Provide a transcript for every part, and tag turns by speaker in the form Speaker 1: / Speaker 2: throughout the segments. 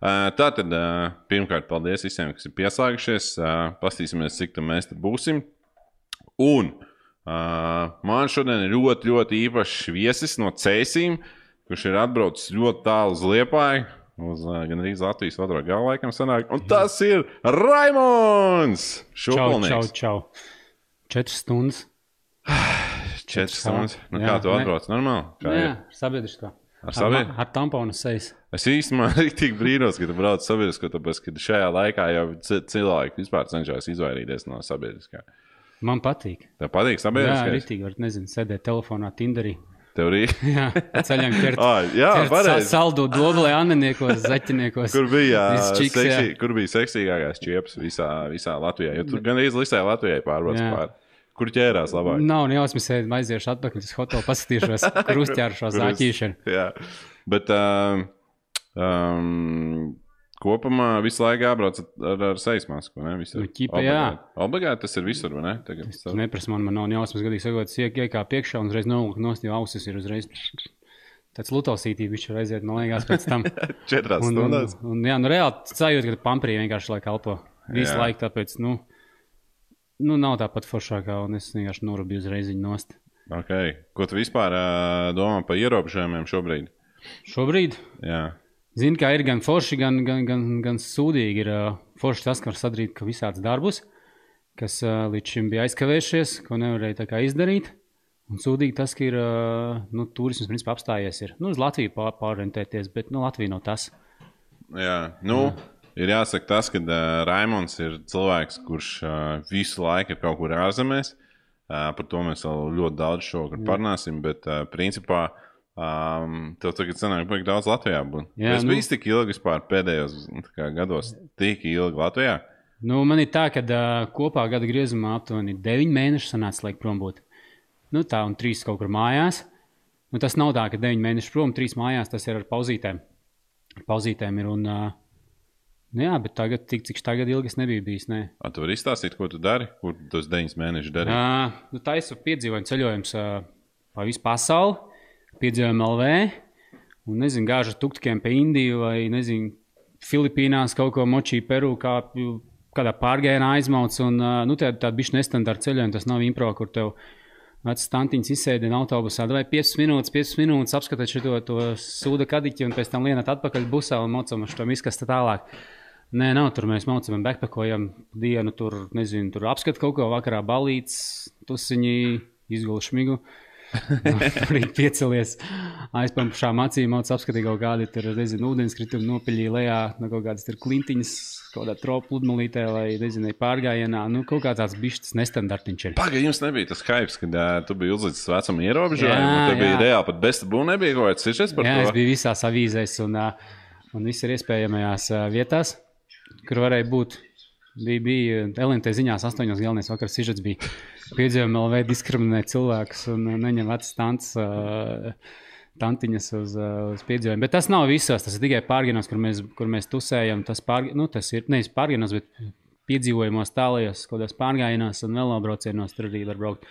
Speaker 1: Uh, Tā tad uh, pirmkārt, paldies visiem, kas ir pieslēgušies. Uh, Pastīsimies, cik tam mēs būsim. Un man šodien ir ļoti, ļoti īpašs viesis no Cēsīm, kurš ir atbraucis ļoti tālu uz Liepāju. Uz gan arī Latvijas otro galu laikam sanāk. Un tas ir Raimons!
Speaker 2: Čau, čau, čau. Četras stundas.
Speaker 1: Četras stundas. Nu,
Speaker 2: Jā,
Speaker 1: kā tu atbrauc? Normāli. Kā
Speaker 2: Jā,
Speaker 1: ir?
Speaker 2: sabiedriskā.
Speaker 1: Ar saviem?
Speaker 2: Ar tamponu sejas.
Speaker 1: Es īstenībā tik brīnos, ka tu brauc sabiedriskā, tāpēc, ka šajā laikā jau ci- cilvēki vispār cenšas izvairīties no sabiedriskā.
Speaker 2: Man patīk.
Speaker 1: Tev patīk
Speaker 2: Jā,
Speaker 1: sabiedriskā?
Speaker 2: rītīgi var, nezinu, sēdēt telefonā, Tinderī.
Speaker 1: Tev arī.
Speaker 2: Jā, ceļām ķert.
Speaker 1: Ah, jā, pareizi.
Speaker 2: Saldu doblē, aneniekos, zaķiniekos.
Speaker 1: Kur bija,
Speaker 2: čiks, jā.
Speaker 1: seksī, kur bija seksīgākais čieps visā, visā Latvijā? Jo tur gan arī visai Latvijai pārbrauc
Speaker 2: Jā.
Speaker 1: pāri. Kur ķērās labāk?
Speaker 2: Nav nejausmas, sēdi aiziešu atpakaļ uz hotelu, paskatīšos, kur uzķēršos
Speaker 1: Kur uz-
Speaker 2: āķīšanu.
Speaker 1: Jā, bet um, um, kopumā visu laiku jābrauc ar, ar sejas masku. Ne? Visur.
Speaker 2: Nu, ķipa, jā.
Speaker 1: Obligāti. Tas ir visur, vai ne? Tagad,
Speaker 2: Tu neprasi man, man nav nejausmas, gadīgi sakot, iekā priekšā un uzreiz nolūk nost, jo ausis ir uzreiz. Tāds lutausītī viņš var aiziet, man liekas, pēc tam.
Speaker 1: četrās
Speaker 2: Un, un,
Speaker 1: stundās.
Speaker 2: un, jā, nu reāli sajūta, ka pamprī vienkārši laika kalpo. Visu
Speaker 1: Jā.
Speaker 2: laiku tāpēc, nu, nu, nav tāpat foršākā, un es vienkārši norūpēju uzreiz viņu nost.
Speaker 1: Okay. Ko tu vispār uh, domā par ierobežojumiem šobrīd?
Speaker 2: Šobrīd,
Speaker 1: Jā,
Speaker 2: zinu, kā ir gan forši, gan, gan, gan, gan sūdīgi. Ir uh, forši tas, ka var sadarīt ka visādus darbus, kas uh, līdz šim bija aizkavējušies, ko nevarēja tā izdarīt. Un sūdīgi tas, ka ir uh, nu, turisms principā apstājies. Ir. Nu, uz Latviju pār, pārorientēties, bet nu, Latvija nav tas.
Speaker 1: Jā. Nu, ir jāsaka tas, ka uh, Raimons ir cilvēks, kurš uh, visu laiku ir kaut kur ārzemēs. Uh, par to mēs vēl ļoti daudz šovakar parunāsim, bet uh, principā um, tev tagad sanāk, ka daudz Latvijā būt.
Speaker 2: Jā,
Speaker 1: es
Speaker 2: nu-
Speaker 1: biju tik ilgi vispār pēdējos nu, kā gados, tik ilgi Latvijā.
Speaker 2: Nu, man ir tā, ka uh, kopā gada griezumā aptuveni 9 mēneši sanāca laika prom būt. Nu, tā, un 3 kaut kur mājās. Nu, tas nav tā, ka 9 mēneši prom, 3 mājās, tas ir ar pauzītēm. Pauzītēm ir un. Uh, nu, jā, bet tagad, tik, cik tagad ilgi es nebiju bijis. Nē.
Speaker 1: A, tu vari izstāstīt, ko tu dari, kur tos deviņus mēnešus dari.
Speaker 2: Uh, nu, tā ir piedzīvojums ceļojums pa visu pasauli, piedzīvojam LV. Un nezinu, gāžu tuktikiem pa Indiju vai nezinu, Filipīnās kaut ko močī, Peru, kā, kādā pārgājienā aizmauc. Un, nu, tāda tā bija nestandarta ceļojuma, tas nav impro, kur tev vecs stantiņš izsēdi autobusā, vai 5 minūtes, 5 minūtes apskatīt šo to sūda kadiķi un pēc tam lienat atpakaļ busā un mocam uz to izkastu tālāk. Nē, nav tur. Mēs mācāmies, backpackojam dienu, tur, nezinu, tur apskatām kaut ko, vakarā balīts, tusiņi, izgulēju šmigu. tur arī piecelies aizpām pašām acīm, mācās apskatīt kaut kādu, tur, nezinu, ūdenskritumi nopiļīja lejā, no kaut kādas tur klintiņas, kaut kādā tropu pludmalītē, vai, nezinu, pārgājienā. Nu, kaut kā tāds bišķis nestandartiņš ir.
Speaker 1: Pagaidām, jums nebija tas hype, kad uh, tu biji uzlicis vecuma ierobežojumu.
Speaker 2: Jā,
Speaker 1: Tur bija
Speaker 2: jā.
Speaker 1: reāli pat bez tabū, nebija kaut kāds sižets par
Speaker 2: Jā, es
Speaker 1: to.
Speaker 2: biju visās avīzēs un, ā, un visur iespējamajās ā, vietās, kur varēja būt. Bija, bija LNT ziņās, astoņos galvenais vakars sižets bija piedzīvojumi LV diskriminēt cilvēkus un neņem tantes, ā, tantiņas uz, uz piedzīvojumiem. Bet tas nav visos, tas ir tikai pārgājienos, kur mēs, kur mēs tusējam. Tas, pār, nu, tas ir nevis pārgājienos, bet piedzīvojumos tālajos, kādās pārgājienos un velobraucienos tur arī var braukt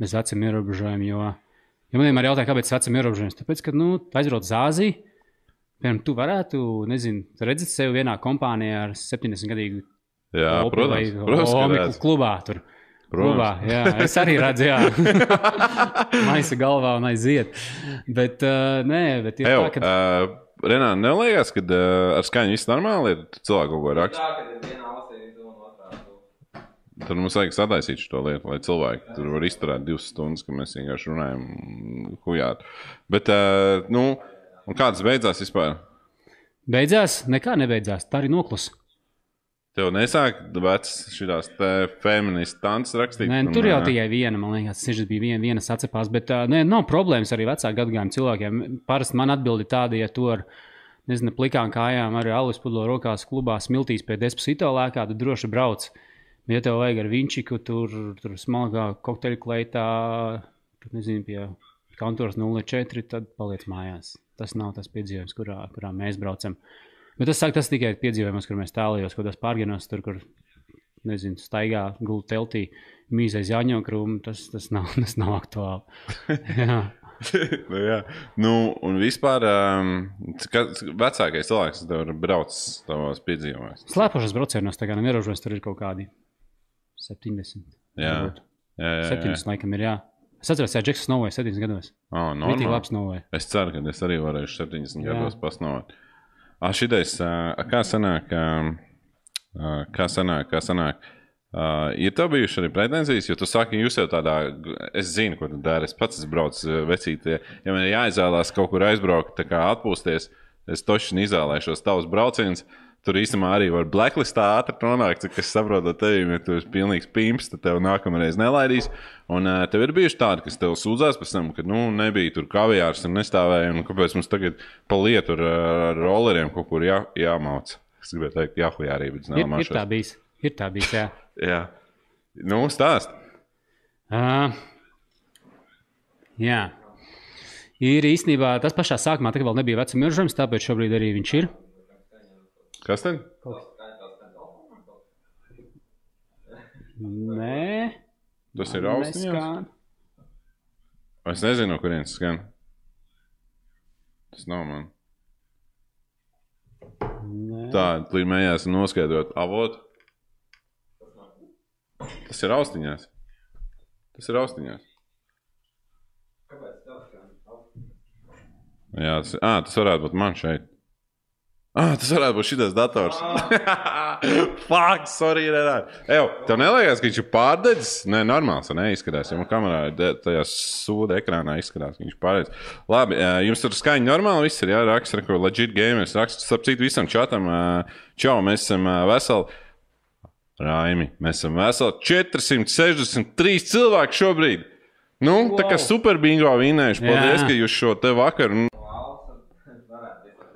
Speaker 2: bez veciem ierobežojumiem. Jo, ja man vienmēr jautā, kāpēc vecam ierobežojums, tāpēc, ka, nu, aizbrauc uz Āziju. Piemēram, tu varētu, nezinu, redzēt sevi vienā kompānijā ar 70 gadīgu
Speaker 1: Jā,
Speaker 2: Opi
Speaker 1: protams, protams, redz.
Speaker 2: klubā. Tur. Klubā,
Speaker 1: Protams.
Speaker 2: jā, es arī redzu, jā, maisa galvā un aiziet. Bet, uh, nē, bet ir
Speaker 1: Ew,
Speaker 2: tā, ka.
Speaker 1: uh, Renā, neliekas, ka uh, ar skaņu viss normāli ir. Cilvēku kaut ko raksta. Tad mums vajag sadaisīt šo lietu, lai cilvēki tur var izturēt divas stundas, ka mēs vienkārši runājam, hujāt. Bet, uh, nu, un kāds beidzās vispār?
Speaker 2: Beidzās, nekā nebeidzās. Tā arī noklusa.
Speaker 1: Tev nesāk vecs šīs feministas tances rakstīt.
Speaker 2: Nē, nu, tur jau tikai viena, man liekas, tas bija viena, viena sacepās. Bet uh, nē, nav problēmas arī vecāku gadagājumu cilvēkiem. Parasti man atbildi tāda, ja tu ar nezinu, plikām kājām, arī alus pudlo rokās, klubā smiltīs pie despacito lēkā, tad droši brauc. Ja tev vajag ar viņčiku, tur, tur smalkā kokteļa kleitā, tur nezinu, pie kontūras 04, tad paliec mājās. Tas nav tas piedzīvojums, kurā, kurā mēs braucam. Bet tas, saka, tas tikai piedzīvojums, kur mēs tālējos, kaut kādās pārgājienos, tur, kur nezinu, staigā, gulēt teltī, mīzais jāņokrūmu. Tas, tas, nav, tas nav aktuāli. Jā.
Speaker 1: nu, jā. nu, un vispār, um, kas vecākais cilvēks, kas tev ir braucis tavos piedzīvojumos?
Speaker 2: Slēpošos braucienos, tā kā neierobežos, tur ir kaut kādi 70.
Speaker 1: Jā,
Speaker 2: varbūt.
Speaker 1: jā, jā, jā.
Speaker 2: 7, laikam, ir jā. Es atceros, ka Džeks Snowy 7 gados.
Speaker 1: Oh, normāli.
Speaker 2: tik labs Snowy.
Speaker 1: Es ceru, ka es arī varēšu 70
Speaker 2: Jā.
Speaker 1: gados pasnot. Ah, šitais, kā sanāk, kā sanāk, kā sanāk. Uh, ir tev bijušas arī pretenzijas, jo tu saki, jūs jau tādā, es zinu, ko tu dari. Es pats esmu braucis ā, vecītī. Ja man ir jāizvēlās kaut kur aizbraukt, tā kā atpūsties, es toši izvēlēšos tavus braucienus. Tur īstenībā arī var blacklistā ātri nonākt, cik es saprotu, tev, ja tu esi pilnīgs pimps, tad tev nākamreiz nelaidīs. Un uh, tev ir bijuši tādi, kas tev sūdzās pēc tam, ka nu, nebija tur kavijārs un nestāvēja. Un kāpēc mums tagad pa lietu ar, ar rolleriem kaut kur jā, jāmauc? Es gribēju teikt, jāhujā arī, bet
Speaker 2: Ir, ir tā bijis. Ir tā bijis, jā.
Speaker 1: Jā. Nu, stāst.
Speaker 2: Uh, jā. Ir īstenībā tas pašā sākumā, tā kā vēl nebija vecuma ierobežojums, tāpēc šobrīd arī viņš ir.
Speaker 1: Kas tad?
Speaker 2: Nē,
Speaker 1: Tas ir austiņās.
Speaker 2: neskan.
Speaker 1: Es nezinu, kurienes skan. Tas nav man.
Speaker 2: Nē.
Speaker 1: Tā, līdz mējās noskaidrot avotu. Tas ir austiņās. Tas ir austiņās. Jā, tas, à, tas varētu būt man šeit. Ah, tas varētu būt šis dators. Fuck, sorry, Renā. Evo, tev neliekas, ka viņš ir pārdedzis? Nē, normāls, ne, izskatās. Ja man kamerā ir tajā sūda ekrānā izskatās, ka viņš ir pārdedzis. Labi, ā, jums tur skaņa normāli, viss ir, jā, raksts, ko legit gamers raksts. Starp citu, visam čatam, ā, čau, mēs esam ā, veseli. Raimi, mēs esam veseli 463 cilvēki šobrīd. Nu, wow. tā kā
Speaker 2: Wow.
Speaker 1: super bingo vinējuši. Paldies,
Speaker 2: Jā.
Speaker 1: ka jūs šo te vakaru.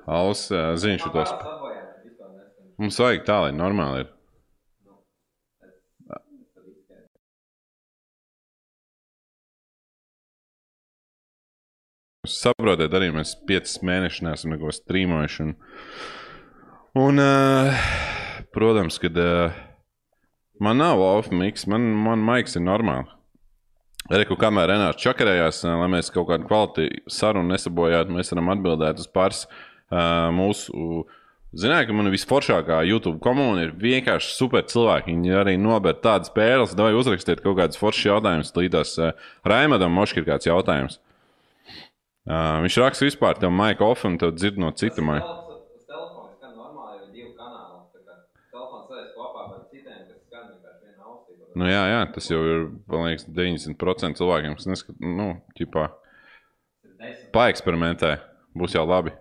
Speaker 1: Alus zina šo tos. Mums vajag tā, lai normāli ir. Jūs Saprotiet, arī mēs piecus mēnešus neesam neko strīmojuši. Un, un uh, protams, ka uh, man nav off-mix, man, man maiks ir normāli. Kaut kamēr Renārs čakarējās, lai mēs kaut kādu kvalitāti sarunu nesabojātu, mēs varam atbildēt uz pāris uh, mūsu. Ziniet, ka man visforšākā YouTube komunija ir vienkārši super cilvēki. Viņi arī nober tādas pērles, vai uzrakstiet kaut kādus foršus jautājumus. Līdās uh, Raimadam Moškir kāds jautājums. Uh, viņš raksta vispār, tev maika off un tev dzird no cita
Speaker 3: ir ausī.
Speaker 1: Nu, jā, jā, tas jau ir liekas, 90% cilvēkiem, kas neskat, nu,
Speaker 3: Desmit.
Speaker 1: paeksperimentē. Būs jau labi.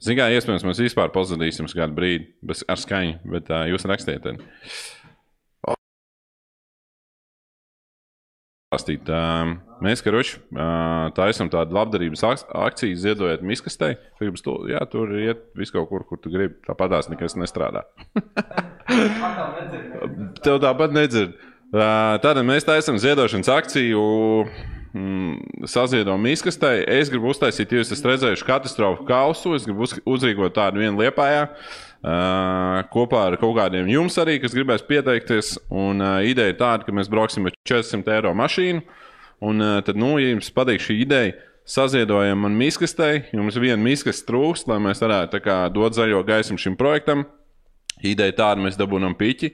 Speaker 1: Zinām, kā iespējams, mēs vispār pazudīsim uz kādu brīdi bez, ar skaņu, bet uh, jūs rakstiet. Tad. Uh, mēs, karoči, uh, taisam tādu labdarības ak akciju, ziedojot miskastei. Gribas to, jā, tur iet vis kaut kur, kur tu gribi. Tāpat tās nekas nestrādā. Tev tāpat nedzird. Uh, Tātad mēs taisām ziedošanas akciju. Mm, saziedojam izkastē. Es gribu uztaisīt, jūs esat redzējuši katastrofu kausu. Es gribu uz, uzrīkot tādu vienu liepājā. Uh, kopā ar kaut kādiem jums arī, kas gribēs pieteikties. Un uh, ideja ir tāda, ka mēs brauksim ar 400 eiro mašīnu. Un uh, tad, nu, ja jums patīk šī ideja, saziedojam man miskastē. Jums viena miskaste trūkst, lai mēs varētu kā, dot zaļo gaismu šim projektam. Ideja tāda, mēs dabūjam piķi.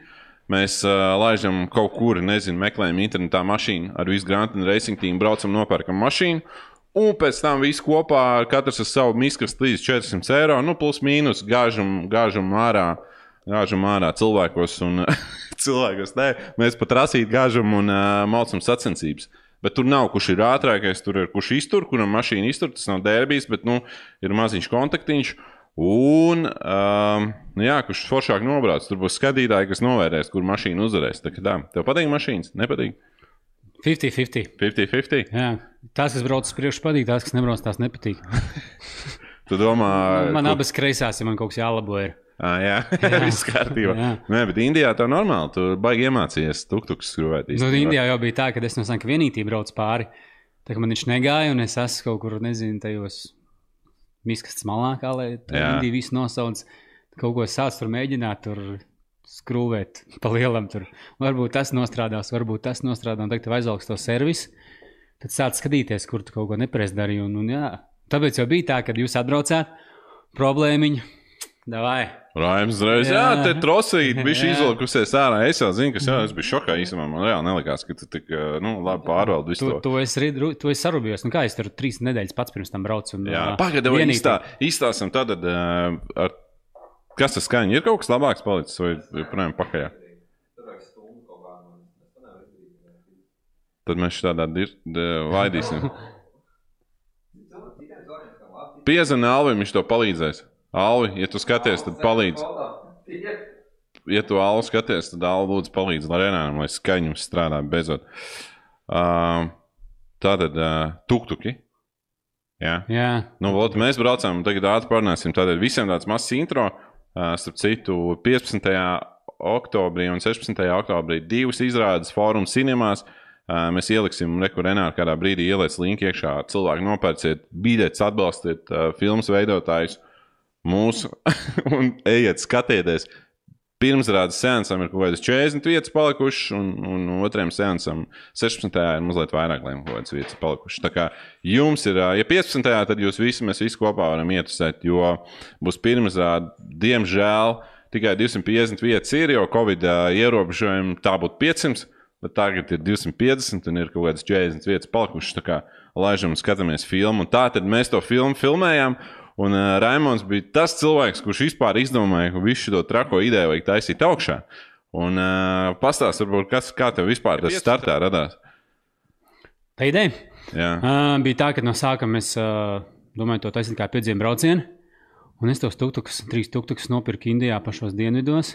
Speaker 1: Mēs uh, laižam kaut kur, nezinu, meklējam internetā mašīnu ar visu Grand Racing team, braucam, nopērkam mašīnu. Un pēc tam viss kopā, katrs ar savu miskastu līdz 400 eiro, nu, plus mīnus, gāžam, gāžam ārā. Gāžam ārā cilvēkos, un cilvēkos nē, mēs pat rasīt gāžam un uh, malcam sacensības. Bet tur nav, kurš ir ātrākais, tur ir kurš iztur, kuram mašīna iztur. Tas nav derbijs, bet nu, ir maziņš kontaktiņš. Un, um, nu jā, kurš foršāk nobrauc, tur būs skatītāji, kas novērtēs, kur mašīna uzvarēs. Tā kā tā, tev patīk mašīnas, nepatīk.
Speaker 2: 50-50.
Speaker 1: 50-50.
Speaker 2: Jā, tās, kas brauc uz priekšu, patīk, tās, kas nebrauc, tās nepatīk.
Speaker 1: Tu domā,
Speaker 2: Man
Speaker 1: kur-
Speaker 2: abas kreisās, ja man kaut kas jālabo. Ir.
Speaker 1: Ah, jā, viss kārtībā.
Speaker 2: Jā.
Speaker 1: Nē, bet Indijā tā normāli. Tu baigi iemācījies tuktuks skrūvēt.
Speaker 2: Nu. Indijā jau bija tā, ka es no Sanka vienītī braucu pāri. Tā kā man viņš negāja, un es esmu kaut kur, nezinu, tajos miskastes malā, kā lai. Indiju visu nosauc. Kaut ko sāc tur mēģināt, tur skrūvēt pa lielam. Tur. Varbūt tas nostrādās, varbūt tas nostrādās, un tagad tev aizaugs to servisu. tad sāc skatīties, kur tu kaut ko nepareizi darīji. Un, un, jā. Tāpēc jau bija tā, kad jūs atbraucāt, problēmiņa. Davai.
Speaker 1: Raims uzreiz, jā,
Speaker 2: Jā.
Speaker 1: te trosīt,
Speaker 2: Jā.
Speaker 1: izlikusies ārā. Es jau zinu, kas jā, es biju šokā īstenībā. Man reāli nelikās, ka tu tik, nu, labi pārvaldi visu
Speaker 2: Tu,
Speaker 1: to.
Speaker 2: tu esi, ri- tu esi sarūpējies. Nu, kā es tur trīs nedēļas pats pirms tam braucu? Un,
Speaker 1: Jā, vai
Speaker 2: vienīgi-
Speaker 1: izstā, izstāstam tad, uh, ar, kas tas skaņa? Ir kaut kas labāks palicis vai joprojām pakaļ?
Speaker 3: Es to.
Speaker 1: Tad mēs šādā vaidīsim. Piezvanīt Alvim, viņš to palīdzēs. Alvi, ja tu skaties, tad palīdz. Ja tu Alvi skaties, tad Alvi lūdzu palīdz Lorēnām, lai skaņa mums strādā beidzot. Uh, tātad uh, tuktuki. Jā.
Speaker 2: Jā,
Speaker 1: Nu, lūd, mēs braucām, tagad ātri parunāsim. Tātad visiem tāds mazs intro. Uh, starp citu, 15. oktobrī un 16. oktobrī divas izrādes fórums cinemās. Uh, mēs ieliksim rekurēnā, kādā brīdī ieliec linku iekšā. Cilvēki nopērciet, biļetes, atbalstiet uh, filmas veidotājus, mūsu un ejiet skatieties. Pirmsrādes sēnesam ir kaut kādas 40 vietas palikušas, un, un otrajam sēnesam 16. ir mazliet vairāk, lai kaut kādas vietas palikušas. Tā kā jums ir, ja 15. tad jūs visi, mēs visi kopā varam ietusēt, jo būs pirmsrāde, diemžēl, tikai 250 vietas ir, jo Covid ierobežojumi tā būtu 500. Bet tagad ir 250 un ir kaut kādas 40 vietas palikušas. Tā kā laižam un skatāmies filmu. Un tā tad mēs to filmu filmējām. Un uh, Raimons bija tas cilvēks, kurš vispār izdomāja, ka visu šo trako ideju vajag taisīt augšā. Un uh, pastāst, varbūt, kas, kā tev vispār tas startā radās.
Speaker 2: tā ideja. Uh, bija tā, ka no sākuma es uh, domāju, to taisīt kā piedzīvu braucienu. Un es tos tuktukus, trīs tuktukus nopirku Indijā pašos dienvidos.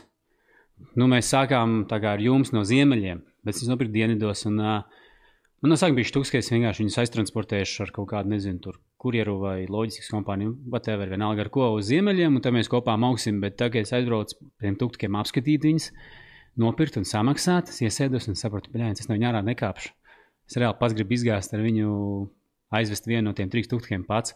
Speaker 2: Nu, mēs sākām tā kā ar jums no ziemeļiem, bet es nopirku dienvidos. Un, uh, man no sākuma bija štuks, ka es vienkārši viņus aiztransportēšu ar kaut kādu, nezinu, tur kurjeru vai loģistikas kompāniju, whatever, vienalga ar ko uz ziemeļiem, un tad mēs kopā mauksim. Bet tagad, es aizbraucu pie tiem tuktukiem apskatīt viņus, nopirkt un samaksāt, es iesēdos un sapratu, ka es no viņa ārā nekāpšu. Es reāli pats gribu izgāzt ar viņu, aizvest vienu no tiem trīs tūkstošiem pats.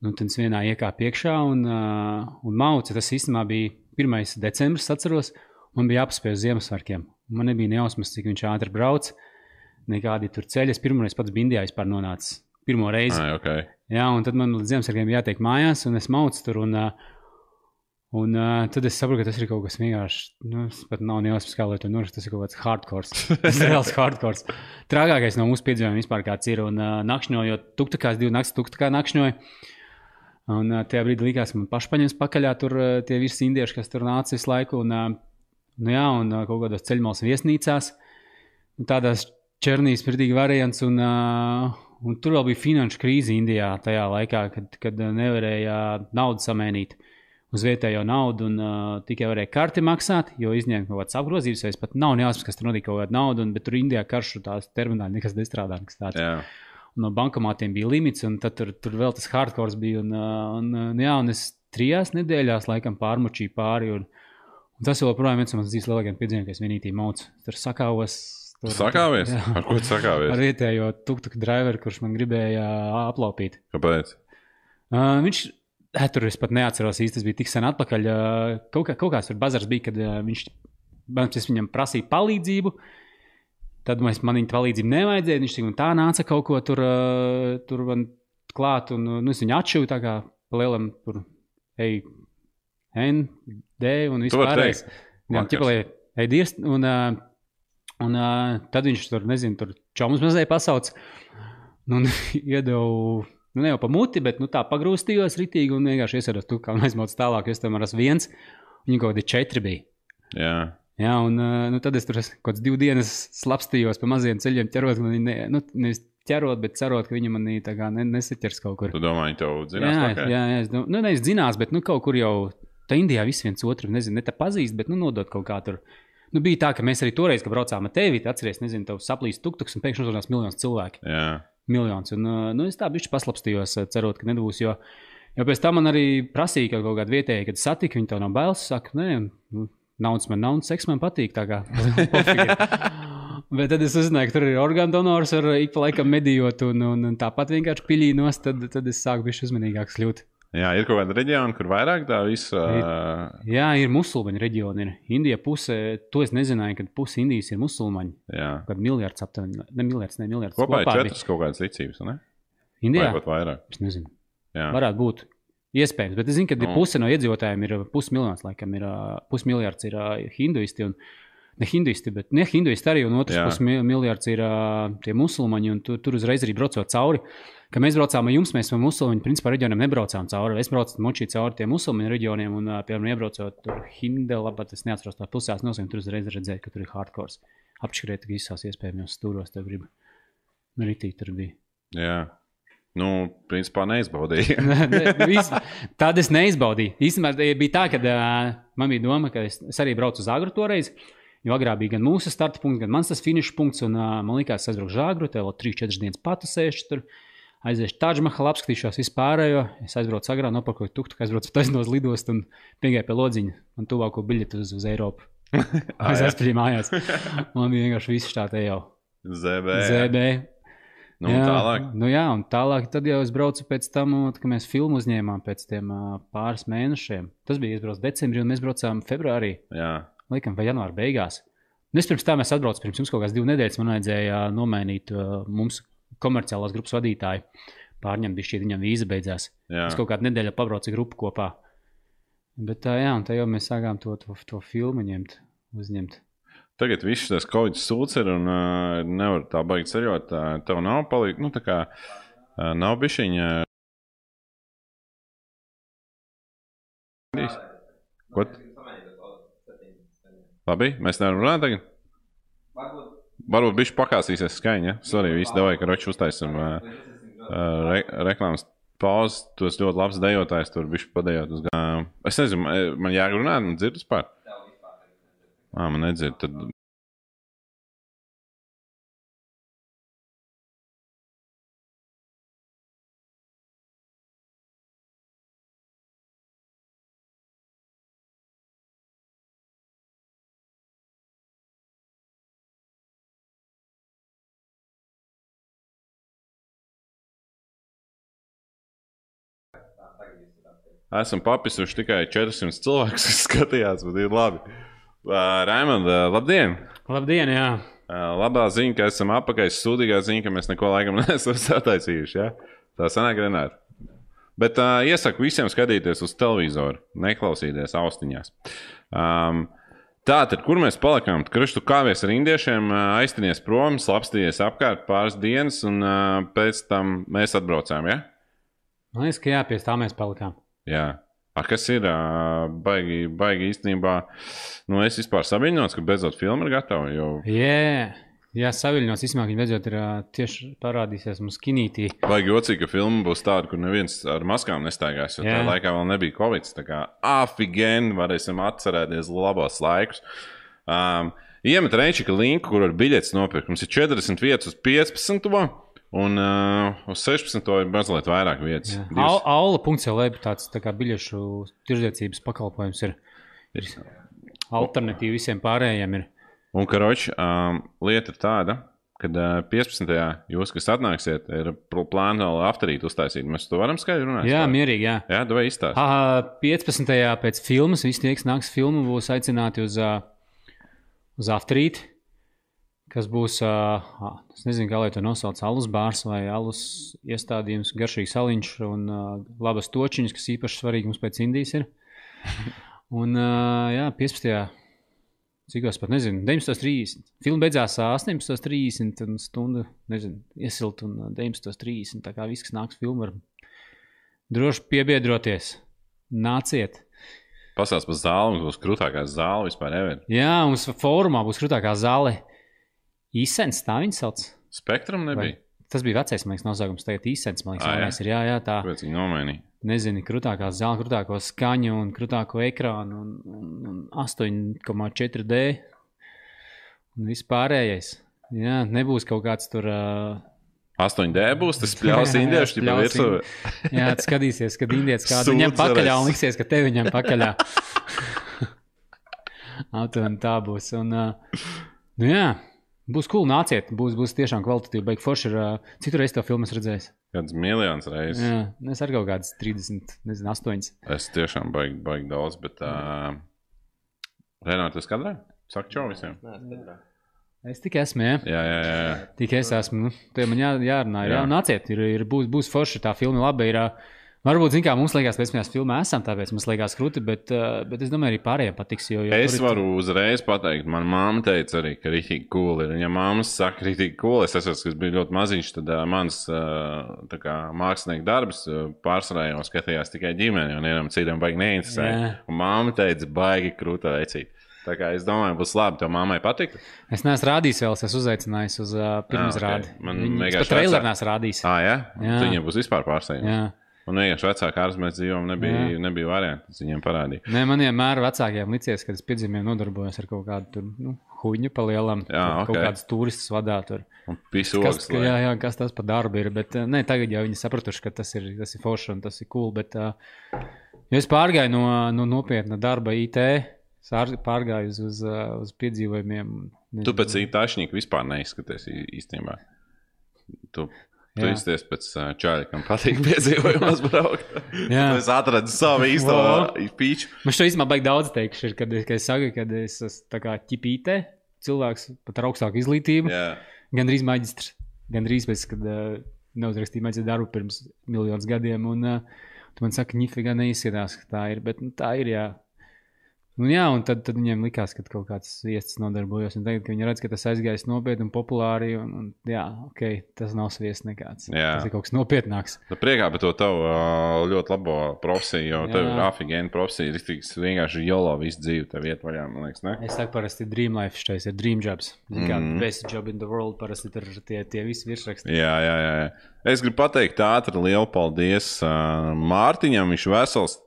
Speaker 2: Nu, tad es vienā iekāpu iekšā un, uh, un maucu. Tas īstenībā bija 1. decembris, atceros. Man bija jāpaspēj uz Ziemassvētkiem. Man nebija nejausmas, cik viņš ātri brauc. Nekādi tur ceļi. Es pirmoreiz pats biju Indijā vispār nonācis. Pirmo reizi.
Speaker 1: Ai, okay.
Speaker 2: Jā, un tad man līdz Ziemassvētkiem jātiek mājās, un es maucu tur. Un, un uh, tad es saprotu, ka tas ir kaut kas vienkārši. Nu, es pat nav nejausmas, kā lai to norakstu. Tas ir kaut kāds hardcore. Tas ir reāls hardcore. Trākākais no mūsu piedzīvojumiem vispār kāds ir. Un uh, nakšņojot, tuktakās divas naktas, tuktakā nakšņoja. Un uh, tajā brīdī likās, man pašai paņems pakaļā tur uh, tie visi indieši, kas tur nāca visu laiku. Un, uh, nu, jā, un uh, kaut kādos ceļmalas viesnīcās. Un tādās černīs pridīgi variants. Un, uh, un tur vēl bija finanšu krīze Indijā tajā laikā, kad, kad nevarēja naudu samēnīt uz vietējo naudu un uh, tikai varēja karti maksāt, jo izņēma kaut kādas apgrozības, vai pat nav nejausmas, kas tur notika kaut kāda nauda, un, bet tur Indijā karšu tās termināli nekas nestrādā. Nekas tāds.
Speaker 1: Jā.
Speaker 2: Un no bankomātiem bija limits, un tur, tur vēl tas hardcore bija. Un, uh, un, uh, jā, un es trijās nedēļās laikam pārmučīju pāri. Un, un tas joprojām viens no manas dzīves lielākajiem piedzīvojumiem, ka es vienīgi maucu. Tur sakāvos.
Speaker 1: Sakāvies?
Speaker 2: Jā.
Speaker 1: Ar ko sakāvies?
Speaker 2: Ar vietējo tuktuku driveru, kurš man gribēja aplaupīt.
Speaker 1: Kāpēc?
Speaker 2: Uh, viņš eh, tur es pat neatceros īsti, tas bija tik sen atpakaļ. Uh, kaut, kā, kaut kāds tur bazars bija, kad uh, viņš es viņam prasīja palīdzību. Tad mēs, man viņa palīdzību nevajadzēja. Viņš tik un tā nāca kaut ko tur, uh, tur man klāt, un nu, es viņu atšuvu tā kā lielam tur, ej, N, D un
Speaker 1: Tu
Speaker 2: vispār
Speaker 1: vari
Speaker 2: pārējais.
Speaker 1: teikt.
Speaker 2: Jā, ķipalē, ej, dievs, un, uh, un uh, tad viņš tur, nezinu, tur čomus mazliet pasauc. Nu, iedevu, nu, ne jau pa muti, bet nu, tā pagrūstījos ritīgi un vienkārši iesēdos tu, kā aizmauc tālāk, es tam ar viens, viņi kaut kādi četri bija.
Speaker 1: Jā.
Speaker 2: Jā, un uh, nu, tad es tur kaut kādas divas dienas slapstījos pa maziem ceļiem, ķerot, ka viņi ne, nu, nevis ķerot, bet cerot, ka viņi manī ne, nesaķers kaut kur.
Speaker 1: Tu domā, viņi tev zinās?
Speaker 2: jā,
Speaker 1: pakaļ?
Speaker 2: jā, jā, es domāju, nu, nevis zinās, bet nu, kaut kur jau tā Indijā visi viens otru, nezinu, ne tā pazīst, bet nu, nodot kaut kā tur. Nu, bija tā, ka mēs arī toreiz, kad braucām ar tevi, atceries, nezinu, tev saplīst tuktuks un pēkšņi uzrunās miljonus cilvēku.
Speaker 1: Jā.
Speaker 2: Miljons. Un, nu, es tā bišķi paslapstījos, cerot, ka nebūs. Jo, jo pēc tam man arī prasīja, ka kaut kāda vietēja, kad satika, viņi to no bailes saka, nē, nu, naudas man nav, seks man patīk. tā kā. Bet tad es uzzināju, ka tur ir orgānu donors, ar ik pa laikam medījot, un, un, un tāpat vienkārši piļīnos, tad, tad es sāku bišķi uzmanīgāks kļūt.
Speaker 1: Jā, ir kaut kāda reģiona, kur vairāk tā visa. Uh,
Speaker 2: Jā, ir musulmaņu reģioni. Ir. Indija pusē, to es nezināju, kad puse Indijas ir musulmaņi.
Speaker 1: jā,
Speaker 2: Kad miljards aptuveni, ne miljards, ne miljards.
Speaker 1: kopā ir
Speaker 2: bija.
Speaker 1: četras kaut kādas ticības, ne?
Speaker 2: Indijā?
Speaker 1: Vai pat vairāk.
Speaker 2: Es nezinu.
Speaker 1: Jā,
Speaker 2: Varētu būt. Iespējams, bet es zinu, ka
Speaker 1: Nu.
Speaker 2: no. puse no iedzīvotājiem ir pusmiljons, laikam, ir pusmiljards ir hinduisti. Un, ne hinduisti, bet ne hinduisti arī, un otrs pusmiljards ir tie musulmaņi. un Tu, tur uzreiz arī braucot cauri. Kad mēs braucām ar jums, mēs no musulmaņu principā reģioniem nebraucām cauri. Es braucu močī cauri tiem musulmaņu reģioniem, un, piemēram, iebraucot tur Hindela, bet es neatceros to pilsētas nosaukumu. Tur uzreiz redzēju, ka tur ir hardcore. Apškrēt visās iespējamajos stūros, tev grib. Nu, Ritīgi tur bija.
Speaker 1: jā. Nu, principā neizbaudīja.
Speaker 2: Ne, vis- Tādu es neizbaudīju. Īstenībā tā bija tā, ka uh, man bija doma, ka es, es arī braucu uz Agru toreiz. Jo agrāk bija gan mūsu starta punkts, gan mans finiša punkts. Un, uh, man liekas, es aizbraucu uz Agru, te vēl 3-4 dienas patusēšu tur. Aiziešu Tāģmahal, apskatīšos vispārējo. Es aizbraucu agrāk, nopirku tuktu, aizbraucu taisnos lidostu un piegāju pie lodziņa. Man tuvāko biļeti uz, uz Eiropu. Es
Speaker 1: jā.
Speaker 2: aizpildīju mājās. Man bija vienkārši viss tā te jau.
Speaker 1: ZB.
Speaker 2: ZB.
Speaker 1: Nu, un tālāk.
Speaker 2: Nu jā, un tālāk tad jau es braucu pēc tam, kad mēs filmu uzņēmām pēc tiem pāris mēnešiem. Tas bija izbraucis decembrī, un mēs braucām februārī,
Speaker 1: Jā,
Speaker 2: laikam, vai janvāra beigās. Un es pirms tam atbraucu, pirms jums kaut kādas divas nedēļas, man vajadzēja nomainīt ā, mums komerciālās grupas vadītāju. Pārņemt, bija šī viņam vīza beidzās.
Speaker 1: jā.
Speaker 2: Es kaut kādu nedēļu pabraucu grupu kopā. Bet tā, jā, un tā jau mēs sākām to, to, to filmu ņemt, uzņemt.
Speaker 1: Tagad viss tas kaut kas sūds ir un uh, nevar tā baigt ceļot. Tev nav palikt, nu tā kā uh, nav bišķiņa. Ko? Labi, mēs nevaram runāt tagad.
Speaker 3: Varbūt
Speaker 1: Varbūt bišķi pakāsīsies skaņa. Sorry, visi davai, ka roči uztaisim uh, re reklāmas pauzes. Tos ļoti labs dejotājs tur bišķi padējot uz gāju. Uh, es nezinu, man jāgrunā, man dzird vispār. Ā, man nedzird, tad Esam papisuši tikai 400 cilvēkus, kas skatījās, bet ir labi. Raimond, uh, labdien!
Speaker 2: Labdien, jā!
Speaker 1: Labā ziņa, ka esam apakaļ, sūdīgā ziņa, ka mēs neko laikam neesam sataisījuši. Ja? Tā sanāk, Renāri. Bet uh, iesaku visiem skatīties uz televizoru, neklausīties austiņās. Um, Tātad, kur mēs palikām? Krustu kāvies ar indiešiem, aiztinies prom, slapstījies apkārt pāris dienas, un uh, pēc tam mēs atbraucām. Ja?
Speaker 2: Man liekas, ka jā, pie tā mēs palikām.
Speaker 1: Jā. A, kas ir baigi, baigi īstenībā? Nu, es vispār saviņots, ka beidzot filma ir gatava. Jo
Speaker 2: Jā, jā saviļņos īstenībā viņi beidzot ir tieši parādīsies mums kinītī.
Speaker 1: baigi jocīgi, ka filma būs tāda, kur neviens ar maskām nestaigās. Jo tajā
Speaker 2: Jā.
Speaker 1: laikā vēl nebija Covid. Tā kā afigēni varēsim atcerēties labos laikus. Um, iemet rēčika linku, kur var biļetes nopirkt. Mums ir 40 vietas uz 15. Un uh, uz 16. ir mazliet vairāk vietas.
Speaker 2: Jā.
Speaker 1: Divas-
Speaker 2: Au- Aula punkts jau lēp tāds tā kā biļešu tirdzniecības pakalpojums ir. ir alternatīva visiem pārējiem. Ir.
Speaker 1: Un, karoči, um, lieta ir tāda, ka uh, 15. jūs, kas atnāksiet, ir pl- plāno vēl afterīt uztaisīt. Mēs to varam skaidri runāt.
Speaker 2: Jā,
Speaker 1: Vai?
Speaker 2: mierīgi. Jā.
Speaker 1: jā vai izstāstīt?
Speaker 2: Aha, 15. pēc filmas visi tie, kas nāks filmu, būs aicināti uz, ā, uz afterīt. Kas būs, uh, es nezinu, kā lai to nosauc, alus bārs vai alus iestādījums, garšīgs saliņš un uh, labas točiņas, kas īpaši svarīgi mums pēc Indijas ir. Un, uh, jā, 15. Cik es pat nezinu, 19.30. Filma beidzās ā, 18.30 un stundu, nezinu, iesilt un ā, 19.30. Tā kā viss, kas nāks filmā, var droši piebiedroties. Nāciet!
Speaker 1: Pasāst par zāli, mums būs krūtākā zāle vispār. Ever.
Speaker 2: Jā, mums fórumā būs krūtākā zāle. Īsens, tā viņa sauc.
Speaker 1: Spektrum nebija.
Speaker 2: Tas bija vecais, man liekas, nosaukums. Tagad īsens, man liekas,
Speaker 1: Ā, jā?
Speaker 2: ir. Jā, jā, tā.
Speaker 1: Kāpēc viņi nomainīja?
Speaker 2: Nezinu, krūtākā zāle, krūtāko skaņu un krūtāko ekrānu un, un, un 8,4D un viss pārējais. Jā, nebūs kaut kāds tur. Uh,
Speaker 1: 8D būs tas pļaus indiešu, ja
Speaker 2: pļaus
Speaker 1: virsū.
Speaker 2: Jā, tu skatīsies, kad indietis kādu
Speaker 1: Sūdzerēs.
Speaker 2: ņem pakaļ un liksies, ka tevi ņem pakaļ. Aptuveni tā būs. Un, uh, nu jā, Būs cool, nāciet. Būs, būs tiešām kvalitatīvi. Beig forši ir. Uh, cik reiz to filmu esmu redzējis?
Speaker 1: Kāds miljons reizes.
Speaker 2: Jā, es arī kaut kādas 30, nezinu, 8.
Speaker 1: Es tiešām baigi, baigi daudz, bet. Uh, Renāte, tas kadrā? Saka, čau visiem.
Speaker 2: Es tikai esmu, jā.
Speaker 1: Jā, jā, jā. jā.
Speaker 2: Tikai es esmu. Nu, Te man jā, jārunā, ir, jā.
Speaker 1: Jā.
Speaker 2: nāciet. Ir, ir, būs, būs forši tā filma, labi. Ir, ā, varbūt, kā mums liekas, pēc mēs filmā esam, tāpēc mums liekas krūti, bet, ā, bet es domāju, arī pārējiem patiks. Jo, jo
Speaker 1: Es
Speaker 2: tur
Speaker 1: varu uzreiz pateikt, man māma teica arī, ka rītīgi cool ir. Ja māma saka, rītīgi cool, es esmu, kas bija ļoti maziņš, tad uh, mans uh, kā mākslinieks darbs uh, pārsvarā jau skatījās tikai ģimeni, un vienam citam baigi neinteresē.
Speaker 2: Jā.
Speaker 1: Un māma teica, baigi krūta veicīt. Tā kā es domāju, būs labi, tev mammai patiktu.
Speaker 2: Es neesmu rādījis vēl, es esmu uzaicinājis uz uh, pirmizrādi.
Speaker 1: Ah, ok. Man
Speaker 2: Viņi- es
Speaker 1: vienkārši vecā-
Speaker 2: neesmu rādījis.
Speaker 1: Ah, jā?
Speaker 2: Jā.
Speaker 1: Viņiem būs vispār pārsteigums. Un vienkārši vecākā ārzemēs dzīvojam, nebija,
Speaker 2: Jā.
Speaker 1: nebija variantu. Tas viņiem parādīja.
Speaker 2: Nē, man vienmēr vecākiem licies, kad es piedzimēju, nodarbojos ar kaut kādu tur, nu, huņu palielam.
Speaker 1: Jā,
Speaker 2: Kaut
Speaker 1: ok.
Speaker 2: kādus turistus vadā tur.
Speaker 1: Un pisu
Speaker 2: Kas, ka, jā, jā, kas tas par darbu ir. Bet, ne, tagad jau viņi sapratuši, ka tas ir, tas ir forši un tas ir cool. Bet, uh, es pārgāju no, no nopietna darba IT, es ār- pārgāju uz, uz, uz piedzīvojumiem.
Speaker 1: Tu pēc īpašnieka vispār neizskaties īstenībā. Tu, tu izties pēc čaļa, kam patīk piedzīvojumos braukt.
Speaker 2: Jā.
Speaker 1: Tu esi atradis savu īsto pīču.
Speaker 2: Man šo īstenībā baigi daudz teikšu, ir, kad, kad es saku, kad es esmu tā kā ķipīte, cilvēks pat ar augstāku izglītību.
Speaker 1: Jā.
Speaker 2: Gan arī maģistrs. Gan arī pēc, kad uh, neuzrakstīju maģistra darbu pirms miljonus gadiem. Un uh, tu man saki, nifigā neizskatās, ka tā ir. Bet nu, tā ir. Jā. Un, jā, un tad, tad viņiem likās, ka kaut kāds viesis nodarbojos. Un tagad, viņi redz, ka tas aizgājis nopietni un populāri, un, un jā, ok, tas nav viesis nekāds.
Speaker 1: Jā.
Speaker 2: Tas ir kaut kas nopietnāks.
Speaker 1: Nu, priekā par to tavu ļoti labo profesiju, jo tev
Speaker 2: Jā.
Speaker 1: ir afigēna profesija. Ir tik vienkārši jolo visu dzīvi tev iet vaļā, man liekas, ne?
Speaker 2: Es saku, parasti Dream Life šis ir Dream Jobs. Mm. Kā
Speaker 1: Mhm.
Speaker 2: best job in the world, parasti ir tie, tie visi virsraksti.
Speaker 1: Jā, jā, jā. Es gribu pateikt ātri lielu paldies uh, Mārtiņam. Viņš vesels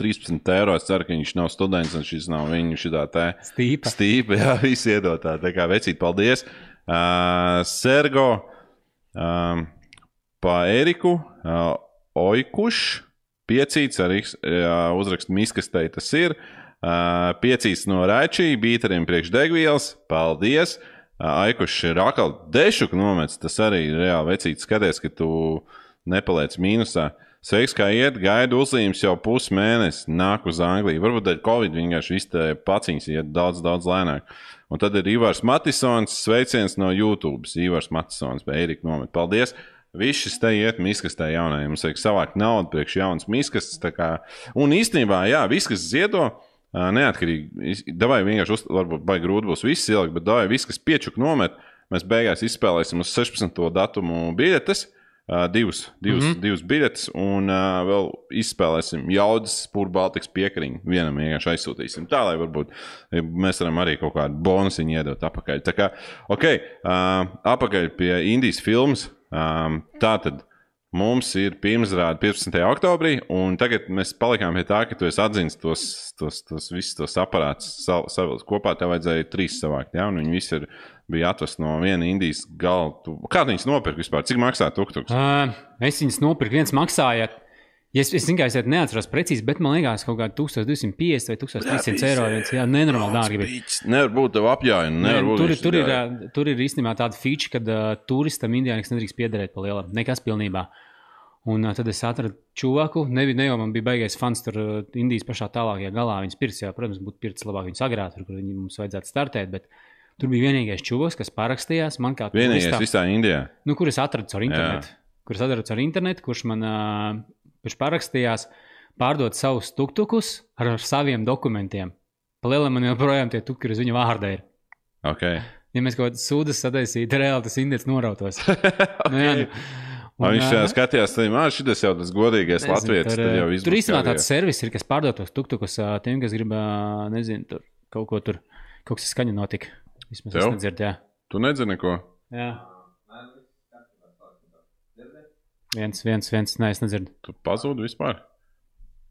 Speaker 1: 13 eiro. Es ceru, ka viņš nav students un šis nav viņa šitā te.
Speaker 2: Stīpa.
Speaker 1: Stīpa, jā, visi iedotā. Tā kā vecīt, paldies. Uh, Sergo, um, pa Eriku, uh, Oikuš, piecīts ar X- jā, uzrakstu miskastei tas ir. Uh, piecīts no Raičī, bītariem priekš degvielas. Paldies! Uh, Aikuš ir atkal dešuku nomets. Tas arī ir reāli vecīts. Skaties, ka tu nepaliec mīnusā. Sveiks, kā iet, gaidu uzlīmes jau pusmēnesi, nāk uz Angliju. Varbūt dēļ Covid vienkārši te paciņas iet daudz, daudz lēnāk. Un tad ir Ivars Matisons, sveiciens no YouTube. Ivars Matisons, vai Erika nomet. Paldies! Viss šis te iet miskastē jaunajiem. Mums vajag savākt naudu priekš jaunas miskastes. Un īstenībā, jā, viss, kas ziedo, neatkarīgi. Davai vienkārši, uz, varbūt baigi grūti būs viss ielikt, bet davai viss, kas piečuk nomet, mēs beigās izspēlēsim uz 16. datumu biļetes. Uh, divas, divas, mm -hmm. divas biļetes, un uh, vēl izspēlēsim jaudas spūru Baltikas piekariņu. Vienam vienkārši aizsūtīsim. Tā, lai varbūt mēs varam arī kaut kādu bonusiņu iedot atpakaļ. Tā kā, ok, uh, atpakaļ pie Indijas filmas. Um, tā tad mums ir pirmsrāde 15. oktobrī, un tagad mēs palikām pie tā, ka tu esi atzīst tos, tos, tos visus tos aparātus savilkt kopā. Tev vajadzēja trīs savākt, ja? un viņi visi ir, bija atvesti no viena Indijas gala. Tu, kā viņas nopirka vispār? Cik maksā tuktuks?
Speaker 2: Uh, es viņas nopirku, viens maksāja. Ja es es vienkārši neatceros precīzi, bet man liekas, kaut kāda 1250 vai 1300 eiro. Jā, nenormāli dārgi. bija.
Speaker 1: Nevar būt tev apjāja.
Speaker 2: Nē, Tur, tur, ir, tur ir īstenībā tāda feature, ka uh, turistam Indijā nekas nedrīkst piederēt pa lielam. Nekas pilnībā. Un uh, tad es atradu čūku. Ne, ne jau man bija baigais fans tur uh, Indijas pašā tālākajā galā. Viņas pirts, jā, protams, būtu pirts labāk viņas agrāk, tur, kur viņi mums vajadzētu startēt. Bet tur bija vienīgais čūlis, kas parakstījās man kā
Speaker 1: Vienīgais
Speaker 2: turistam.
Speaker 1: visā Indijā.
Speaker 2: nu, kurus atradu caur internetu. Kurus atradu caur internetu, kurš man uh, kurš parakstījās pārdot savus tuktukus ar, ar saviem dokumentiem. Palielam man joprojām tie tukuri uz viņa vārda ir.
Speaker 1: Okay.
Speaker 2: Ja mēs kaut kādā sūdzes sataisītu, reāli tas indeks norautos. nu, jā, nu.
Speaker 1: Un viņš uh, skatījās, ka šis jau tas godīgais
Speaker 2: nezinu,
Speaker 1: latviečs.
Speaker 2: tur,
Speaker 1: Tad jau
Speaker 2: Tur īstenībā tāds servis ir, kas pārdod tos tuktukus tiem, kas grib, nezinu, tur kaut ko tur, kaut kas skaņa notika. Vismaz es nedzirdu, jā.
Speaker 1: Tu nedzini neko.
Speaker 2: jā.
Speaker 3: Nē, nu, viss kārtībā, kārtībā. Dzirdēji?
Speaker 2: Viens, viens, viens, nē, es nedzirdu.
Speaker 1: Tu pazūdi vispār?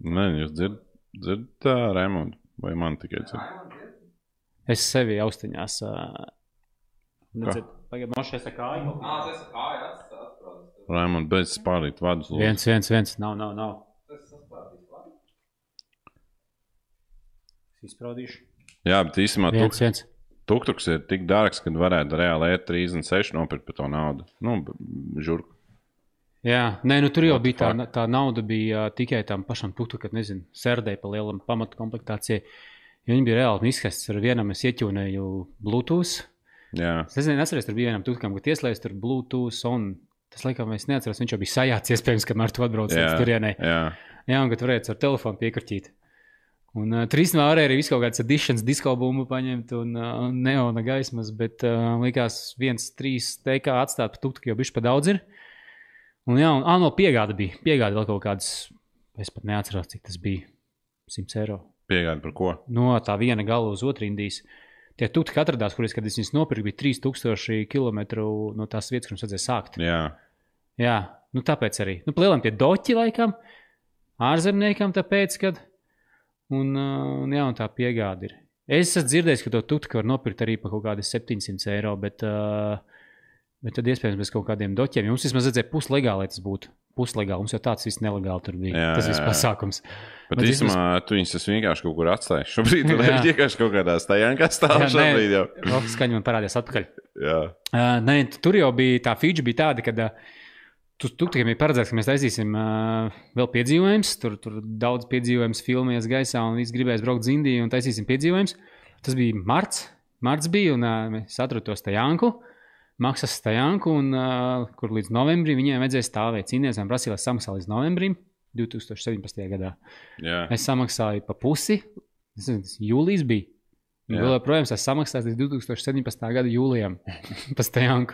Speaker 1: Nē, jūs dzirdat, dzird, uh, Raimondu, vai man tikai dzird?
Speaker 2: Es sevi austiņās. ā, Nedzirdu. Pagaid, man šeit ir kāja.
Speaker 3: Ā, tas ir kāja.
Speaker 1: Raimondu, beidz spārīt vārdus.
Speaker 2: Viens, viens, viens. Nav, nav, nav.
Speaker 3: Tas sasprādzis. labi.
Speaker 2: Es izpraudīšu.
Speaker 1: Jā, bet īstenībā tu,
Speaker 2: Viens, viens.
Speaker 1: Tuktuks ir tik dārgs, ka varētu reāli E36 nopirkt par to naudu. Nu, žurku.
Speaker 2: Jā, nē, nu, tur jau bija tā, tā nauda bija uh, tikai tam pašam tuktu, kad, nezinu, sērdēja pa lielam pamatu komplektācijai. Ja viņi bija reāli izskasts, ar vienam es ieķūnēju Bluetooth.
Speaker 1: Jā,
Speaker 2: Es nezinu, atceros, tur bija vienam tukam, kad ieslēdz tur Bluetooth, un tas, laikam, es neatceros, viņš jau bija sajāts, iespējams, kamēr tu atbrauc līdz turienei.
Speaker 1: jā.
Speaker 2: Jā, un ka tur varēja ar telefonu piekarķīt. Un uh, tur īstenībā arī visu kaut kādas editions, disko bumbu paņemt un uh, neona gaismas, bet uh, likās viens, trīs teikā atstāt tuktu, ka jau bišķi pa daudz ir. Un jā, un ā, no piegāda bija. Piegāda vēl kaut kādas, es pat neatceros, cik tas bija. 100 eiro.
Speaker 1: Piegādi par ko?
Speaker 2: No tā viena gala uz otru indijas. Tie tukti, atradās, kurus, kad es viņus nopirku, bija 3000 km no tās vietas, kur mums vajadzēja sākt.
Speaker 1: Jā,
Speaker 2: Jā, nu tāpēc arī. Nu, plēlam tie doķi laikam, ārzemniekam tāpēc, kad. Un, un, jā, un tā piegāde ir. Es esmu dzirdējis, ka to tutku var nopirkt arī par kaut kādiem 700 eiro, bet, uh, bet tad iespējams bez kaut kādiem doķiem. Jums vismaz vajadzēja puslegāli, lai tas būtu. Puslegāli. Mums jau tāds viss nelegāli tur bija.
Speaker 1: Jā,
Speaker 2: Jā, tas viss
Speaker 1: jā, jā.
Speaker 2: pasākums.
Speaker 1: bet īstenībā tu viņus vienkārši kaut kur atstājis. Šobrīd tu
Speaker 2: Jā.
Speaker 1: vienkārši kaut kādā stāvā stāv
Speaker 2: Jā,
Speaker 1: šobrīd.
Speaker 2: O, Skaņa man parādījās atpakaļ.
Speaker 1: Jā,
Speaker 2: Uh, nē, tur jau bija tā feature, bija tāda, ka uh, tu, tu tikai bija paredzēts, ka mēs taisīsim uh, vēl piedzīvojumus. Tur, tur daudz piedzīvojumus filmēs gaisā, un viss gribēs braukt uz Indiju un taisīsim piedzīvojumus. Tas bija marts. Marts bija, un uh, mēs atradām to stājanku. Maksas stājanku, un uh, kur līdz novembrim viņiem vajadzēja stāvēt. Cīnīties, prasīja, lai samaksā līdz novembrim 2017. gadā.
Speaker 1: jā.
Speaker 2: Es samaksāju pa pusi. Tas jūlijas bija. Vēl joprojām es samaksāju līdz 2017. gada jūlijam. Pēc tam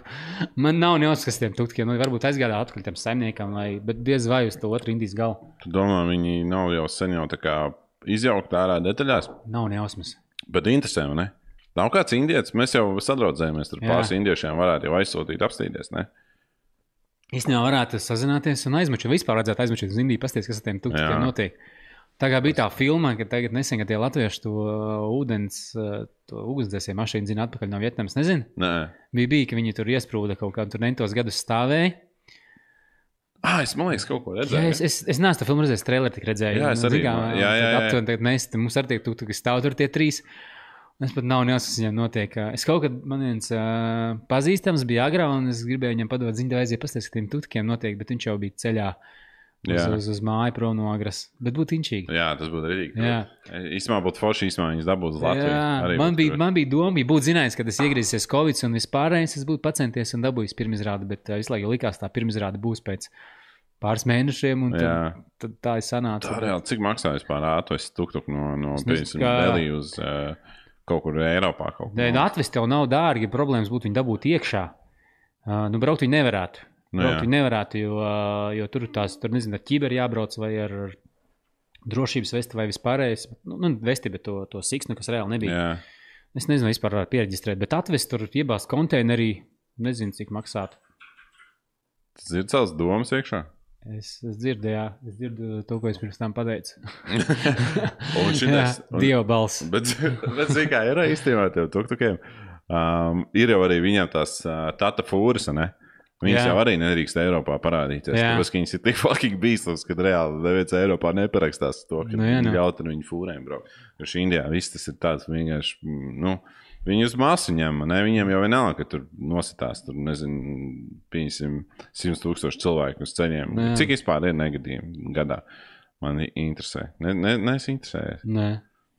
Speaker 2: man nav neuzskatījums, kas tiem tukkiem. Nu, varbūt aizgādā atpakaļ tam saimniekam, vai, bet diez vai uz to otru indijas galu.
Speaker 1: Tu domā, viņi nav jau sen jau tā kā izjaukt ārā detaļās,
Speaker 2: Nav nejausmas.
Speaker 1: bet interesē, vai ne? Nav kāds indietis, mēs jau sadraudzējamies ar
Speaker 2: Jā.
Speaker 1: pāris indiešiem, varētu jau aizsūtīt, apstīties. Ne?
Speaker 2: Īstenībā varētu sazināties un aizmečot. Vispār vajadzētu aizmečot uz Indiju, pasties, kas ar tiem tukkiem
Speaker 1: Jā.
Speaker 2: notiek. Tā kā bija tā filma, ka tagad nesen, kad tie latvieši to uh, ūdens, uh, to ugunsdzēsēju mašīnu zina atpakaļ no Vietnamas, nezinu.
Speaker 1: Nē,
Speaker 2: Bija, bija, ka viņi tur iesprūda kaut kādu tur nentos gadus stāvēja.
Speaker 1: ah, es domāju, ka kaut ko
Speaker 2: Jā,
Speaker 1: redzēju.
Speaker 2: es, es, es neesmu to filmu redzējis, traileri tik redzēju.
Speaker 1: Jā, es
Speaker 2: Nu,
Speaker 1: arī,
Speaker 2: zini kā,
Speaker 1: jā, jā, jā.
Speaker 2: Aptuveni tagad mēs, mums arī tuktu, ka stāv tur tie trīs. Un Es pat nav nejausmas, kas viņam notiek. Es kaut kad man viens uh, pazīstams bija agrā, un es gribēju viņam padot ziņu, aiziet pastāstīt, kas tiem tutkiem notiek, bet viņš jau bija ceļā uz,
Speaker 1: Jā.
Speaker 2: uz, uz māju prom no agras. Bet būtu inčīgi.
Speaker 1: Jā, tas būtu arī.
Speaker 2: Jā.
Speaker 1: Īsumā būtu forši, īsumā viņas dabūtu uz Latviju.
Speaker 2: Jā, man,
Speaker 1: būtu
Speaker 2: bija, man bija doma, bija būt zinājis, ka tas iegriezīsies Covid un vispārējais. Es būtu pacenties un dabūjis pirmizrādi, bet uh, visu laiku likās, tā pirmizrāde būs pēc pāris mēnešiem. Tad, tad tā ir sanāca.
Speaker 1: Tā reāli, cik maksā vispār ātris tuk-tuk no, no
Speaker 2: kā-
Speaker 1: Delī uz uh, kaut kur Eiropā? Kaut
Speaker 2: Nē,
Speaker 1: kur.
Speaker 2: nu, atvest jau nav dārgi. Problēmas būtu viņi dabūt iekšā. Uh, nu, braukt viņi nevarētu.
Speaker 1: Nu,
Speaker 2: Braukt viņi nevarētu, jo, uh, jo tur tās, tur nezinu, ar ķīberi jābrauc vai ar drošības vesti vai vispārējais. Nu, nu vesti, bet to, to siksnu, kas reāli nebija.
Speaker 1: Jā.
Speaker 2: Es nezinu, vispār var pieregistrēt, bet atvest tur iebāzt konteinerī. Nezinu, cik maksātu.
Speaker 1: Tas ir cels domas iekšā.
Speaker 2: Es, es dzirdu, jā, es dzirdu to, ko es pirms tam pateicu.
Speaker 1: Un šitas, un,
Speaker 2: Dieva balss.
Speaker 1: bet, bet zini, kā ir īstenībā tev tuk-tukiem. Um, ir jau arī viņam tās uh, tata fūras, ne? Viņas
Speaker 2: Jā.
Speaker 1: jau arī nedrīkst Eiropā parādīties.
Speaker 2: Jā.
Speaker 1: Tāpēc, ka viņas ir tik fucking bīstamas, ka reāli neviens Eiropā neparakstās to, ka
Speaker 2: Nu, jā, nu.
Speaker 1: ļaut ar viņu fūrēm braukt. Jo šī Indijā viss tas ir tāds vienkārši, mm, nu, viņi uz ņem, ne? Viņiem jau vienalga, ka tur nositās, tur, nezinu, pieņemsim, 100 tūkstoši cilvēku uz ceļiem.
Speaker 2: Jā.
Speaker 1: Cik vispār ir negadījumi gadā? Man interesē. Ne, ne, ne es interesēju.
Speaker 2: Nē,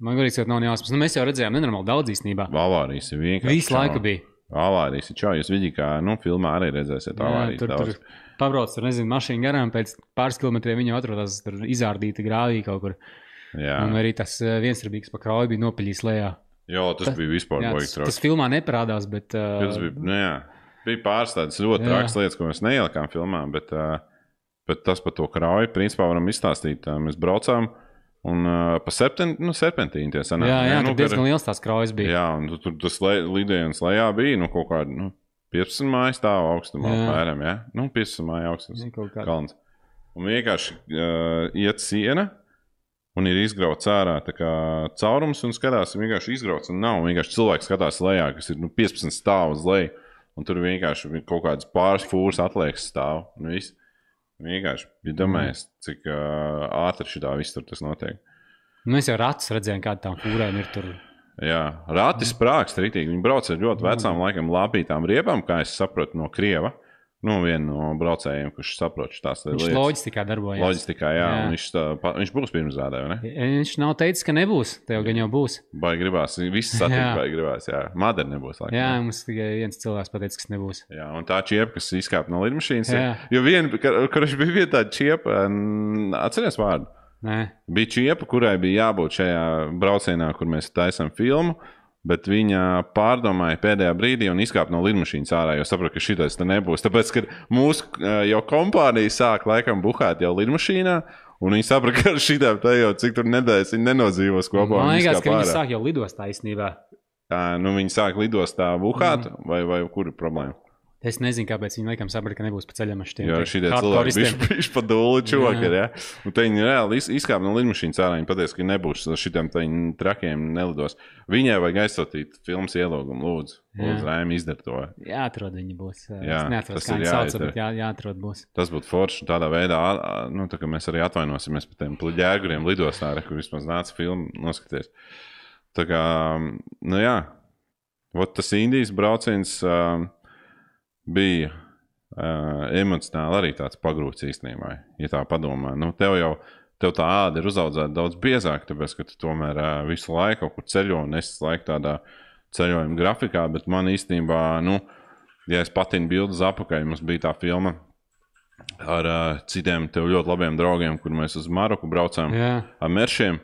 Speaker 2: man liekas, ka nav nejausmas. Nu, mēs jau redzējām, nenormāli daudz īstenībā.
Speaker 1: Avārijas ir vienkārši.
Speaker 2: Visu laiku bija.
Speaker 1: Avārijas ir čau. Jūs vidī kā, nu, filmā arī redzēsiet avārijas.
Speaker 2: tur,
Speaker 1: daudz.
Speaker 2: tur pabrauc, tur nezinu, mašīna garām, pēc pāris kilometriem viņa atrodas tur izārdīta grāvī kaut kur.
Speaker 1: Jā,
Speaker 2: Un arī tas eh, viensrabīgs pa krauju bija nopiļīs lejā.
Speaker 1: Jo, tas
Speaker 2: tas-
Speaker 1: bija vispār
Speaker 2: Jā, tas, tas filmā neparādās, bet. Uh,
Speaker 1: Tas bija, nu, jā, bija pāris tādas ļoti
Speaker 2: Jā.
Speaker 1: trakas lietas, ko mēs neielikām filmā, bet, uh, bet tas par to krauju, principā, varam izstāstīt. Uh, mēs braucām un uh, pa septen, nu, serpentīnu tie sanāk.
Speaker 2: jā, jā,
Speaker 1: nu,
Speaker 2: tur diezgan liels tās kraujas bija.
Speaker 1: Jā, un tu- tur tas lidojums lejā bija nu, kaut kāda nu, 15 mājas stāva augstumā,
Speaker 2: Jā.
Speaker 1: apmēram. Ja? Nu, 15 mājas augstums. Kalns. Un vienkārši uh, iet siena, un ir izgrauts ārā kā caurums, un skatās, un vienkārši izgrauts. Un nav vienkārši cilvēks skatās lejā, kas ir nu, 15 stāvus uz leju. Un tur vienkārši ir kaut kādas pāris fūras atliekas stāv. Un viss. Vienkārši bija domājis, cik uh, ātri šī tā viss tur tas notiek.
Speaker 2: Nu, Mēs jau ratus redzējām, kāda tām fūrēm ir tur.
Speaker 1: Jā, rati sprāgst rītīgi. Viņi brauc ar ļoti vecām, laikam, lāpītām riebām, kā es saprotu no Krieva. Nu, viena no braucējiem, kurš saprot tās
Speaker 2: Viņš
Speaker 1: lietas.
Speaker 2: loģistikā darbojas.
Speaker 1: Loģistikā, jā,
Speaker 2: Jā.
Speaker 1: jā. Viņš, tā, pa- viņš būs pirmsrādē, vai ne?
Speaker 2: Viņš nav teicis, ka nebūs. Tev gan jau būs.
Speaker 1: Vai gribās, viss satikt,
Speaker 2: Jā.
Speaker 1: vai gribās, jā. Madara nebūs, laikam.
Speaker 2: Jā, mums tikai viens cilvēks pateica, kas nebūs.
Speaker 1: Jā, un tā čiepa, kas izkāpa no lidmašīnas, ir.
Speaker 2: Jā.
Speaker 1: Jo viena, kur kurš bija viena tāda čiepa, atceries vārdu?
Speaker 2: Nē,
Speaker 1: Bija čiepa, kurai bija jābūt šajā braucienā, kur mēs taisām filmu. Bet viņa pārdomāja pēdējā brīdī un izkāpa no lidmašīnas ārā, jo saprata, ka šis te nebūs. Tāpēc, kad mūsu jau kompānija sāk laikam buhāt jau lidmašīnā, un viņi saprata, ka šī tā jau cik tur nedēļas viņi nenodzīvos kopā.
Speaker 2: man liekas, ka viņi sāk jau lidostā īstenībā.
Speaker 1: Tā, nu, viņi sāk lidostā buhāt, mm. vai, vai kur ir problēma?
Speaker 2: Es nezinu, kāpēc viņi laikam saprata, ka nebūs pa ceļam ar šiem
Speaker 1: Jo šī cilvēki bija bijuši pa dūli čokari. Ja? Un te viņi reāli iz- izkāpa no lidmašīnas ārā. Viņi pateica, ka nebūs šitiem tādiem trakiem nelidos. Viņai vajag aizsūtīt filmas ielūgumu, lūdzu. Lūdzu, Rēmi, izdara to.
Speaker 2: Jāatrod viņi būs.
Speaker 1: Jā,
Speaker 2: es neatceros,
Speaker 1: tas
Speaker 2: kā
Speaker 1: ir
Speaker 2: viņi sauc, bet jā, jāatrod būs.
Speaker 1: Tas būtu forši. Tādā veidā nu, tā kā mēs arī atvainosimies par tiem ģēguriem lidostā, kur vismaz nāca filmu noskaties. Tā kā, nu jā, Vot tas Indijas brauciens uh, bija uh, emocionāli arī tāds pagrūts īstenībā. Ja tā padomā, nu, tev jau tev tā āda ir uzaudzēta daudz biezāk, tāpēc ka tu tomēr uh, visu laiku kaut kur ceļo un es laiku tādā ceļojuma grafikā, bet man īstenībā, nu, ja es patinu bildes apakaļ, mums bija tā filma ar uh, citiem tev ļoti labiem draugiem, kur mēs uz Maroku braucām
Speaker 2: Jā,
Speaker 1: ar meršiem.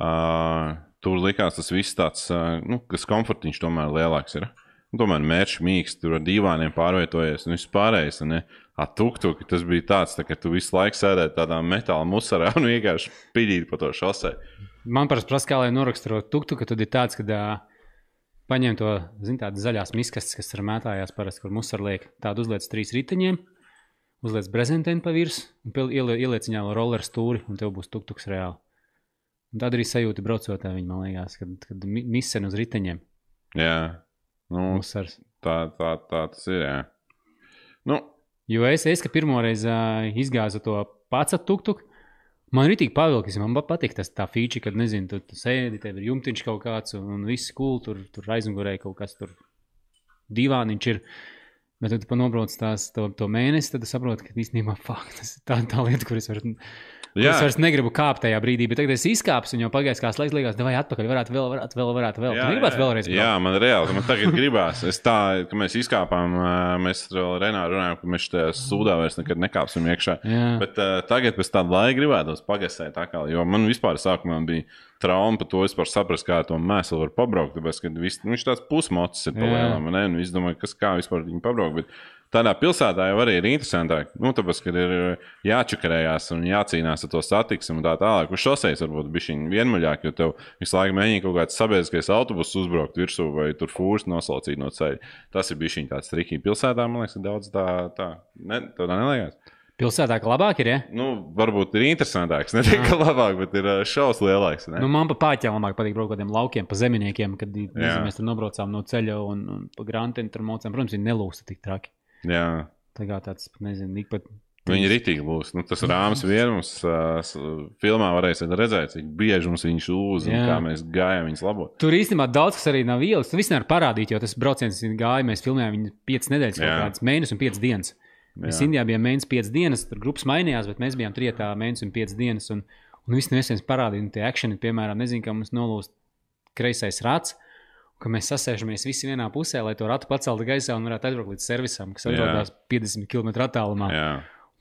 Speaker 1: Uh, tur likās tas viss tāds, nu, kas komfortiņš tomēr lielāks ir. Nu, tomēr mērķis mīksts, tur ar divām pārvietojies un viss pārējais. un Ne? Ar tuktuki tas bija tāds, tā, ka tu visu laiku sēdēji tādā metāla musarā un vienkārši pidīji pa to šosei.
Speaker 2: Man parasti prasa, kā lai noraksturo tuktu, ka tad ir tāds, ka uh, paņem to, zin, tādas zaļās miskastes, kas ir mētājās parasti, kur musar liek. Tādu uzliec trīs riteņiem, uzliec brezentēnu pa virsmu un ieliec, viņā roller stūri, un tev būs tuktuks reāli. Un tad arī sajūta braucot ar viņu, man liekas, kad, kad mi- misen uz riteņiem.
Speaker 1: Jā, nu,
Speaker 2: Musars.
Speaker 1: tā, tā, tā tas ir. Jā. Nu,
Speaker 2: Jo es, es ka pirmo reizi uh, izgāzu to pats tuktuku, man arī tik pavilkis. Man pa- patīk tas tā feature, kad, nezinu, tu, tu sēdi, tev ir jumtiņš kaut kāds, un, un viss cool, tur, tur aizmugurē kaut kas tur divāniņš ir. Bet, kad tu nobrauc tās, to, to mēnesi, tad saproti, ka īstenībā fuck, tas ir tā, tā lieta, kuras var.
Speaker 1: Jā,
Speaker 2: Es vairs negribu kāpt tajā brīdī, bet tagad es izkāpšu, un jau pagājis kāds laiks, liekas, vai atpakaļ, varētu vēl, varētu vēl, varētu vēl. Tu gribētu vēlreiz.
Speaker 1: Jā, man reāli, man tagad gribās. Es tā, ka mēs izkāpām, mēs ar Renāru runājām, ka mēs tajā sūdā vairs nekad nekāpsim iekšā.
Speaker 2: Jā.
Speaker 1: Bet uh, tagad pēc tāda laika gribētos pagasēt atkal, jo man vispār sākumā bija trauma par to vispār saprast, kā to mēslu var pabraukt. Tāpēc, ka vis, nu, viņš tāds pusmocis ir
Speaker 2: Jā.
Speaker 1: palēnām, un es domāju, kas kā vispār viņu pabraukt. Bet tādā pilsētā jau arī ir interesantāk. Nu, tāpēc, kad ir jāčakarējās un jācīnās ar to satiksmi un tā tālāk. Uz šoseis varbūt bija viņa vienmuļāk, jo tev visu laiku mēģina kaut kāds sabiedriskais autobus uzbraukt virsū vai tur fūrs noslaucīt no ceļa. Tas ir bijis tāds trikīgi pilsētā, man liekas, daudz tā, tā. Ne, tā neliekas.
Speaker 2: Pilsētā, ka labāk ir, ja?
Speaker 1: Nu, varbūt ir interesantāks, ne tikai labāk, bet ir ā, šausmas lielāks. Ne?
Speaker 2: Nu, man pa pāķiem labāk patīk braukt tādiem laukiem, pa zeminiekiem, kad nezinu, mēs tur nobraucām no ceļa un, un pa grāmatiem tur mocām. Protams, viņi nelūsta tik traki.
Speaker 1: Jā.
Speaker 2: Tā kā tāds, nezinu, ik pat.
Speaker 1: Viņi ir rītīgi būs. Nu, tas rāms vienams uh, filmā varēsiet redzēt, cik bieži mums viņš lūdz un kā mēs gājām viņas labot.
Speaker 2: Tur īstenībā daudz kas arī nav ielas. Tu viss nevar parādīt, jo tas brauciens gāja. Mēs filmējām viņu 5 nedēļas, kaut
Speaker 1: Jā.
Speaker 2: kādas mēnesis un 5 dienas. Mēs
Speaker 1: Jā.
Speaker 2: Indijā bijām mēnesis, 5 dienas, tur grupas mainījās, bet mēs bijām trietā mēnesis un 5 dienas. Un, un viss nesen parādīja, un tie akcenti, piemēram, nezinu, kā mums nolūst kreisais rats. Ka mēs sasēžamies visi vienā pusē, lai to ratu paceltu gaisā un varētu aizbraukt līdz servisam, kas atrodas 50 km attālumā.
Speaker 1: Jā.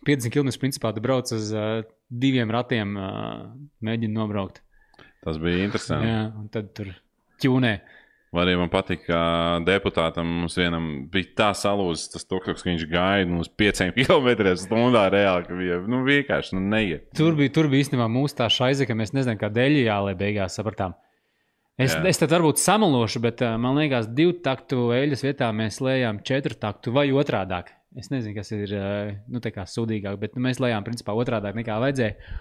Speaker 2: 50 km principā tu brauc uz uh, diviem ratiem, uh, mēģini nobraukt.
Speaker 1: Tas bija interesanti.
Speaker 2: Jā, un tad tur ķūnē.
Speaker 1: Vai arī man patīk, ka deputātam mums vienam bija tā salūzis, tas tukšs, ka viņš nu, uz 5 km stundā reāli. ka Bija, nu, vienkārši nu, neiet.
Speaker 2: Tur bija, tur bija īstenībā mūsu tā šaize, ka mēs nezinām, kā dēļ jālai beigās sapratām. Es,
Speaker 1: Jā.
Speaker 2: es tad varbūt samalošu, bet uh, man liekas, divu taktu eļļas vietā mēs lējām četru taktu vai otrādāk. Es nezinu, kas ir uh, nu, sūdīgāk, bet nu, mēs lējām principā otrādāk nekā vajadzēja.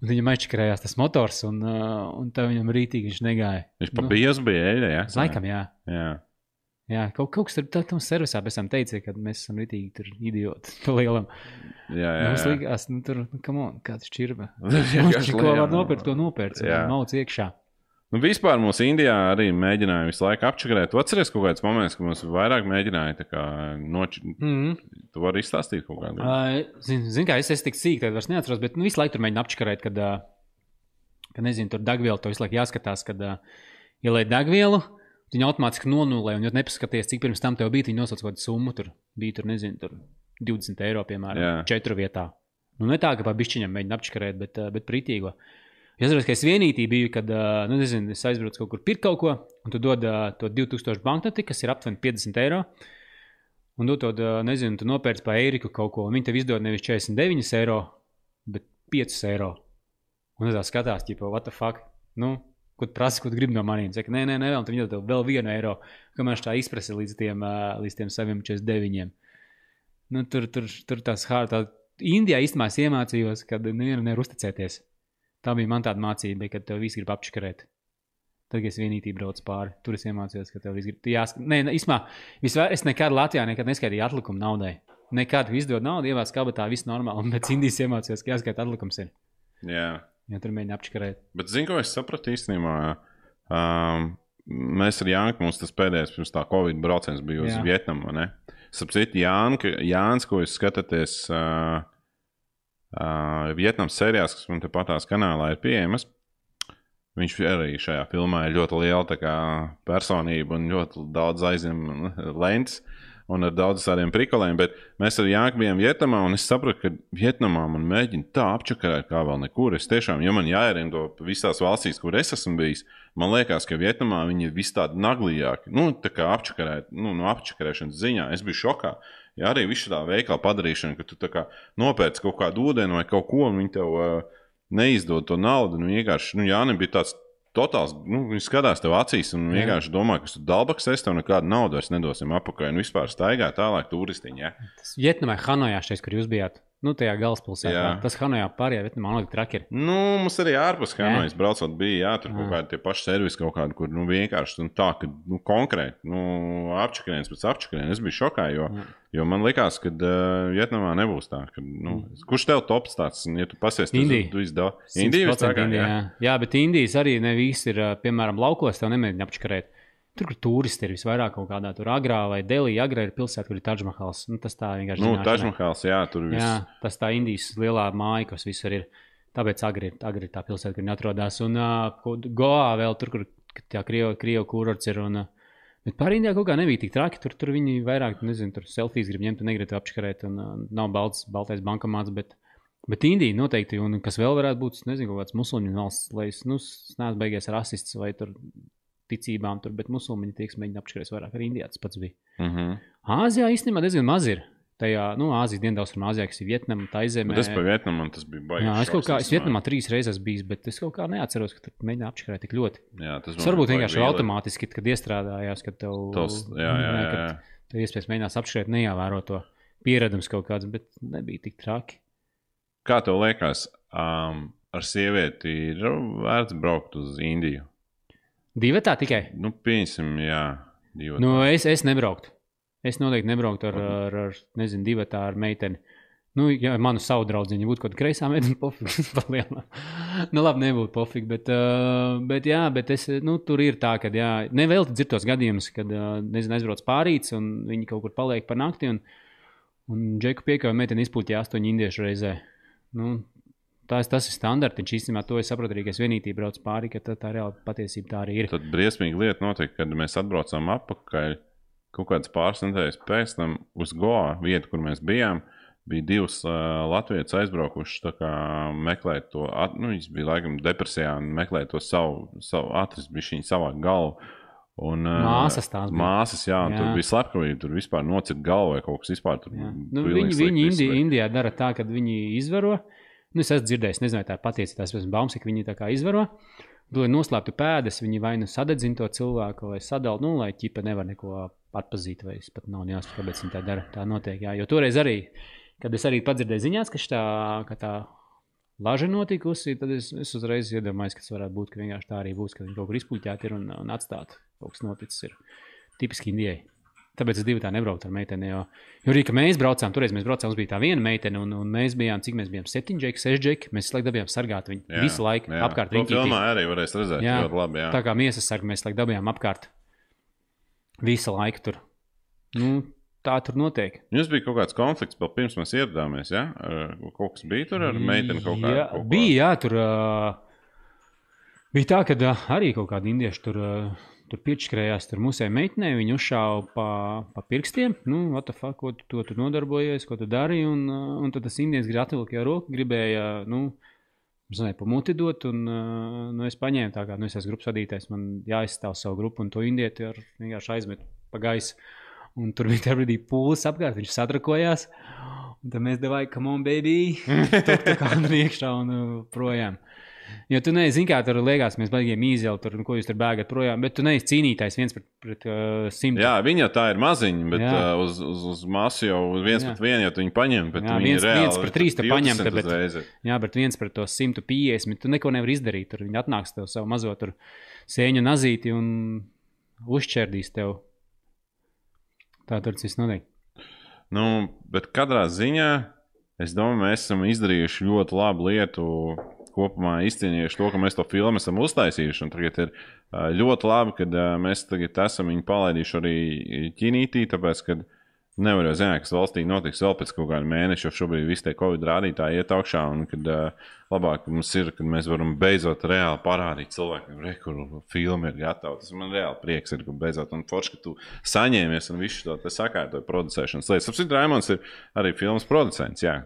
Speaker 2: Un viņam aizčakarējās tas motors, un, uh, un tā viņam rītīgi viņš negāja.
Speaker 1: Viņš
Speaker 2: Nu,
Speaker 1: bija eļļa. Ja?
Speaker 2: Laikam, jā.
Speaker 1: Jā.
Speaker 2: Jā, kaut, kaut kas tur tam servisā pēc tam teica, ka mēs esam rītīgi tur idioti. Pa lielam.
Speaker 1: Jā, jā,
Speaker 2: Mums likās, nu tur, nu, come on, kāds čirba. Viņš ko var nopirkt, to nopirkt. Mauc iekšā.
Speaker 1: Nu, vispār mums Indijā arī mēģināja visu laiku apčakarēt. Tu atceries kaut kāds moments, kad mums vairāk mēģināja noči...
Speaker 2: Mm.
Speaker 1: Tu vari izstāstīt kaut kādu.
Speaker 2: Uh, Zini, zin, kā es esmu tik sīk, tad vairs neatceros, bet nu, visu laiku tur mēģina apčakarēt, kad, uh, kad nezinu, tur degvielu, to visu laiku jāskatās, kad uh, ielai degvielu. Viņa automātiski nonulē, un, ja nepaskaties, cik pirms tam tev bija, viņa nosauca kaut kādu summu. Tur bija, tur, nezinu, tur 20 eiro, piemēram,
Speaker 1: Jā.
Speaker 2: četru vietā. Nu, ne tā, ka pa bišķiņam mēģina apčakarēt, bet, uh, bet pritīgo. Es atceros, ka es vienītī biju, kad nu, nezinu, es aizbraucu kaut kur pirkt kaut ko, un tu dod to 2000 banknoti, kas ir aptuveni 50 eiro. Un tu to, nezinu, tu nopērci pa eiriku kaut ko, un viņi tev izdod nevis 49 eiro, bet 5 eiro. Un tā skatās, tipo, what the fuck? Nu, ko tu prasa, ko tu gribi no maniem? Saka, nē, nē, nē, un viņi dod vēl vienu eiro, kamēr tā izprasa līdz tiem, līdz tiem saviem 49. Nu, tur, tur, tur tās hārta. Indijā īstenībā es iemācījos, ka nevienam nevar uzticēties. Tā bija man tāda mācība, kad tev viss grib apškarēt. Tad, kad es vienīgi braucu pāri, tur es iemācījos, ka tev viss grib. Jāsk... Nē, īstenībā, visvair... es nekad Latvijā nekad neskaitīju atlikumu naudai. Nekad izdod naudu, ievāc kabatā, viss normāli. Un pēc Indijas iemācījos, ka jāskaita atlikums ir.
Speaker 1: Jā.
Speaker 2: Ja tur mēģina apškarēt.
Speaker 1: Bet, zinu, ko es sapratu īstenībā. Um, mēs ar Jānu, mums tas pēdējais pirms tā Covid brauciens bija uz. Vietnamu. Jānka, Jānis, ko jūs skatāties uh, uh, Vietnamas sērijās, kas man te patās kanālā ir pieejamas, viņš arī šajā filmā ir ļoti liela kā, personība un ļoti daudz aizņem lentes. Un ar daudziem tādiem prikoliem, bet mēs ar Jānu bijām Vietnamā, un es sapratu, ka Vietnamā man mēģina tā apčakarēt, kā vēl nekur. Es tiešām, ja man jāierindo visās valstīs, kur es esmu bijis, man liekas, ka Vietnamā viņi ir vis tādi naglīgāki. Nu, tā kā apčakarēt, nu, no apčakarēšanas ziņā. Es biju šokā. Ja arī viss tā veikala padarīšana, ka tu kā nopērci kaut kādu ūdeni vai kaut ko, un viņi tev uh, neizdod to naudu. Nu, vienkārši, nu, Jānis bija tāds. Totāls, nu, viņš skatās tev acīs un vienkārši domā, ka tu dabaks esi, tev nekādu naudu vairs nedosim apakaļ. Un vispār staigā tālāk turistiņā. Ja?
Speaker 2: Tas Vietnamā, Hanojā, šeit, kur jūs bijāt, nu, tajā galvaspilsētā. Tas Hanojā pārējā Vietnamā nav tik traki. ir.
Speaker 1: Nu, mums arī ārpus Hanojas braucot bija, jā, tur kaut
Speaker 2: Jā.
Speaker 1: kādi tie paši servisi kaut kādi, kur nu, vienkārši nu, tā, ka nu, konkrēti, nu, apčakarienes pēc apčakarienes. Es biju šokā, jo,
Speaker 2: Jā.
Speaker 1: jo man likās, ka uh, Vietnamā nebūs tā. Ka, nu, kurš tev tops tāds, ja tu pasies, tad
Speaker 2: Indija.
Speaker 1: tu izdod. Indija
Speaker 2: 100%
Speaker 1: vistākā,
Speaker 2: Indija,
Speaker 1: jā.
Speaker 2: jā. bet Indijas arī ne visi ir, piemēram, laukos, tev nemēģina apčakarēt. Tur, kur turisti ir visvairāk kaut kādā tur agrā vai Delī, agrā ir pilsēta, kur ir Tažmahals. Nu, tas tā vienkārši
Speaker 1: Nu,
Speaker 2: zināšanai.
Speaker 1: Tažmahāls, jā, tur viss.
Speaker 2: Jā, tas tā Indijas lielā māja, kas visur ir. Tāpēc agri, ir- agri ir tā pilsēta, kur viņi atrodas. Un uh, Goā vēl tur, kur tā Krievu kurorts ir. Un, uh, bet pār Indijā kaut kā nebija tik traki. Tur, tur viņi vairāk, nezinu, tur selfijas grib ņemt, un negrib to apškarēt. Un uh, nav balts, baltais bankomāts. Bet, bet Indija noteikti, un kas vēl varētu būt, nezinu, kaut kāds musulmaņu valsts, lai es, nu, es neesmu beigies rasists vai tur ticībām, tur, bet musulmaņi tieks mēģina apškarēt vairāk. Arī Indijā tas pats bija.
Speaker 1: Mm -hmm.
Speaker 2: Āzijā īstenībā diezgan maz ir. Tajā, nu, Āzijas dienvidaustrumā, Āzijā, kas ir Vietnama, Taizemē.
Speaker 1: Bet es pa Vietnamu, tas bija baigi.
Speaker 2: Jā, es kaut kā, es. Vietnamā trīs reizes biju, bet es kaut kā neatceros, ka tur mēģināju apškarēt tik ļoti.
Speaker 1: Jā, tas
Speaker 2: Tas varbūt vienkārši
Speaker 1: vieli.
Speaker 2: automātiski, kad iestrādājās, ka tev
Speaker 1: Tos, jā, jā, jā, jā.
Speaker 2: Tev iespējams mēģinās apškarēt, neievēro to pieredums kaut kāds, bet nebija tik traki.
Speaker 1: Kā tev liekas, um, ar sievieti ir vērts braukt uz Indiju?
Speaker 2: Divi tā tikai.
Speaker 1: Nu, pieņemsim, jā, divi.
Speaker 2: Nu, es, es nebrauktu. Es noteikti nebrauktu ar, ar, ar nezinu, divu tā ar meiteni. Nu, ja manu savu draugu būtu kaut kāda kreisā meitene, pofīgi. palielā. nu, labi, nebūtu pofīgi. Bet, uh, bet, jā, bet es, nu, tur ir tā, ka nevelti dzirtos gadījumus, kad uh, nezinu, aizbrauc pārīts un viņi kaut kur paliek par nakti. Un, un Džeku piekāpja meiteni izpūtīja astoņu indiešu reizē. Nu, tas, tas ir standarts. Īstenībā to es saprotu arī, ka es vienīgi braucu pāri, ka tā, tā reāla patiesība tā arī ir.
Speaker 1: Tad briesmīga lieta notika, kad mēs atbraucām atpakaļ. Kaut kādas pāris nedēļas pēc tam uz Goa vietu, kur mēs bijām, bija divas uh, latviešu aizbraukušas tā kā meklēt to. At, nu, viņas bija laikam depresijā un meklēja to savu, savu atrast, bija viņa savā galvā. Un, uh,
Speaker 2: Māsas tās bija.
Speaker 1: Māsas, jā, jā. tur bija slepkavība, tur vispār nocirta galva vai kaut kas vispār.
Speaker 2: Nu, viņi viņi Indi. Indijā dara tā, ka viņi izvaro. Nu, es esmu dzirdējis, nezinu, tā ir patiesība. Tas ir Baumas, ka viņi tā kā izvaro. Lai noslēptu pēdas, viņi vai nu sadedzina to cilvēku, vai sadala, nu, lai ķipa nevar neko atpazīt, vai es pat nav jāsaka, kāpēc viņi tā dara. Tā notiek, jā. Jo toreiz arī, kad es arī padzirdēju ziņās, ka, šitā, ka tā laža notikusi, tad es, es uzreiz iedomājos, ka tas varētu būt, ka vienkārši tā arī būs, ka viņi kaut kur izpuļķēti ir un, un atstāti. Kaut kas noticis ir tipiski Indijai. Tāpēc es divi tā nebraucu ar meiteni. Jo, jo arī, kad mēs braucām, toreiz mēs braucām, mums bija tā viena meitene, un, un mēs bijām, cik mēs bijām, septiņi džeki, seši džeki. Mēs laikam dabījām sargāt viņu
Speaker 1: Jā,
Speaker 2: visu laiku
Speaker 1: jā.
Speaker 2: apkārt. Riņķītī.
Speaker 1: filmā arī varēs redzēt.
Speaker 2: Jā.
Speaker 1: Ļoti labi. Jā.
Speaker 2: Tā kā miesas sargi mēs laikam dabījām apkārt visu laiku tur. Nu, tā tur notiek.
Speaker 1: Jums bija kaut kāds konflikts, vēl pirms mēs ieradāmies. Ja? Kaut kas bija tur ar meiteni kaut kā.
Speaker 2: jā,
Speaker 1: kaut ko-
Speaker 2: bija, jā, tur uh, bija tā, ka uh, arī kaut kādi indieši tur. Uh, Tur piečkrējās tur mūsē meitenē, viņa uzšāva pa, pa pirkstiem. Nu, what the fuck, ko tu, to tu nodarbojies, ko tu dari? Un, uh, un tad tas indietis grib atvilkt roku, gribēja, nu, zināju, pamuti dot. Un, uh, nu, es paņēmu tā kā, nu, es esmu grupas vadītājs, man jāizstāv savu grupu, un to indieti ar vienkārši aizmet pa gaisu. Un tur bija tā brīdī pūlis apkārt, viņš satrakojās. Un tad mēs devām, come on, baby, tur tā kā tur iekšā un uh, projām. Jo tu nezini, kā tur liekas, mēs baigām īzeli, tur, nu, ko jūs tur bēgat projām, bet tu neesi cīnītājs viens pret, pret uh, simtu.
Speaker 1: Jā, viņa tā ir maziņa, bet
Speaker 2: Jā.
Speaker 1: uh, uz, uz, uz masu jau viens
Speaker 2: Jā.
Speaker 1: pret vienu, ja tu viņu paņem.
Speaker 2: Jā,
Speaker 1: viņi
Speaker 2: viens-
Speaker 1: reāli
Speaker 2: viens pret trīs tu paņem,
Speaker 1: 20
Speaker 2: tad bet-
Speaker 1: uzreiz ir.
Speaker 2: Jā, bet viens pret to 150. Tu neko nevari izdarīt. Tur viņi atnāks tev savu mazo tur sēņu nazīti un uzšķērdīs tev. Tā tur viss notiek.
Speaker 1: Nu, bet katrā ziņā es domāju, mēs esam izdarījuši ļoti labu lietu. Kopumā izcīnījuši to, ka mēs to filmu esam uztaisījuši. Tagad ir ļoti labi, ka mēs tagad esam viņu palaidījuši arī ķinītī, tāpēc, ka nevar jau zināt, kas valstī notiks vēl pēc kaut kāda mēneša, jo šobrīd visi tie Covid rādītāji iet augšā. Un kad labāk mums ir, kad mēs varam beidzot reāli parādīt cilvēkiem, re, kur filma ir gatava. Tas man reāli prieks ir, ka beidzot un forši, ka tu saņēmies un visu to te sakārtoji producēšanas lietas. Apsimt, Raimons ir arī filmas producents, jā.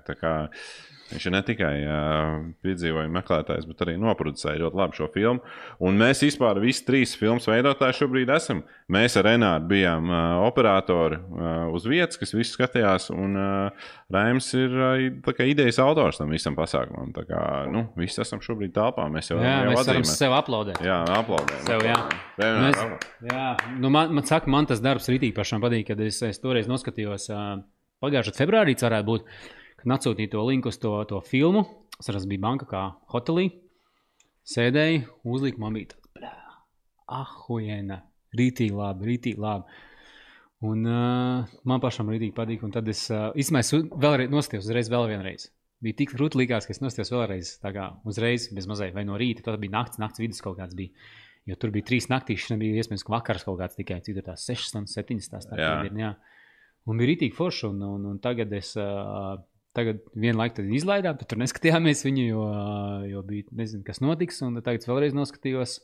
Speaker 1: Viņš ir ne tikai uh, piedzīvojuma meklētājs, bet arī noproducēja ļoti labi šo filmu. Un mēs vispār visi trīs filmas veidotāji šobrīd esam. Mēs ar Renāru bijām uh, operatori uh, uz vietas, kas visu skatījās, un uh, Raims ir uh, idejas autors tam visam pasākumam. Tā kā nu, visi esam šobrīd telpā. Mēs jau,
Speaker 2: varam
Speaker 1: atzīmē.
Speaker 2: sev aplaudēt.
Speaker 1: Jā, aplaudējam.
Speaker 2: Sev, jā.
Speaker 1: Renāri,
Speaker 2: Mēs-
Speaker 1: aplaudē.
Speaker 2: Jā, nu man, man saka, man tas darbs rītīgi pašam patīk, kad es, es toreiz noskatījos uh, pagājušā februārī, varētu būt, kad atsūtīju to linku uz to, to filmu. Es arī biju banka kā hotelī, sēdēju, uzliku man bija tāds, ah, huēna, rītīgi labi, rītīgi labi. Un uh, man pašam rītīgi patīk, un tad es uh, īstenībā vēlreiz nostājos uzreiz vēl vienreiz. Bija tik grūti likās, ka es nostājos vēlreiz, tā kā uzreiz bez mazliet, vai no rīta, tad bija nakts, nakts vidus kaut kāds bija. Jo tur bija trīs naktīs, šodien bija iespējams, ka vakars kaut kāds tikai cik tur tās 6 stundas, 7 stundas. Tā
Speaker 1: Jā.
Speaker 2: tad ir, jā. Un bija rītīgi forši, un, un, un tagad es. Uh, Tagad vienu laiku tad izlaidām, tad tur neskatījāmies viņu, jo, jo bija nezinu, kas notiks. Un tagad vēlreiz noskatījos,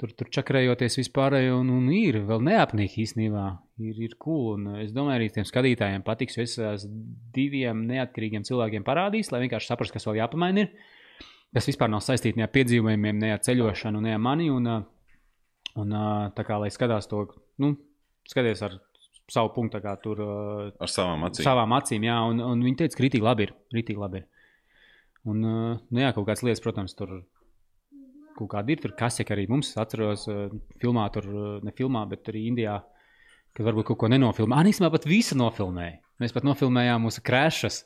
Speaker 2: tur, tur čakrējoties vispār, un, un ir vēl neapnīgi īstenībā. Ir, ir cool. Un es domāju, arī tiem skatītājiem patiks, jo es esmu diviem neatkarīgiem cilvēkiem parādījis, lai vienkārši saprastu, kas vēl jāpamaina. Ir. Tas vispār nav saistīts ne ar piedzīvojumiem, ne ar ceļošanu, ne ar mani. Un, un tā kā lai skatās to, nu, skaties ar savu punktu, kā tur uh,
Speaker 1: Ar savām acīm.
Speaker 2: savām acīm, jā, un, un viņi teica, ka rītīgi labi ir. Rītīgi labi ir. Un, uh, nu, jā, kaut kādas lietas, protams, tur kaut kāda ir. Tur kaseka arī mums atceros, uh, filmā, tur uh, ne filmā, bet arī Indijā, kad varbūt kaut ko nenofilmē. Ah, īstenībā pat visu nofilmēja. Mēs pat nofilmējām mūsu krāšas,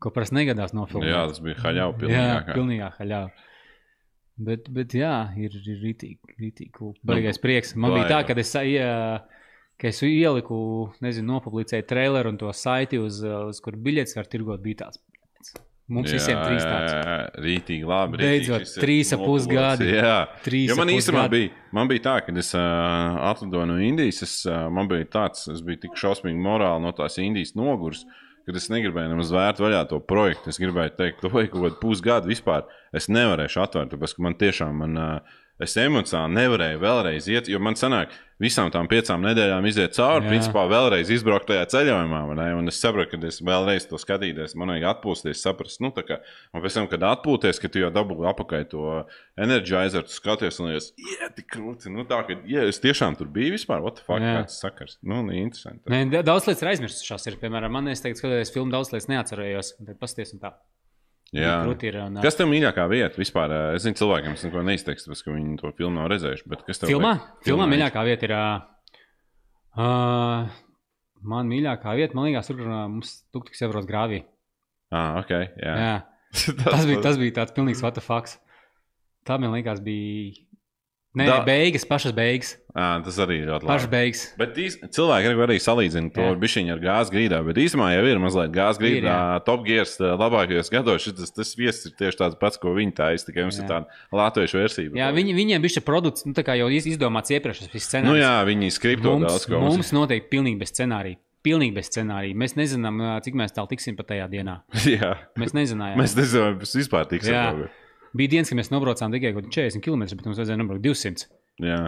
Speaker 2: ko parasti negadās nofilmēt.
Speaker 1: Jā, tas bija haļau
Speaker 2: Jā,
Speaker 1: pilnīgi.
Speaker 2: pilnīgā haļā. Bet, bet jā, ir, rītīgi, rītīgi cool. Baigais prieks. Man bija tā, ka es, jā, ka es ieliku, nezinu, nopublicēju traileru un to saiti, uz, uz kur biļetes var tirgot. Bija tāds. Mums jā, visiem trīs
Speaker 1: jā, rītīgi labi.
Speaker 2: Beidzot, trīs ap pus
Speaker 1: nopulēts.
Speaker 2: gadi.
Speaker 1: Jā,
Speaker 2: Trīs
Speaker 1: Jo man īstenībā bija, man bija tā, ka es uh, atlidoju no Indijas. Es, uh, man bija tāds, es biju tik šausmīgi morāli no tās Indijas nogurs, ka es negribēju nemaz vērt vaļā to projektu. Es gribēju teikt, to vajag kaut kādu pusgadu vispār. Es nevarēšu atvērt, tāpēc ka man tiešām, man, uh, es emocionāli nevarēju vēlreiz iet, jo man sanāk, visām tām piecām nedēļām iziet cauri,
Speaker 2: Jā.
Speaker 1: principā vēlreiz izbraukt tajā ceļojumā. ne? Un es saprotu, ka es vēlreiz to skatīties, man vajag atpūsties, saprast, nu, kā, un pēc tam, kad atpūties, ka tu jau dabūji apakaļ to energizer, tu skaties, un es, tik krūti, nu, tā, ka, jā, es tiešām tur biju vispār, what the fuck,
Speaker 2: Jā.
Speaker 1: kāds sakars. Nu, interesanti.
Speaker 2: Da- daudz lietas ir aizmirsušās. Ir, piemēram, man es teiktu, skatoties filmu, daudz lietas neatcerējos. Tad pasties un tā. Ir. Un,
Speaker 1: Kas tev mīļākā vieta vispār? Es zinu, cilvēkiem tas neko neizteiks, tāpēc, ka viņi to filmu nav redzējuši. Bet kas tev
Speaker 2: Filmā?
Speaker 1: liek-
Speaker 2: Filmā mīļākā vieta ir. Uh, man mīļākā vieta, man liekas, tur mums tuktiks euros grāvī.
Speaker 1: Ah, ok. Jā.
Speaker 2: Jā. Tas bija, tas bija tāds pilnīgs what the fuck. Tā man liekas bija Nē,
Speaker 1: Da-
Speaker 2: beigas, pašas beigas.
Speaker 1: À, tas arī ir ļoti
Speaker 2: Pašas
Speaker 1: labi.
Speaker 2: beigas.
Speaker 1: Bet īs- cilvēki arī, arī salīdzina to
Speaker 2: Jā.
Speaker 1: bišķiņu ar gāzes grīdā. Bet īstenībā jau ir mazliet gāzes
Speaker 2: Ir,
Speaker 1: grīdā. Top gears labākajos gados šis tas viesis ir tieši tāds pats, ko viņi taisa. Tikai jums ir
Speaker 2: Jā.
Speaker 1: tāda latviešu versija.
Speaker 2: Jā, viņi, viņiem bija šis produkts, nu, tā jau iz- izdomāts iepriekš, tas
Speaker 1: Nu
Speaker 2: scenārijs.
Speaker 1: jā, viņi skripto
Speaker 2: mums,
Speaker 1: daudz ko.
Speaker 2: mums noteikti pilnīgi bez scenārija. Pilnīgi bez scenārija. Mēs nezinām, cik mēs tālu tiksim pat tajā dienā.
Speaker 1: jā,
Speaker 2: Mēs nezinājām.
Speaker 1: mēs nezinām, kas vispār tiks.
Speaker 2: Bija dienas, kad mēs nobraucām tikai kaut kādi 40 km, bet mums vajadzēja nobraukt 200.
Speaker 1: Jā,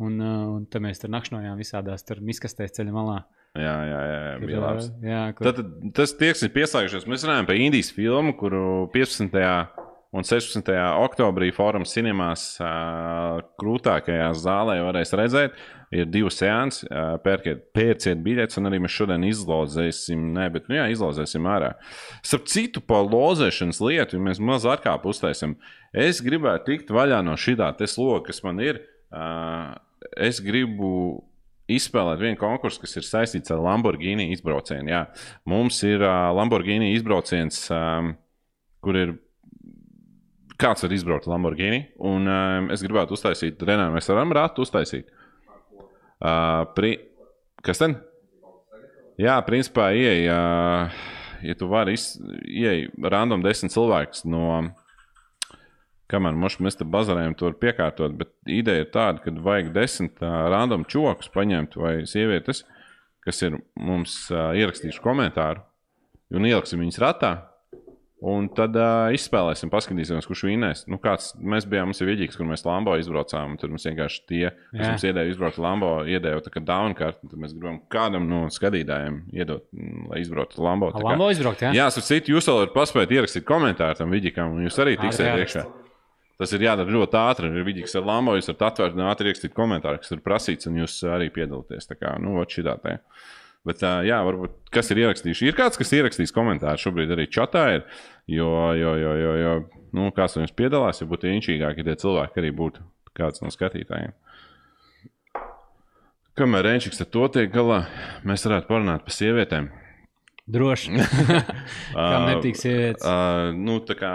Speaker 2: Un, uh, un tad mēs tur nakšnojām visādās miskastēs ceļa malā.
Speaker 1: jā, jā, jā, jā bija
Speaker 2: jā, kur,
Speaker 1: Tad, tad tas tieks ir pieslēgšies. Mēs runājam par Indijas filmu, kuru 15. un 16. oktobrī Fórums cinemās uh, krūtākajā zālē varēs redzēt. Ir divi seansi, pērkiet, pērciet biļetes, un arī mēs šodien izlozēsim, ne, bet nu, jā, izlozēsim ārā. Starp citu, par lozēšanas lietu, ja mēs maz atkāpu uztaisam, es gribētu tikt vaļā no šī tā sloga, kas man ir. Es gribu izspēlēt vienu konkursu, kas ir saistīts ar Lamborghini izbraucienu. Jā. Mums ir uh, Lamborghini izbrauciens, um, kur ir kāds var izbraukt Lamborghini. Un um, es gribētu uztaisīt, Renā, mēs varam ratu uztaisīt. Uh, pri... Kas tad? Jā, principā, ieej, uh, ja tu vari iz... ieej random desmit cilvēkus no. Kamēr moš, mēs te bazarējam, to var piekārtot, bet ideja ir tāda, ka vajag desmit uh, random čokus paņemt vai sievietes, kas ir mums uh, ierakstījuši komentāru, un ieliksim viņus ratā. Un tad uh, izspēlēsim, paskatīsimies, kurš vinnēs. Nu, kāds, mēs bijām, mums ir vidīgs, kur mēs Lambo izbraucām. Tur mums vienkārši tie, kas
Speaker 2: Jā.
Speaker 1: mums iedēja izbraukt Lambo, iedēja tā kā downkārt. Tad mēs gribam kādam no skatītājiem iedot, mm, lai izbrauktu Lambo. Kā-
Speaker 2: Lambo izbraukt, jā?
Speaker 1: Jā, starp citu, jūs vēl varat paspēt ierakstīt komentāru tam vidīkam, un jūs arī tiksiet iekšā. Tas ir jādara ļoti ātri. Ir vidīgs ar Lambo, jūs varat atvērt un ātri ierakstīt komentāru, kas ir prasīts, un jūs arī piedalāties. Tā kā, nu, vat šitā tā. Bet, jā, varbūt kas ir ierakstījuši. Ir kāds, kas ierakstīs komentāru. Šobrīd arī čatā ir. Jo, jo, jo, jo, jo nu, kāds no jums piedalās, ja būtu inčīgāki tie cilvēki, arī būtu kāds no skatītājiem. Kamēr Renčiks ar to tiek galā, mēs varētu parunāt par sievietēm.
Speaker 2: Droši. Kam netīk sievietes?
Speaker 1: Uh, nu, tā kā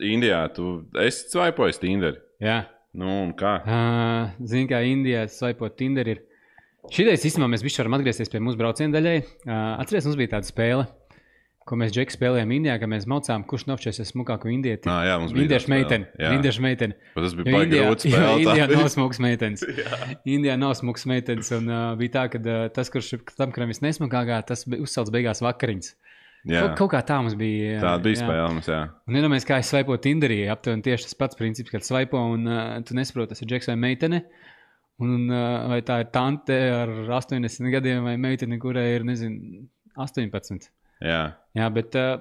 Speaker 1: Indijā tu esi svaipojis Tinder.
Speaker 2: Jā.
Speaker 1: Nu, un kā?
Speaker 2: Uh, Zini, kā Indijā svaipot Tinder ir. Šitais īstenībā mēs varam atgriezties pie mūsu brauciena daļai. Uh, Atcerieties, mums bija tāda spēle, ko mēs Džeku spēlējām Indijā, kad mēs maucām, kurš novčēs smukāko indieti.
Speaker 1: Nā, jā, mums bija
Speaker 2: Indiešu.
Speaker 1: Jā.
Speaker 2: Indiešu meiteni.
Speaker 1: Bet Tas bija baigi grūti spēlēt.
Speaker 2: Indijā nav smukas meitenes. Indijā nav smukas meitenes. Un, uh, bija tā, ka uh, tas, kurš ir tam, kuram visnesmukākā, tas bija uzcelts beigās vakariņas.
Speaker 1: Jā,
Speaker 2: Kaut, kaut kā tā mums bija. jā,
Speaker 1: tāda bija
Speaker 2: jā.
Speaker 1: spēle mums, jā.
Speaker 2: Un iedomājieties, kā es svaipoju Tinderī. Aptuveni tieši tas pats princips, kad svaipo un uh, tu nesaproti, tas ir džeks vai meitene. Un, vai tā ir tante ar 80 gadiem vai meitene, kurai ir, nezinu, 18.
Speaker 1: jā.
Speaker 2: Jā, bet uh,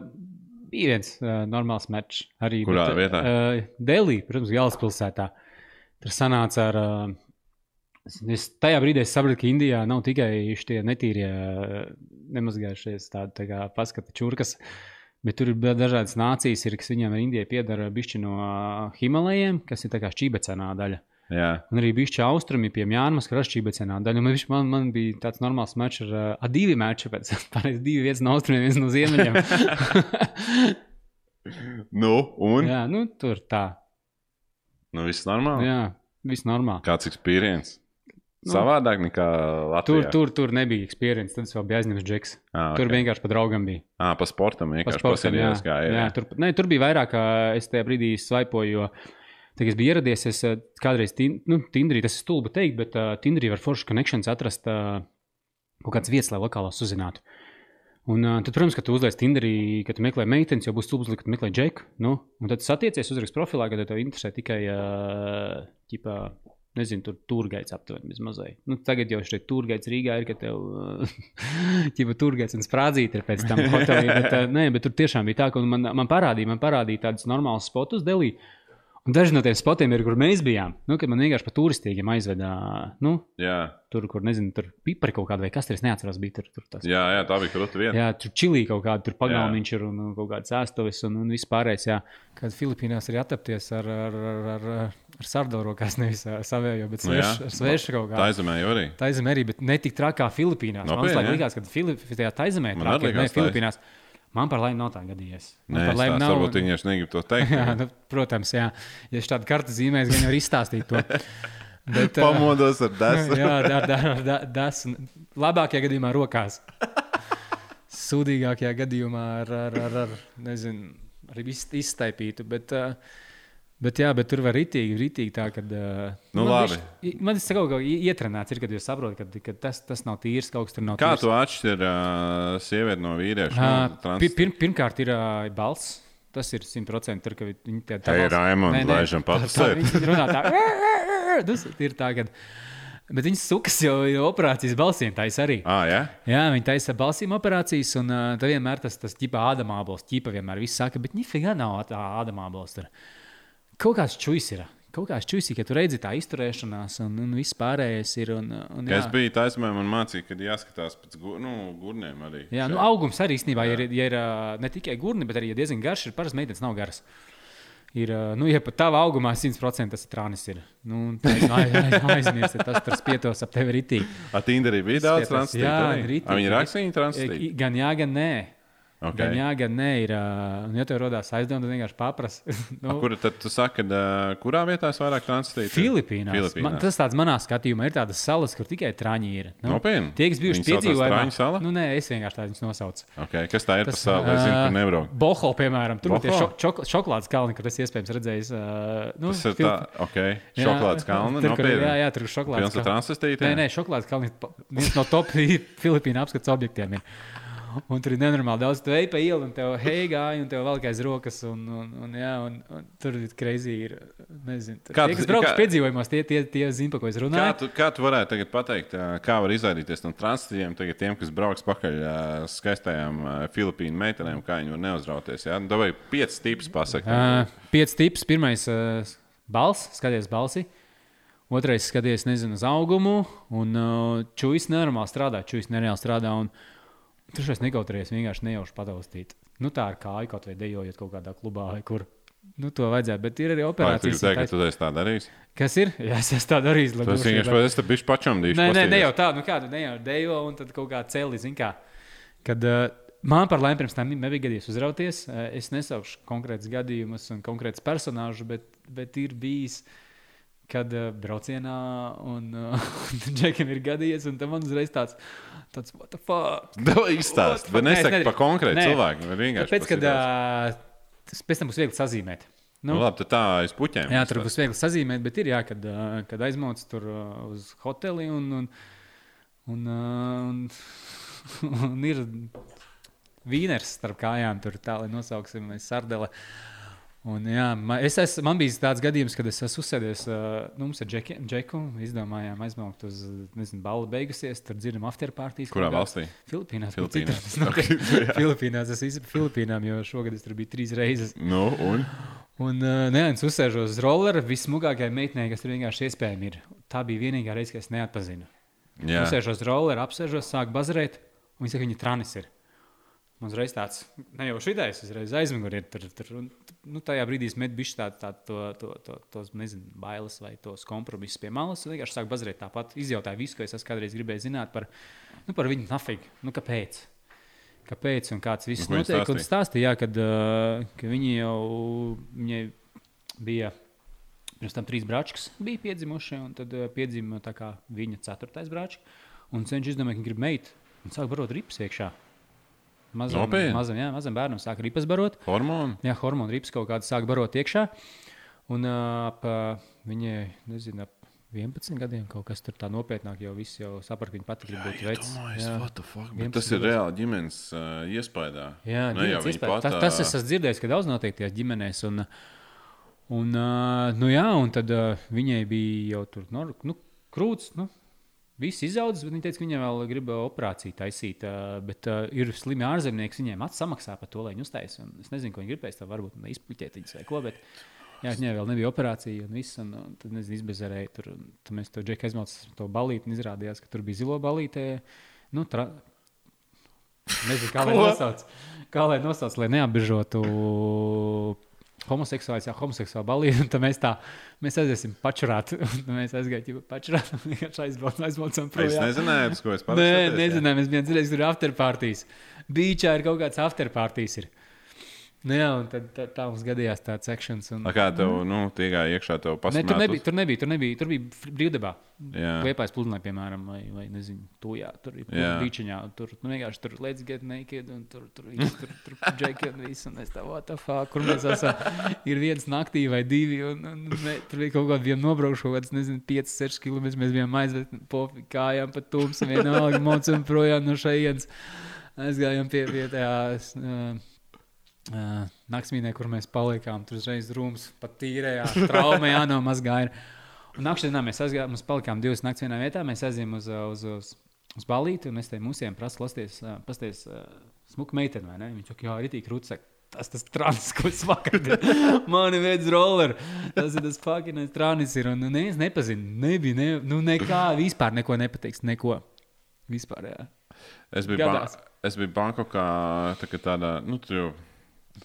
Speaker 2: bija viens uh, normāls mečs. Arī
Speaker 1: Kurā
Speaker 2: bet,
Speaker 1: vietā?
Speaker 2: Uh, Delī, protams, galvaspilsētā. Tur sanāca ar. Uh, es- tajā brīdī es sapratu, ka Indijā nav tikai šie netīrie, nemazgājušies tādi tā kā paskata čurkas. Bet tur ir da- dažādas nācijas, ir, kas viņiem ar Indijai piedara bišķi no Himalajiem, kas ir tā kā šķībecenā daļa.
Speaker 1: Jā.
Speaker 2: Un arī bišķi austrumi pie daļa. Un Man, man, man bija tāds normāls mačs ar, ar divi mači, pēc pārējais divi, viens no austrumiem, viens no ziemeļiem.
Speaker 1: Nu, un?
Speaker 2: Jā, nu, tur tā.
Speaker 1: Nu, viss normāli.
Speaker 2: Jā, viss normāli.
Speaker 1: Kāds experience?
Speaker 2: Nu.
Speaker 1: Savādāk nekā
Speaker 2: Tur,
Speaker 1: Latvijā.
Speaker 2: tur, tur nebija pieredze. Tad es vēl biju aizņemts džeks.
Speaker 1: Ah,
Speaker 2: Tur
Speaker 1: okay.
Speaker 2: vienkārši pa draugam bija.
Speaker 1: Ah, pa sportam
Speaker 2: Pa
Speaker 1: vienkārši
Speaker 2: sportam, jā,
Speaker 1: kā
Speaker 2: jā, tur, ne, tur bija vairāk, es tajā brīdī svaipoju. Jo, tā, kad es biju ieradies, es eh, kādreiz tin, nu, Tinderī, tas ir stulbi teikt, bet uh, Tinderī var forši connections atrast uh, kaut kādas vietas, lai lokālās uzzinātu. Un, uh, tad, protams, ka tu uzliec Tinderī, ka tu meklē meitenes, jau būs stulbs, ka tu meklē džeku. Nu, un tad satiecies, uzrakst profilā, ka tev interesē tikai uh, ķipā, nezinu, tur turgaids aptuveni mazai. Nu, tagad jau šeit turgaids Rīgā ir, ka tev ķipa turgaids un sprādzīti ir pēc tam hotelī. Bet, uh, nē, bet tur tiešām bija tā, ka man, man parādīja, man parādīja tādus normālus spotus Delī. Un daži no tiem spotiem ir, kur mēs bijām. Nu, kad man vienkārši pa turistīgiem aizveda, nu,
Speaker 1: Jā,
Speaker 2: tur, kur, nezinu, tur pipari kaut kāda vai kas tur, es neatceros, bija tur, tur tas.
Speaker 1: jā, jā, tā bija krūta vieta.
Speaker 2: Jā, tur čilī kaut kāda, tur pagalmiņš ir un, un kaut kāds ēstuvis un, un viss pārējais. Jā. Kad Filipīnās ir attapties ar, ar, ar, ar, ar sardoru rokās, nevis savējo, bet
Speaker 1: Nu
Speaker 2: svešu, ar svešu kaut
Speaker 1: Tā
Speaker 2: kādu.
Speaker 1: aizemē jau arī.
Speaker 2: Taizemē arī, bet ne tik trakā Filipīnās. Man
Speaker 1: Nopietni,
Speaker 2: liekas,
Speaker 1: jā?
Speaker 2: likās, ka Fili- tajā taizemē
Speaker 1: Man arī
Speaker 2: trakāk, ne
Speaker 1: likās tā.
Speaker 2: Man par laimi nav tā gadījies. Man
Speaker 1: Nē,
Speaker 2: par laimi nav.
Speaker 1: varbūt viņi vienkārši negrib to teikt.
Speaker 2: jā, nu, protams, jā. Ja šāda karta zīmēs, gan jau ir izstāstīt to. Bet, ā,
Speaker 1: Pamodos ar desu.
Speaker 2: Jā, dar, dar, dar, das. Labākajā gadījumā rokās. Sūdīgākajā gadījumā ar, ar, ar, ar nezinu, ar iz- izstaipītu. Bet, uh, bet, jā, bet tur var ritīgi, ritīgi tā, ka. Uh,
Speaker 1: Nu, labi.
Speaker 2: Man tas kaut kā ietrenēts, ir, kad jūs saprotat, ka, ka tas, tas nav tīrs, kaut kas tur nav
Speaker 1: Kā
Speaker 2: tīrs.
Speaker 1: tu atšķiri uh, sievieti no vīrieša? Trans-
Speaker 2: pi- pir, pirmkārt, ir uh, balss. Tas ir 100%. Tur, ka viņi tā
Speaker 1: Hei, Raimond,
Speaker 2: Nē, nē,
Speaker 1: laižam
Speaker 2: tā- tā-
Speaker 1: papasēt.
Speaker 2: Tā. Tas ir tā, ka. Bet viņas sukas jau ir operācijas balsīm, tā ir arī.
Speaker 1: Ah, jā?
Speaker 2: Jā, viņi taisa balsīm operācijas, un uh, tad vienmēr tas, tas ķipa ādamābols, ķipa vienmēr viss saka, bet nifigā nav tā ādamābols. Tur. Kaut kāds čujas ir. Kaut kāds čujas, ka tu redzi tā izturēšanās, un, un viss pārējais ir. Un, un, jā.
Speaker 1: es biju taisnē, man mācīja, ka jāskatās pēc gu, nu, gurniem arī.
Speaker 2: Jā,
Speaker 1: šeit.
Speaker 2: nu, augums arī īstenībā ja ir, ja ir ne tikai gurni, bet arī ja diezgan garš. Ir parasti meitenes nav garas. Ir, nu, ja pat tavā augumā 100% tas ir trānis, ir. Nu, aiz, aiz, aizmirst, tas tur spietos ap tevi ritī.
Speaker 1: A Tinderī bija daudz transferu.
Speaker 2: Jā, ritīgi.
Speaker 1: Viņi rakstīja, transferēja.
Speaker 2: Gan jā, gan nē.
Speaker 1: Okay.
Speaker 2: Gan jā, gan nē. Ir, un, ja tev rodās aizdevumi, tad vienkārši paprasti.
Speaker 1: Nu, Kur tad saki, ka uh, kurā vietā es vairāk transferēju?
Speaker 2: Filipīnās.
Speaker 1: Filipīnās.
Speaker 2: Man, tas tāds manā skatījumā ir tādas salas, kur tikai traņi ir. Nu,
Speaker 1: Nopietni?
Speaker 2: Tie, kas bijuši
Speaker 1: sala?
Speaker 2: nu, nē, es vienkārši tādu nosaucu.
Speaker 1: Okay. Kas tā ir par salu? Es zinu, kur nebraukt.
Speaker 2: Boho, piemēram, tur bija
Speaker 1: Boho?
Speaker 2: šok, šokolādes kalni, kur es iespējams redzējis. Uh, nu,
Speaker 1: Tas ir
Speaker 2: Fil-
Speaker 1: tā, ok.
Speaker 2: Jā,
Speaker 1: Šokolādes kalna.
Speaker 2: Tur, kur, jā, jā, tur ir šokolādes kalni. Nē, nē, šokolādes kalni ir viens no top Filipīnu apskates objektiem. Ir. Un tur ir nenormāli daudz. Tu ej pa ielu, un tev hei gāja, un tev vēl aiz rokas. Un, un, un, jā, un, un tur ir. Ir, nezinu, tur,
Speaker 1: Kā
Speaker 2: tie,
Speaker 1: tu-
Speaker 2: kas brauc
Speaker 1: kā-
Speaker 2: piedzīvojumos, tie, tie, tie zina, par ko es
Speaker 1: Kā
Speaker 2: runāju.
Speaker 1: tu, kā tu varētu tagad pateikt, kā var izvairīties no transferiem, tagad tiem, kas brauks pakaļ skaistajām Filipīnu meitenēm, kā viņi var neuzrauties? Jā, nu, vai piecas tips pasakāt?
Speaker 2: Uh, pieci tips. Pirmais uh, - balss, skaties balsi. Otrais - skaties, nezinu, uz augumu. Un uh, čūlis nenormāli strādā, čūlis nereāli strādā. Un, tur šais nekautrējies vienkārši nejauši pataustīt. Nu, tā ar kāju kaut vai dejojot kaut kādā klubā vai kur. Nu, to vajadzētu, bet ir arī operācijas.
Speaker 1: teikt,
Speaker 2: un
Speaker 1: ka tu esi tā darījis?
Speaker 2: Kas ir? Jā, es esmu tā darījis.
Speaker 1: Tas vienkārši,
Speaker 2: vien-
Speaker 1: vai es te bišķi pačamdīšu?
Speaker 2: Nē, nē, ne jau tā, nu kādu ne jau dejo, un tad kaut kā celi, zin kā. Kad uh, man par laimi pirms tam nebija gadījies uzrauties, uh, es nesaukšu konkrētus gadījumus un konkrētus personāžus, bet, bet ir bijis, kad uh, braucienā un uh, džekam ir gadījies, un tam man uzreiz tāds, tāds what the fuck?
Speaker 1: Davai izstāst,
Speaker 2: What the
Speaker 1: bet nesaki par konkrētu cilvēku. par
Speaker 2: kad uh, tas pēc tam būs viegli sazīmēt.
Speaker 1: Nu, labi, tad tā aiz puķiem.
Speaker 2: Jā, tur būs viegli sazīmēt, bet ir jā, kad, ā, kad aizmauc tur ā, uz hoteli un, un, un, ā, un, un ir vīners starp kājām, tur tā, lai nosauksim, sardele. Un, jā, man, es esmu, man bija tāds gadījums, kad es esmu uzsēdies, nu, mums ar Džeki, Džeku, izdomājām aizmaukt uz, nezinu, balvu beigusies, tur dzirdam afterpartijas.
Speaker 1: Kurā valstī?
Speaker 2: Filipīnās.
Speaker 1: Filipīnās.
Speaker 2: Filipīnās. Okay, Filipīnās. Es esmu Filipīnām, jo šogad es tur biju trīs reizes.
Speaker 1: Nu, un?
Speaker 2: Un uh, neviens uzsēžos uz rollera, vismugākajai meitenei, kas tur vienkārši iespējami ir. Tā bija vienīgā reize, kad es neatpazinu.
Speaker 1: Jā.
Speaker 2: Uzsēžos uz rollera, apsēžos, sāku bazarēt, un viņi saka, viņa tranis ir. Man uzreiz tāds, ne jau šitais, uzreiz aizmugurē ir. Tur, tur, un, nu, tajā brīdī es metu bišķi tādu, tā, to, to, to, tos, nezinu, bailes vai tos kompromisus pie malas. Un vienkārši sāku bazarēt tāpat. Izjautāju visu, ko es kādreiz gribējis zināt par, nu, par viņu nafig. Nu, kāpēc? Kāpēc un kāds viss
Speaker 1: viņi
Speaker 2: notiek? Un
Speaker 1: stāstīja?
Speaker 2: jā, kad, uh, ka viņi jau viņai bija. Pirms tam trīs brāčkas bija piedzimuši, un tad uh, piedzima tā viņa ceturtais brāčs. Un cenšas izdomāt, ka viņa grib meitu. Un sāk barot ripas iekšā. Mazam,
Speaker 1: Nopietni?
Speaker 2: mazam, jā, mazam bērnam sāk ripas barot.
Speaker 1: Hormoni?
Speaker 2: Jā, hormonu rips kaut kāda sāk barot iekšā. Un ap viņai, nezinu, ap 11 gadiem kaut kas tur tā nopietnāk, jo visi jau saprot, ka viņa pati grib būt vecs. Jā. 11
Speaker 1: tas ir reāli ģimenes uh, iespējā.
Speaker 2: Jā,
Speaker 1: Ne jau
Speaker 2: ģimenes
Speaker 1: viņa
Speaker 2: iespēja.
Speaker 1: pat,
Speaker 2: tas, tas es esmu dzirdējis, ka daudz notiek tajās ģimenēs. Un, un, uh, nu, jā, un tad uh, viņai bija jau tur nu, krūts. Nu, Viss izaudzis, bet viņa teica, ka viņa vēl grib uh, operāciju taisīt. Uh, bet uh, ir slimi ārzemnieki, viņiem atsamaksā par to, lai viņu uztaisītu. Es nezinu, ko viņi gribēs. Tā varbūt izpuķēt viņus vai ko. Bet, jā, viņai vēl nebija operācija, un viss. Un, un tad nezinu, izbezerēja. Tur, tad mēs to džeku aizmaucām, to balīti. un Izrādījās, ka tur bija zilo balītē. Nu, tra... Nezinu, kā lai nosauc. Kā lai nosauc, lai neapbežotu homoseksuāls, jā, homoseksuāli balīti, un tad mēs tā, mēs aiziesim pačurāt, mēs aizgājām pačurāt, un vienkārši aizbraucam, aizbraucam
Speaker 1: Es
Speaker 2: projām.
Speaker 1: nezināju, uz ko es
Speaker 2: Nē,
Speaker 1: parasti
Speaker 2: nezināju, mēs bijām dzirdējuši, tur ir afterpartijas. Beachā ir kaut kāds afterpartijas. Nu, jā, un tad tā, tā mums gadījās tāds sekšanas. Un...
Speaker 1: Kā tev, nu, tiekā iekšā tev
Speaker 2: Ne,
Speaker 1: pasmēt?
Speaker 2: tur, nebija, tur nebija, tur nebija, tur bija brīvdabā.
Speaker 1: Jā.
Speaker 2: Liepais pludinē, piemēram, vai, vai nezinu, tujā, tur ir
Speaker 1: Jā.
Speaker 2: bīčiņā, tur, nu, vienkārši tur let's get naked, un tur, tur, viss, tur, tur, džeki un viss, un es tā, what the fuck, kur mēs esam, ir viens naktī vai divi, un, un, mē, tur bija kaut kādi vien nobraukšu, kaut kāds, nezinu, 5-6 km, mēs bijām aizvest, pofi kājām pa tums, un vienalga mocam projām no šejienes. Aizgājām pie, pie tās, uh, uh, naktsmīnē, kur mēs palikām, tur uzreiz rūms pat tīrējā, traumē jānomazgāja. Un nākamā mēs aizgājām, mēs palikām divas naktas vienā vietā. Mēs aizjām uz, uz, uz, uz balīti, un es te mūsiem prasu, lasties, pasties uh, smuku meiteni, vai ne? Viņš saka, jā, tīk rūtsek. Tas tas trānis, ko es vakar biju. Mani veids roller. Tas ir tas fucking trānis. Ir, un neviens nepazina. Nebija, ne, nu nekā, vispār neko nepateiks. Neko. Vispār, jā.
Speaker 1: Es biju, ba es biju Bankokā, tā kā tādā, nu, tur jau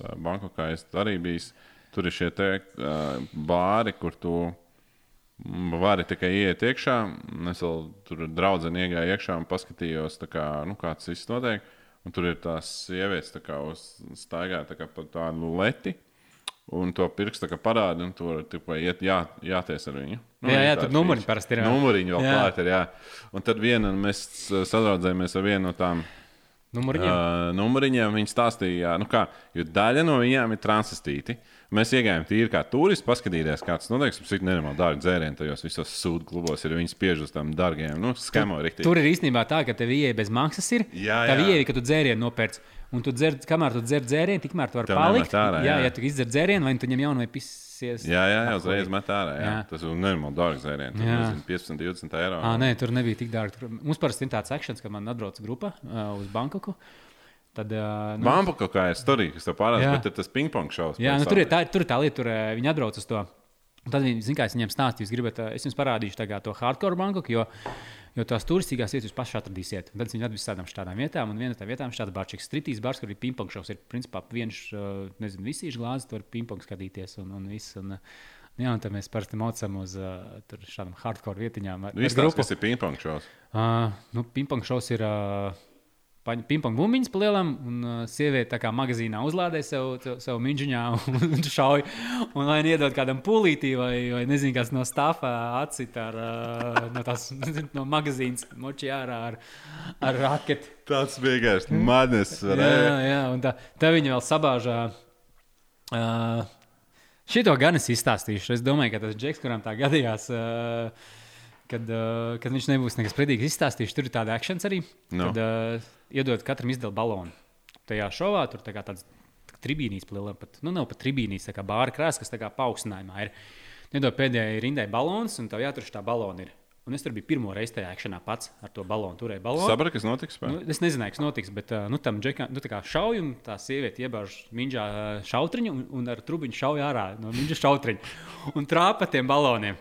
Speaker 1: Bankokā es arī biju. Tur ir šie te uh, bāri, kur tu vari tikai iet iekšā. Es vēl tur draudzene iegāju iekšā un paskatījos, kā, nu, kāds viss notiek. Un tur ir tās sievietes, kā uz staigā tā kā pa tādu leti. Un to pirkstu tā kā parāda, un tur tikai iet, jā, jāties ar viņu. Nu,
Speaker 2: Jā, jā, tur
Speaker 1: feature.
Speaker 2: parasti ir, jā.
Speaker 1: Numuriņi vēl klāt ir, jā. Un tad viena, mēs sadraudzējāmies ar vienu no tām
Speaker 2: Numuriņiem.
Speaker 1: uh, numuriņiem. Viņa stāstīja, nu kā, jo daļa no viņām ir transistīti. Mēs iegājām tīri kā turisti, paskatīties, kāds notiek. Cik nenormāli dārgi dzērieni tajos visos sūdu klubos ir. Viņi spiež uz tām dārgiem, nu, skemo rīktīgi.
Speaker 2: Tur ir īstenībā tā, ka tev ieeja bez maksas. Ir.
Speaker 1: Jā,
Speaker 2: tā
Speaker 1: jā.
Speaker 2: ieeja, ka tu dzērienu nopērci. Un tu dzer, kamēr tu dzer dzērienu, tikmēr tu vari
Speaker 1: Tev
Speaker 2: palikt.
Speaker 1: ārā,
Speaker 2: jā,
Speaker 1: jā.
Speaker 2: ja tu izdzer dzērienu, vai tu ņem jaunu vai pisies.
Speaker 1: Jā, jā, jā, uzreiz met ārā. Jā.
Speaker 2: Jā.
Speaker 1: Tas ir nenormāli
Speaker 2: Jā.
Speaker 1: nezinu, 15, 20 eiro.
Speaker 2: À, nē, tur nebija tik dārgi. Mums parasti ir tāds akcents, ka man atbrauc grupa uh, uz Bankoku. Tad, uh, nu,
Speaker 1: Bambu kaut kā ir storija, kas tev parādās, bet ir tas ping-pong šausmas.
Speaker 2: jā, nu, tur, ir tā, tur ir tā lieta, tur viņi atbrauc uz to. Un Tad viņi kā es viņiem stāstīju. Jūs gribat, uh, es jums parādīšu to hardcore banku, jo, jo tās turistīgās vietas jūs paši atradīsiet. Tad viņi atvedīs tādām šādām vietām, un viena no tām vietām ir šāda barčīga stritīs bars, kur ir pingpong šovs. Ir principā viens, uh, nezinu, visīšu glāzes, tur pingpong skatīties un, un viss. Un, uh, Jā, un tad mēs parasti mocām uz uh, šādām hardcore vietiņām. ar-
Speaker 1: Nu,
Speaker 2: ar grupu.
Speaker 1: kas ir ping-pong šausmas.
Speaker 2: Uh, nu, Pingpong šovs ir uh, pingpong bumbiņas palielam, un uh, sieviete tā kā magazīnā uzlādē sev, sev, miņģiņā un šauj. Un vai nu iedod kādam pūlītī, vai, vai nezinu, kas no stāfa atcīt ar, uh, no, tās, no magazīnas moči ārā ar, ar raketi.
Speaker 1: Tas vienkārši manis.
Speaker 2: Jā, jā, jā, un tā, tā viņa vēl sabāžā. Uh, šito gan es izstāstīšu. Es domāju, ka tas džeks, kuram tā gadījās. Uh, Kad, uh, kad viņš nebūs nekas pretīgs izstāstījis, tur ir tāda akcents arī.
Speaker 1: Nu.
Speaker 2: Kad uh, iedod katram izdevuma balonu. Tajā šovā tur tā tāds tribīnijas plēlē, pat, nu nav pat tribīnijas, tā kā bāra krāsa, kas tā kā paaugstinājumā ir. Iedod pēdējai rindai balons, un tev jātur šī balona ir. Un es tur biju pirmo reizi tajā akšanā pats ar to balonu, turēju balonu.
Speaker 1: Sapratu, kas notiks.
Speaker 2: Nu, es nezināju, kas notiks, bet nu, tam džekam nu, tā kā šauja, un tā sieviete iebāž minģā šautriņu, un, un ar trubiņu šauja ārā no minģa šautriņa. Un trāpa tiem baloniem.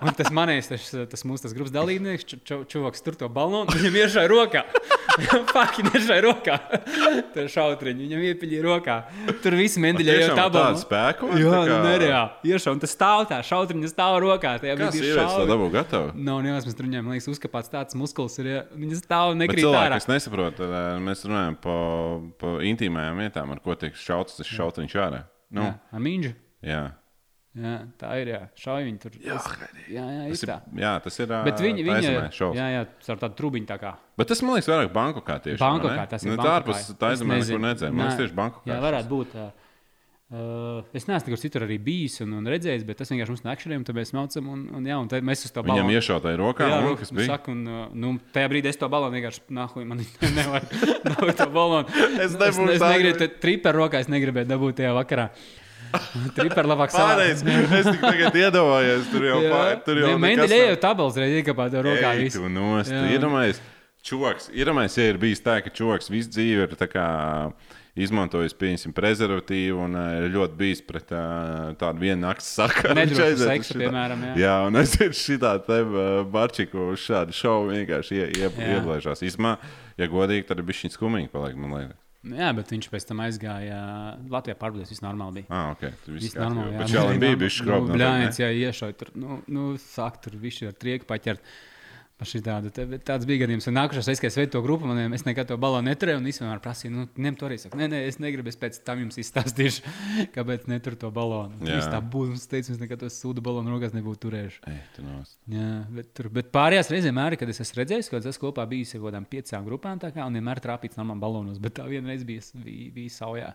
Speaker 2: Un tas manējais, tas, tas mūsu tas grupas dalībnieks, ču- ču- čuvaks tur to balonu, viņam iešāja rokā. Faki, nešāja rokā. Tur šautriņu, viņam iepiļīja rokā. Tur viss mendiļa jau tā
Speaker 1: tādu spēku.
Speaker 2: Jā,
Speaker 1: tā
Speaker 2: nu, nereāli. Iešā, un tas stāv tā, šautriņa stāv rokā. Tajā
Speaker 1: Kā
Speaker 2: brīdī šauja.
Speaker 1: dabū gatavu?
Speaker 2: Nav neviens, tur viņiem liekas, uzkāpts tāds muskulis, ir, viņas stāv un nekrīt
Speaker 1: cilvēki,
Speaker 2: ārā.
Speaker 1: kas nesaprot, tad, ā, mēs runājam par pa intīmajām vietām, ar ko tiek šauts tas šautiņš ārā. Nu,
Speaker 2: Jā, Amīņģa.
Speaker 1: jā.
Speaker 2: Jā, tā ir. Jā, šauj viņi tur. Jā, jā, jā,
Speaker 1: Tas
Speaker 2: ir
Speaker 1: jā, tas ir.
Speaker 2: Bet viņi,
Speaker 1: aizemē šovs.
Speaker 2: jā, jā, ar tādu trubiņu tā kā.
Speaker 1: Bet tas man liekas, vairāk banku kā tieši. Ne?
Speaker 2: kā tas ir.
Speaker 1: Nu, tā ārpus tā
Speaker 2: Es
Speaker 1: nekur
Speaker 2: nezinu.
Speaker 1: nedzēra. Man liekas, tieši banku kā.
Speaker 2: Jā, varētu būt. Uh, uh, es neesmu nekur citur arī bijis un, un redzējis, bet tas vienkārši mums no akšiem, tad mēs maucam un, un, jā, un mēs uz to
Speaker 1: Viņam
Speaker 2: balonu.
Speaker 1: iešautāja rokā,
Speaker 2: Jā, rokas
Speaker 1: kas bija?
Speaker 2: Saka, un, uh, nu, tajā brīdī es to balonu vienkārši nahuju. Man nevar dabūt to balonu.
Speaker 1: Es nebūšu
Speaker 2: es, es negribu, triperu rokā es negribēju dabūt tajā vakarā. Triperu labāk savā.
Speaker 1: es tikai tagad iedomājos, tur jau pār, tur jau nekas
Speaker 2: jau tabels reizē iekāpāt rokā. Visu.
Speaker 1: tu nost. Iedomājies, čoks, iedomājies, ja ir bijis tā, ka čoks visu dzīvi ir tā kā izmantojis, pieņemsim, prezervatīvu un ir ļoti bijis pret ā, tādu vienu nakts sakaru.
Speaker 2: Nedrošu
Speaker 1: Viņš
Speaker 2: seksu,
Speaker 1: šitā-
Speaker 2: piemēram, jā.
Speaker 1: Jā, un aiziet šitā te ā, barčiku uz šādu šovu vienkārši ie, ie,
Speaker 2: Jā.
Speaker 1: ielaižās. Īsmā, ja godīgi, tad ir bišķiņ skumīgi paliek, man liekas.
Speaker 2: Jā, bet viņš pēc tam aizgāja. Latvijā pārbaudījis, viss normāli bija.
Speaker 1: Ah, ok. Viss
Speaker 2: Viss normāli.
Speaker 1: kārtībā. Bet šādi bija bijis.
Speaker 2: Nu, Bļāņas, jā, iešauj tur. Nu, nu sāk tur visu ar trieku paķert. Pa bet tāds bija gadījums. Un nākamais reizes, kad es veidoju to grupu, man es nekad to balonu neturēju. Un es vienmēr prasīju, nu, ņem to arī. Saku, nē, nē, es negribu, es pēc tam jums izstāstīšu, kāpēc neturu to balonu. Viņš tā būtu, mums teica, mēs nekad to sūdu balonu rokās nebūtu turējuši.
Speaker 1: Ei, tu.
Speaker 2: Jā, bet, tur, bet pārējās reizēs, vienmēr, kad es esmu redzējis, ka es kopā biju ar kaut kādām piecām grupām, kā, un vienmēr trāpīts normāli balonos, bet tā vienreiz bija, bija, bija saujā.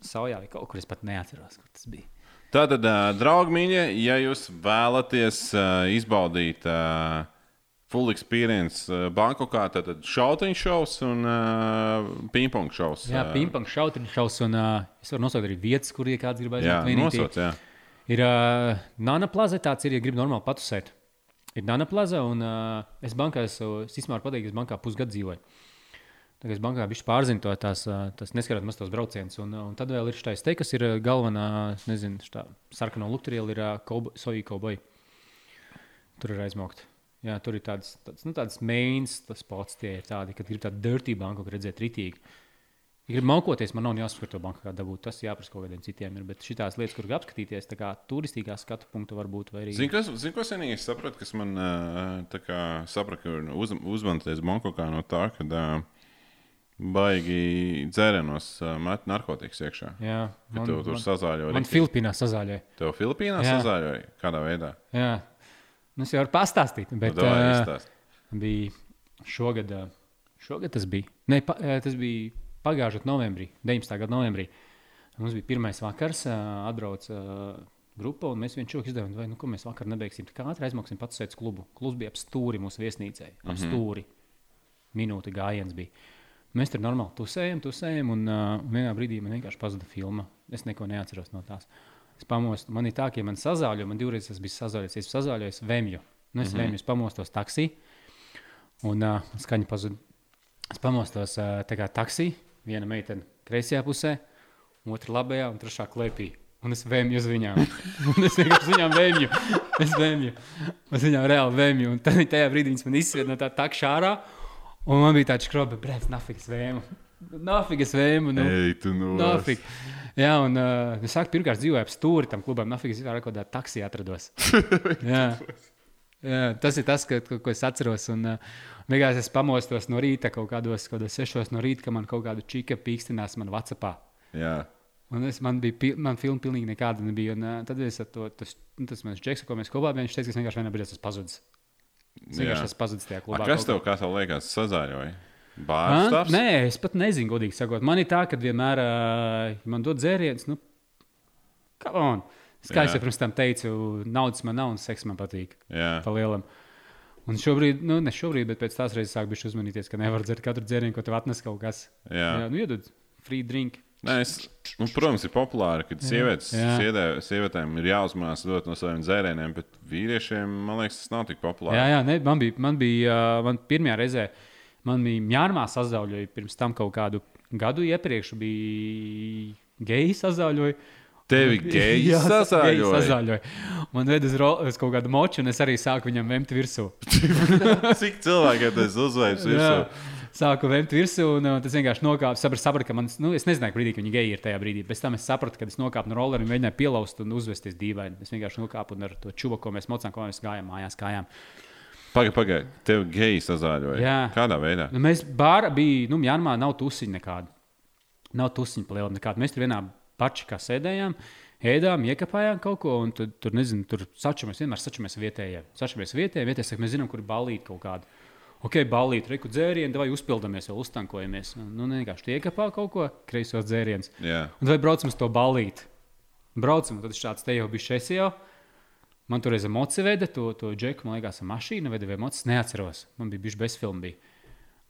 Speaker 2: Saujā vai kaut kur es pat neatceros, kur tas bija.
Speaker 1: Tātad, draugi, mīļie, ja jūs vēlaties uh, izbaudīt uh, full experience uh, Bankokā, tad šautiņu šovs un uh, pingpong šovs.
Speaker 2: Jā,
Speaker 1: uh,
Speaker 2: pingpong šautiņš šaus, un uh, es varu nosaukt arī vietas, kur ir kāds grib
Speaker 1: Jā,
Speaker 2: aiziet. vienīgi.
Speaker 1: nosauc, jā.
Speaker 2: Ir uh, Nana plaza, tāds ir, ja grib normāli patusēt. Ir Nana plaza, un uh, es bankā esmu, es īstenībā varu pateikt, es bankā pusgadu dzīvoju. Tagad es bankā viņš pārzina to tās, ā, tas neskarot maz tos braucienus. Un, un tad vēl ir šis te, kas ir galvenā, nezinu, tā sarkano lukturīla, ir uh, soju kauboja. Tur ir aizmaukt. Jā, tur ir tāds, tāds, nu, tāds mains, tas spots, tie ir tādi, kad grib tādu dirty banku redzēt ritīgi. Grib maukoties, man nav jāsaka, to banku kā dabūt. Tas jāprasa kaut kādiem citiem. Ir, bet šīs lietas, kur apskatīties, tā kā turistīgā skatu punkta varbūt. vai Arī...
Speaker 1: Zini, kas, zin, ko senīgi es sapratu, kas man kā saprata, ka uz, uzmanties Bankokā no tā, ka baigi dzērienos uh, met narkotikas iekšā.
Speaker 2: Jā,
Speaker 1: Ka tev tur sazāļoja.
Speaker 2: Man Filipīnās sazāļoja.
Speaker 1: Tev Filipīnās
Speaker 2: Jā.
Speaker 1: sazāļoja? Kādā veidā?
Speaker 2: Jā, es jau varu pastāstīt. Bet,
Speaker 1: Nu, dawai,
Speaker 2: ā,
Speaker 1: izstāsti.
Speaker 2: bija šogad, ā, šogad tas bija. Ne, pa, ā, tas bija pagājušā gada novembrī, 19. gada novembrī. Mums bija pirmais vakars, atbrauc grupa, un mēs vienkārši čūku izdevām, vai nu, ko mēs vakar nebeigsim. Kā ātri aizmauksim pats sēdz klubu. Klubs bija ap stūri mūsu viesnīcai. Ap stūri. Minūte gājiens bija. Mēs tur normāli tusējam, tusējam, un uh, vienā brīdī man vienkārši pazuda filma. Es neko neatceros no tās. Es pamostu, man ir tā, ka ja man sazāļo, man divreiz tas bija sazāļots. Es sazāļoju, es vēmju. Nu, es mm -hmm. vēmju, es pamostos taksī, un uh, skaņa pazuda. Es pamostos uh, tā kā taksī, viena meitene kreisajā pusē, otra labajā un trešā klēpī. Un es vēmju uz viņām. Un es vienkārši viņām vēmju. Es vēmju. Es viņām reāli vēmju. Un tad tajā brīdī viņas man izsvied no tā takša ārā. Un man bija tāds skrobi, brēc, nafiks vēmu. Nafiks vēmu. Nu,
Speaker 1: Ei, tu no.
Speaker 2: Nafik. Jā, un uh, es sāku pirmkārt dzīvoju ap stūri tam klubam. Nafik, es vispār kaut kādā taksijā atrados. Jā. Jā, tas ir tas, ka, ko, ko es atceros. Un, uh, vienkārši es pamostos no rīta kaut kādos, kaut kādos sešos no rīta, ka man kaut kāda čika pīkstinās man Whatsappā.
Speaker 1: Jā.
Speaker 2: Un es, man bija, man filma pilnīgi nekāda nebija. Un, uh, tad es to, tas, nu, tas mans džeks, ko mēs kopā bijām, viņš teica, ka es vienkārši vienā brīdī esmu pazudis. Es vienkārši esmu pazudis tajā
Speaker 1: A,
Speaker 2: klubā.
Speaker 1: kas
Speaker 2: kaut
Speaker 1: tev, kā tev liekas, sazāļoja? Bārsts?
Speaker 2: nē, es pat nezinu, godīgi sakot. Man ir tā, ka vienmēr uh, man dod dzērienus, nu, kā on. Es kā
Speaker 1: Jā.
Speaker 2: jau pirms tam teicu, naudas man nav un seks man patīk.
Speaker 1: Jā.
Speaker 2: Pa lielam. Un šobrīd, nu, ne šobrīd, bet pēc tās reizes sāk bišķi uzmanīties, ka nevar dzert katru dzērienu, ko tev atnes kaut kas.
Speaker 1: Jā.
Speaker 2: Jā nu, iedod free drink.
Speaker 1: Nē, es, nu, protams, ir populāri, ka sievietes, siedē, sievietēm ir jāuzmanās dot no saviem dzērieniem, bet vīriešiem, man liekas, tas nav tik populāri.
Speaker 2: Jā, jā, ne, man bija, man bija uh, man pirmajā reizē, man bija Mjārmā sazauļoja, pirms tam kaut kādu gadu iepriekš bija geji sazauļoja.
Speaker 1: Tevi geji sazāļoja?
Speaker 2: sazāļoja. Man veda uz, kaut kādu moču, un es arī sāku viņam vemt virsū.
Speaker 1: Cik cilvēkiem tas uzveids
Speaker 2: Jā,
Speaker 1: virsū?
Speaker 2: Sāku vemt virsū, un uh, tas vienkārši nokāpa. Sapratu, sapratu, ka man, nu, es nezināju, brīdī, ka viņi geji ir tajā brīdī. Pēc tam es sapratu, ka es nokāpu no rollera un mēģināju pielauzt un uzvesties dīvaini. Es vienkārši nokāpu un ar to čubu, ko mēs mocām, ko mēs gājām mājās kājām.
Speaker 1: Pagaid, pagaid, tev geji sazāļoja.
Speaker 2: Jā.
Speaker 1: Kādā veidā?
Speaker 2: Nu, mēs bārā bijām, nu, Jānamā nav tusiņa nekāda. Nav tusiņa palielināt nekāda. Mēs tur vienā pačikā sēdējām, ēdām, iekāpājām kaut ko, un tad, tur, nezinu, tur sačamies, vienmēr sačamies vietējiem. Sačamies vietējiem, vietējiem, saka, mēs zinām, kur ir balīti kaut kāda. Ok, balīti, reku dzērienu, vai uzpildamies, vēl uztankojamies. Nu, vienkārši tie iekāpā kaut ko, kreisos dzērienus.
Speaker 1: Jā.
Speaker 2: Un vai braucam uz to balīti? Braucam, tad šāds te jau bija šeit jau. Man bija emocija, veda to, to džeku, man liekas, mašīna, veda vai emocijas, neatceros. Man bija bijis bezfilms. Bija.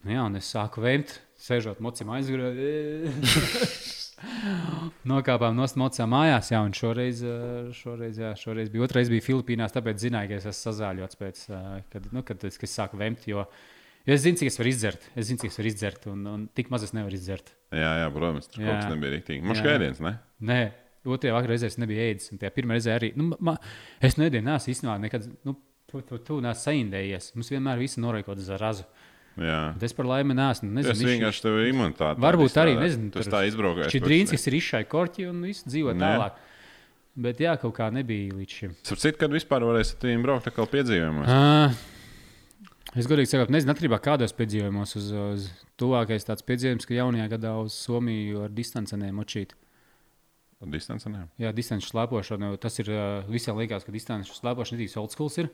Speaker 2: Nu, jā, un es sāku vēmt, sēžot mocim aizgājot. Nokāpām no mocā mājās, jā, un šoreiz, eh, šoreiz, jā, šoreiz bija otrreiz bija Filipīnās, tāpēc zināju, ka es esmu sazāļots pēc, eh, kad, nu, kad, es, kad es sāku vēmt. Jo, es zinu, cik es varu izdzert. Es zinu, cik es varu izdzert, un, un tik maz es nevaru izdzert.
Speaker 1: Jā, jā, protams, tur
Speaker 2: Jā.
Speaker 1: kaut kas nebija rīktīgi.
Speaker 2: Jā.
Speaker 1: šķēriens, ne?
Speaker 2: Nē, otrajā vakarā reizē es nebiju ēdis. Un tajā pirmā reizē arī. Nu, ma, es nedēļu nesu īstenībā nekad. Nu, Tu, tu, tu neesi saindējies. Mums vienmēr kādu zarazu.
Speaker 1: Jā.
Speaker 2: Bet es par laimi neesmu. Nezinu,
Speaker 1: Tas vienkārši tev ir imunitāte.
Speaker 2: Varbūt arī, nezinu,
Speaker 1: Tas tā izbraukājis.
Speaker 2: Šķidrīnskis ir izšai korķi un viss dzīvo tālāk. Bet jā, kaut kā nebija līdz šim.
Speaker 1: Sapratu, kad vispār varēs ar tiem braukt atkal piedzīvojumos.
Speaker 2: Uh, es godīgi sakot, nezinu, atkarībā no kādos piedzīvojumos. Uz, uz tuvākais tāds piedzīvojums, ka jaunajā gadā uz Somiju ar distancēm močīt.
Speaker 1: Ar distancēm.
Speaker 2: Jā, distanču slēpošana. Tas ir visiem liekas, ka distanču slēpošana ir old school. Ir.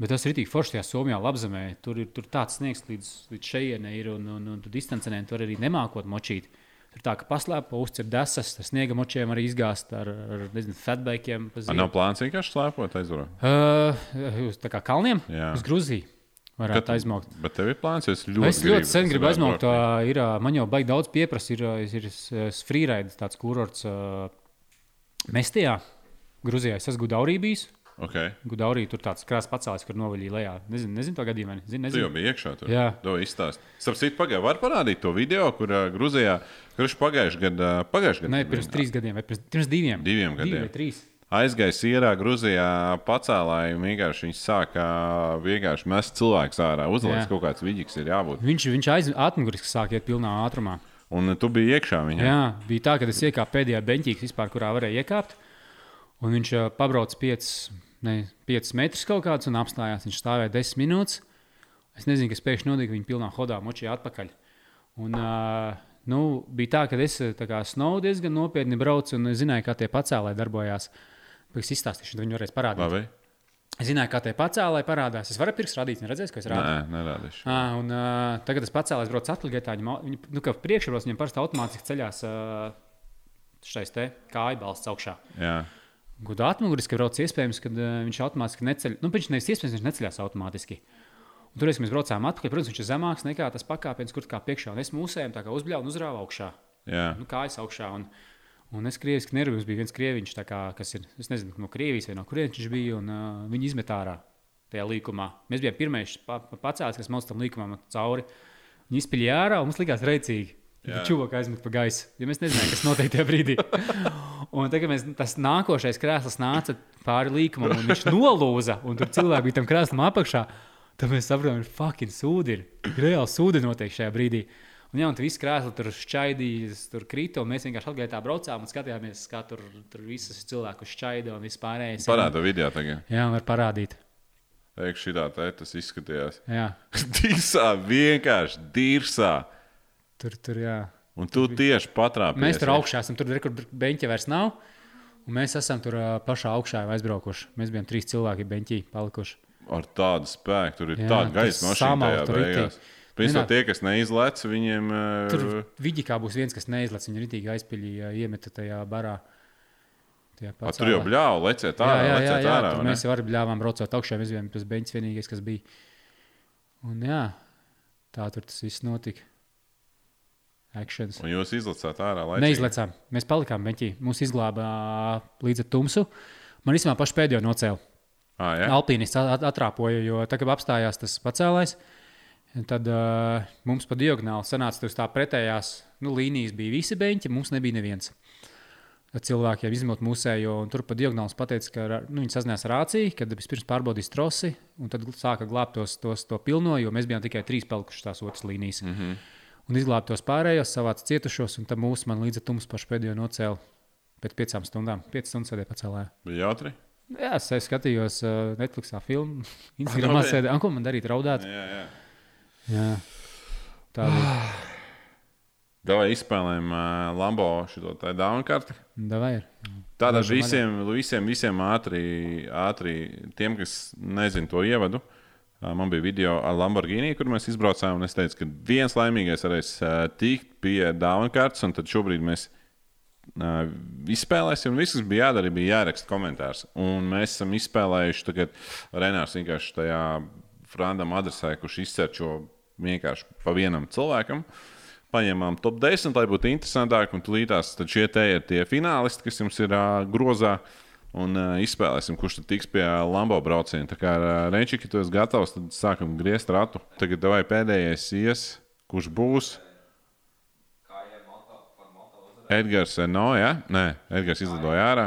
Speaker 2: Bet tas ir tik forši tajā Somijā, Labzemē. Tur ir tur tāds sniegs līdz, līdz šejienei, ir, un, un, un distancēm tur arī nemākot močīt. Tur tā, ka paslēpo, uzcer desas, ar sniega močiem arī izgāzt ar, ar nezinu, fatbaikiem.
Speaker 1: nav plāns vienkārši slēpot aizvarot.
Speaker 2: Uh, uz tā kā kalniem?
Speaker 1: Jā.
Speaker 2: Uz Grūziju varētu
Speaker 1: Kad-
Speaker 2: aizmaukt.
Speaker 1: Bet tev ir plāns, es ļoti,
Speaker 2: Es ļoti sen gribu aizmaukt. Ir, man jau baigi daudz pieprasa. Ir, ir, ir freeride, tāds kurorts ā, Mestijā, Grūzijā. Es esmu Gudaurī bijis.
Speaker 1: Okay.
Speaker 2: Gudaurī tur tāds krāsa pacēlis, kur novaļīja lejā. Nezinu, nezinu to gadījumu. vai ne? Zinu,
Speaker 1: Tu jau
Speaker 2: nezinu.
Speaker 1: biji iekšā. Tur.
Speaker 2: Jā.
Speaker 1: To izstāst. Starp citu, pagājušajā var parādīt to video, kur uh, Grūzijā, kurš pagājušajā gadā, pagājušajā
Speaker 2: Nē,
Speaker 1: gadā
Speaker 2: pirms trīs gadiem vai pirms, pirms diviem.
Speaker 1: Diviem
Speaker 2: Divi
Speaker 1: gadiem.
Speaker 2: vai trīs.
Speaker 1: Aizgāja sierā, Grūzijā, pacēlāja un vienkārši viņš sāka vienkārši mest cilvēku ārā.
Speaker 2: Jā.
Speaker 1: kaut kāds vidīgs ir jābūt.
Speaker 2: Viņš, viņš aiz, atmuguriski sāk iet pilnā ātrumā.
Speaker 1: Un tu biji iekšā viņā.
Speaker 2: Jā, bija tā, ka es iekāpu pēdējā beņķī, vispār, kurā varēja iekāpt. Un viņš uh, pabrauca 5, ne, 5 metrus kaut kādus un apstājās. Viņš stāvēja 10 minūtes. Es nezinu, kas pēkšņi notika. Viņa pilnā hodā močīja atpakaļ. Un, uh, nu, bija tā, ka es tā kā snovu diezgan nopietni braucu un zināju, kā tie pacēlēji darbojās. Es izstāstīšu, viņi varēs parādīt.
Speaker 1: Labi.
Speaker 2: Es zināju, kā tie pacēlēji parādās. Es varu pirksts rādīt, neredzēs, ko es rādu.
Speaker 1: Nē, nerādīšu.
Speaker 2: À, un, uh, tagad tas pacēlājs brauc atpakaļ. Viņi, nu, kā priekšros viņam parasti automātiski ceļās uh, šais te kāju balsts augšā.
Speaker 1: Jā.
Speaker 2: Gudā atmuguriski brauc iespējams, ka uh, viņš automātiski neceļ. Nu, viņš nevis iespējams, viņš neceļās automātiski. Un tur mēs braucām atpakaļ. Protams, viņš ir zemāks nekā tas pakāpiens, kur kā priekšā. Un es mūsējām tā kā uzbļāvu un uzrāvu augšā.
Speaker 1: Jā.
Speaker 2: Nu, kājas augšā. Un, un es krieviski nervos bija viens krieviņš, tā kā, kas ir, nezinu, no Krievijas vai no kurienes viņš bija. Un, uh, viņi izmet ārā tajā līkumā. Mēs bijām pirmie pa, pa- pacēlis, kas mums tam līkumam cauri. Viņi izpildīja ārā un mums likās rēcīgi.
Speaker 1: Jā.
Speaker 2: Čūvaka aizmet pa gaisu, jo mēs nezinājām, kas notiek tajā brīdī. Un tagad mēs, tas nākošais krēsls nāca pāri līkumam, un viņš nolūza, un tur cilvēki bija tam krēslam apakšā. Tad mēs sapratām, ka fucking sūdi ir. Reāli sūdi notiek šajā brīdī. Un, jā, un tur viss krēsls tur šķaidījās, tur krita, mēs vienkārši atgājām braucām un skatījāmies, kā tur, tur visas cilvēku šķaida un viss pārējais.
Speaker 1: Parāda video tagad.
Speaker 2: Jā, var parādīt.
Speaker 1: Eikš, šī tā, tas izskatījās.
Speaker 2: Jā,
Speaker 1: Dirsā, vienkārši dirsā.
Speaker 2: tur, tur, jā.
Speaker 1: Un tu tieši patrāpīji.
Speaker 2: Mēs tur augšā esam, tur tur beņķa vairs nav. Un mēs esam tur pašā augšā aizbraukuši. Mēs bijām trīs cilvēki beņķī palikuši.
Speaker 1: Ar tādu spēku tur ir
Speaker 2: Jā,
Speaker 1: tāda gaisa mašīna.
Speaker 2: samalta tur.
Speaker 1: Principā tie, kas neizlec, viņiem.
Speaker 2: Tur
Speaker 1: eh,
Speaker 2: vidī kā būs viens, kas neizlaiž. Viņa ritīgi aizpildīja, iemeta tajā barā.
Speaker 1: A, Tur jau bļāva, lecēt
Speaker 2: Jā,
Speaker 1: ārā.
Speaker 2: jā, jā,
Speaker 1: lecēt
Speaker 2: jā
Speaker 1: ārā
Speaker 2: tur mēs jau arī bļāvām braucot augšā. Mēs bijām tas beņķis vienīgais, kas bija. Un jā, tā tur tas viss notika. Actions.
Speaker 1: Un jūs izlecāt ārā. laicīgi?
Speaker 2: Neizlecām. Mēs palikām beņķī. Mūs izglāba līdz ar tumsu. Man īstenībā pašu pēdējo nocēla.
Speaker 1: Jā?
Speaker 2: At- at- atrāpoja, jo tā kā apstājās tas pacēlājs, tad uh, mums pa diagonāli sanāca tur tā pretējās nu, līnijas. Bija visi beņķi, mums nebija neviens. Tad cilvēkiem izņemot mūsējo, un tur pa diagonāli pateica, ka nu, viņi sazinājās ar rāciju, kad vispirms pārbaudīs trosi, un tad sāka glābt tos, tos to pilno, jo mēs bijām tikai trīs palikuši tās otras līnijas. Mm -hmm. Un izglābt tos pārējos, savāc cietušos, un tad mūsu man līdz tums pašu pēdējo nocēla pēc piecām stundām. Piecas stundas sēdēja pacēlājā.
Speaker 1: Bija jautri.
Speaker 2: Jā, es skatījos uh, Netflix filmu. Instagramā sēdēju. Ko man darīt? Raudāt.
Speaker 1: Jā, jā.
Speaker 2: Jā. Tā bija.
Speaker 1: Davai izspēlējam uh, Lambo šo dāvanu karti.
Speaker 2: Davai ir. Dažu
Speaker 1: visiem, visiem, visiem ātri, ātri, tiem, kas nezina to ievadu, ā, man bija video ar Lamborghini, kur mēs izbraucām. Es teicu, ka viens laimīgais varēs ā, tikt pie dāvana kartes, un tad šobrīd mēs ā, izspēlēsim. un Viss, kas bija jādara, bija jāraksta komentārs. Un mēs esam izspēlējuši tagad Renārs vienkārši tajā random adresē, kurš izsērčo vienkārši pa vienam cilvēkam. Paņēmām top 10, lai būtu interesantāk, un tūlītās šie te ir tie finālisti, kas jums ir uh, grozā. Un uh, izspēlēsim, kurš tad tiks pie Lambo brauciena. Tā kā uh, Renčiki, tu esi gatavs, tad sākam griezt ratu. Tagad vai pēdējais ies, kurš būs? Edgars no? Ja? Nē, Edgars izlidoja ārā.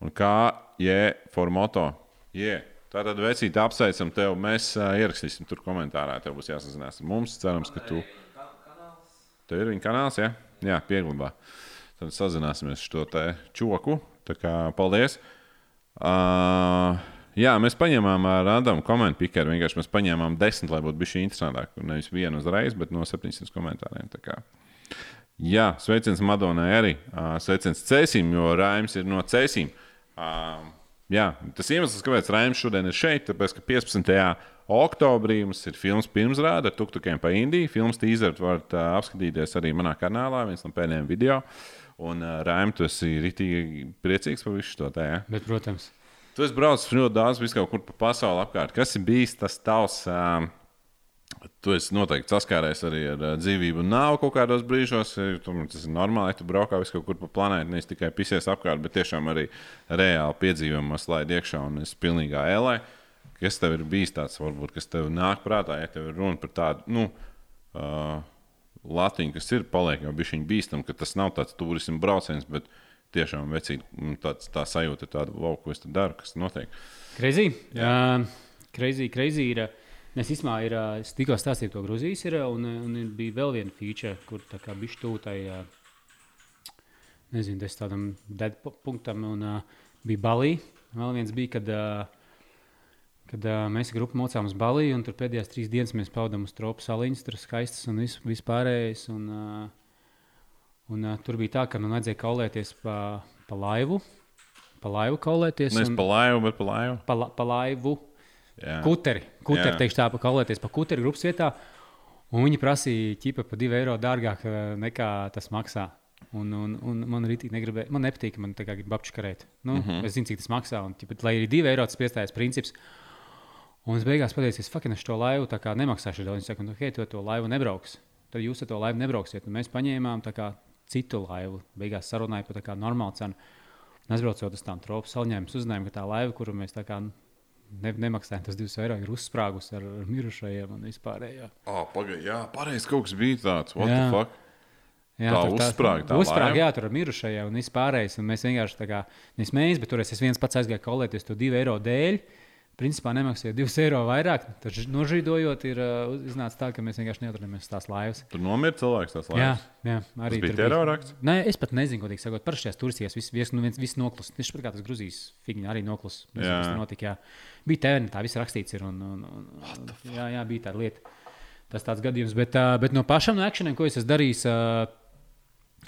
Speaker 1: Un kā J for moto? Jē, Tātad, vecīt, apsveicam tevi. Mēs uh, ierakstīsim tur komentārā. Tev būs jāsazinās ar mums. Cerams, ka tu. Tev ir viņa kanāls, ja? Jā, pieglabā. Tad sazināsimies ar šo te čoku. Tā kā paldies. Uh, jā, mēs paņēmām ar Adamu komentāru pikeru. Vienkārši mēs paņēmām desmit, lai būtu bijis interesantāk. Nevis vienu uzreiz, bet no 700 komentāriem. Jā, sveiciens Madonai arī. Uh, sveiciens Cēsim, jo Raims ir no Cēsim. Uh, Jā, tas iemesls, kāpēc Raims šodien ir šeit, tāpēc, ka 15. oktobrī mums ir filmas pirmsrāde ar tuktukiem pa Indiju. Filmas tīzeru varat uh, apskatīties arī manā kanālā, viens no pēdējiem video. Un uh, Raims, tu esi rītīgi priecīgs par visu to tā. Ja?
Speaker 2: Bet, protams,
Speaker 1: Tu esi braucis ļoti daudz, vis kaut kur pa pasauli apkārt. Kas ir bijis tas tavs? Um, tu esi noteikti saskāries arī ar uh, dzīvību nāvi kaut kādos brīžos. Tu- Tas ir normāli, ja tu braukā vis kaut kur pa planētu, nevis tikai pisies apkārt, bet tiešām arī reāli piedzīvojumos laid iekšā un esi pilnīgā ēlē. Kas tev ir bijis tāds, varbūt, kas tev nāk prātā, ja tev ir runa par tādu. Nu, uh, Latviju, kas ir paliek jau bija bīstama, ka tas nav tāds turismu brauciens, bet tiešām vecīgi, mm, tāds, tā sajūta ir tāda, wow, ko es te daru, kas notiek.
Speaker 2: Kreizī. Kreizī, kreizī ir. Es īstenībā ir, es tikko stāstīju to Grūzijas, ir, un, un bija vēl viena feature, kur tā kā bija stūtai, nezinu, tas tādam dead pu- punktam, un bija Balī. Vēl viens bija, kad, kad mēs grupu mocām uz Balī, un tur pēdējās trīs dienas mēs pavadām uz tropu saliņas, tur skaistas un vis pārējais. Un, un tur bija tā, ka man vajadzēja kaulēties pa, pa laivu. Pa laivu kaulēties.
Speaker 1: Nevis pa laivu, bet pa laivu.
Speaker 2: pa, la- pa laivu.
Speaker 1: Jā.
Speaker 2: Kuteri, kuteri
Speaker 1: Jā.
Speaker 2: teikšu tā, pa kaulēties pa kuteri grupas vietā. Un viņi prasīja ķipa par 2 eiro dārgāk eh, nekā tas maksā. Un, un, un man arī negribēja, man nepatīk, man tā kā grib apčakarēt. Nu,
Speaker 1: Mhm.
Speaker 2: -huh. Es zinu, cik tas maksā. Un, ķipa, lai arī 2 eiro tas piestājas princips. Un es beigās pateicu, es faktiski šo laivu nemaksāšu daudz. Viņi saka, nu, hei, tu to laivu nebrauks. Tad jūs ar to laivu nebrauksiet. Un mēs paņēmām tā kā citu laivu. Beigās sarunāja par tā kā normālu cenu. Un aizbraucot uz tām tropu salņiem, mēs uzzinājām, ka tā laiva, kuru mēs tā kā ne, nemaksājām, tas 2 eiro ir uzsprāgus ar, ar mirušajiem un vispārējo.
Speaker 1: Oh, Pagaidiet, jā, pareizi kaut kas bija tāds. What
Speaker 2: Jā.
Speaker 1: the fuck?
Speaker 2: Jā,
Speaker 1: Tā uzsprāga tā
Speaker 2: uzsprāga, jā, tur ar mirušajiem un vispārējais. Un mēs vienkārši tā kā nesmējamies, bet tur es viens pats aizgāju kolēties to 2 eiro dēļ. Principā nemaksāja 2 eiro vairāk. Tad nožīdojot, ir uh, iznāca tā, ka mēs vienkārši neatrodāmies uz tās laivas.
Speaker 1: Tur nomira cilvēks tās
Speaker 2: Jā,
Speaker 1: laivas.
Speaker 2: jā,
Speaker 1: Tas
Speaker 2: arī
Speaker 1: bija
Speaker 2: tur
Speaker 1: terorakts?
Speaker 2: Nē, es pat nezinu, ko teikt. Sakot, parasti šajās turiscijās viss viss nu, viens- viss noklus. Tieši tāpat kā tas Grūzijas figņa arī noklus. Nezinu,
Speaker 1: Jā.
Speaker 2: kas notika. Jā. Bija tēvni, tā viss rakstīts ir. Un, un, un, jā, jā, bija tāda lieta. Tas tāds gadījums. Bet, uh, bet no pašām no akcijiem, ko es esmu darījis, uh,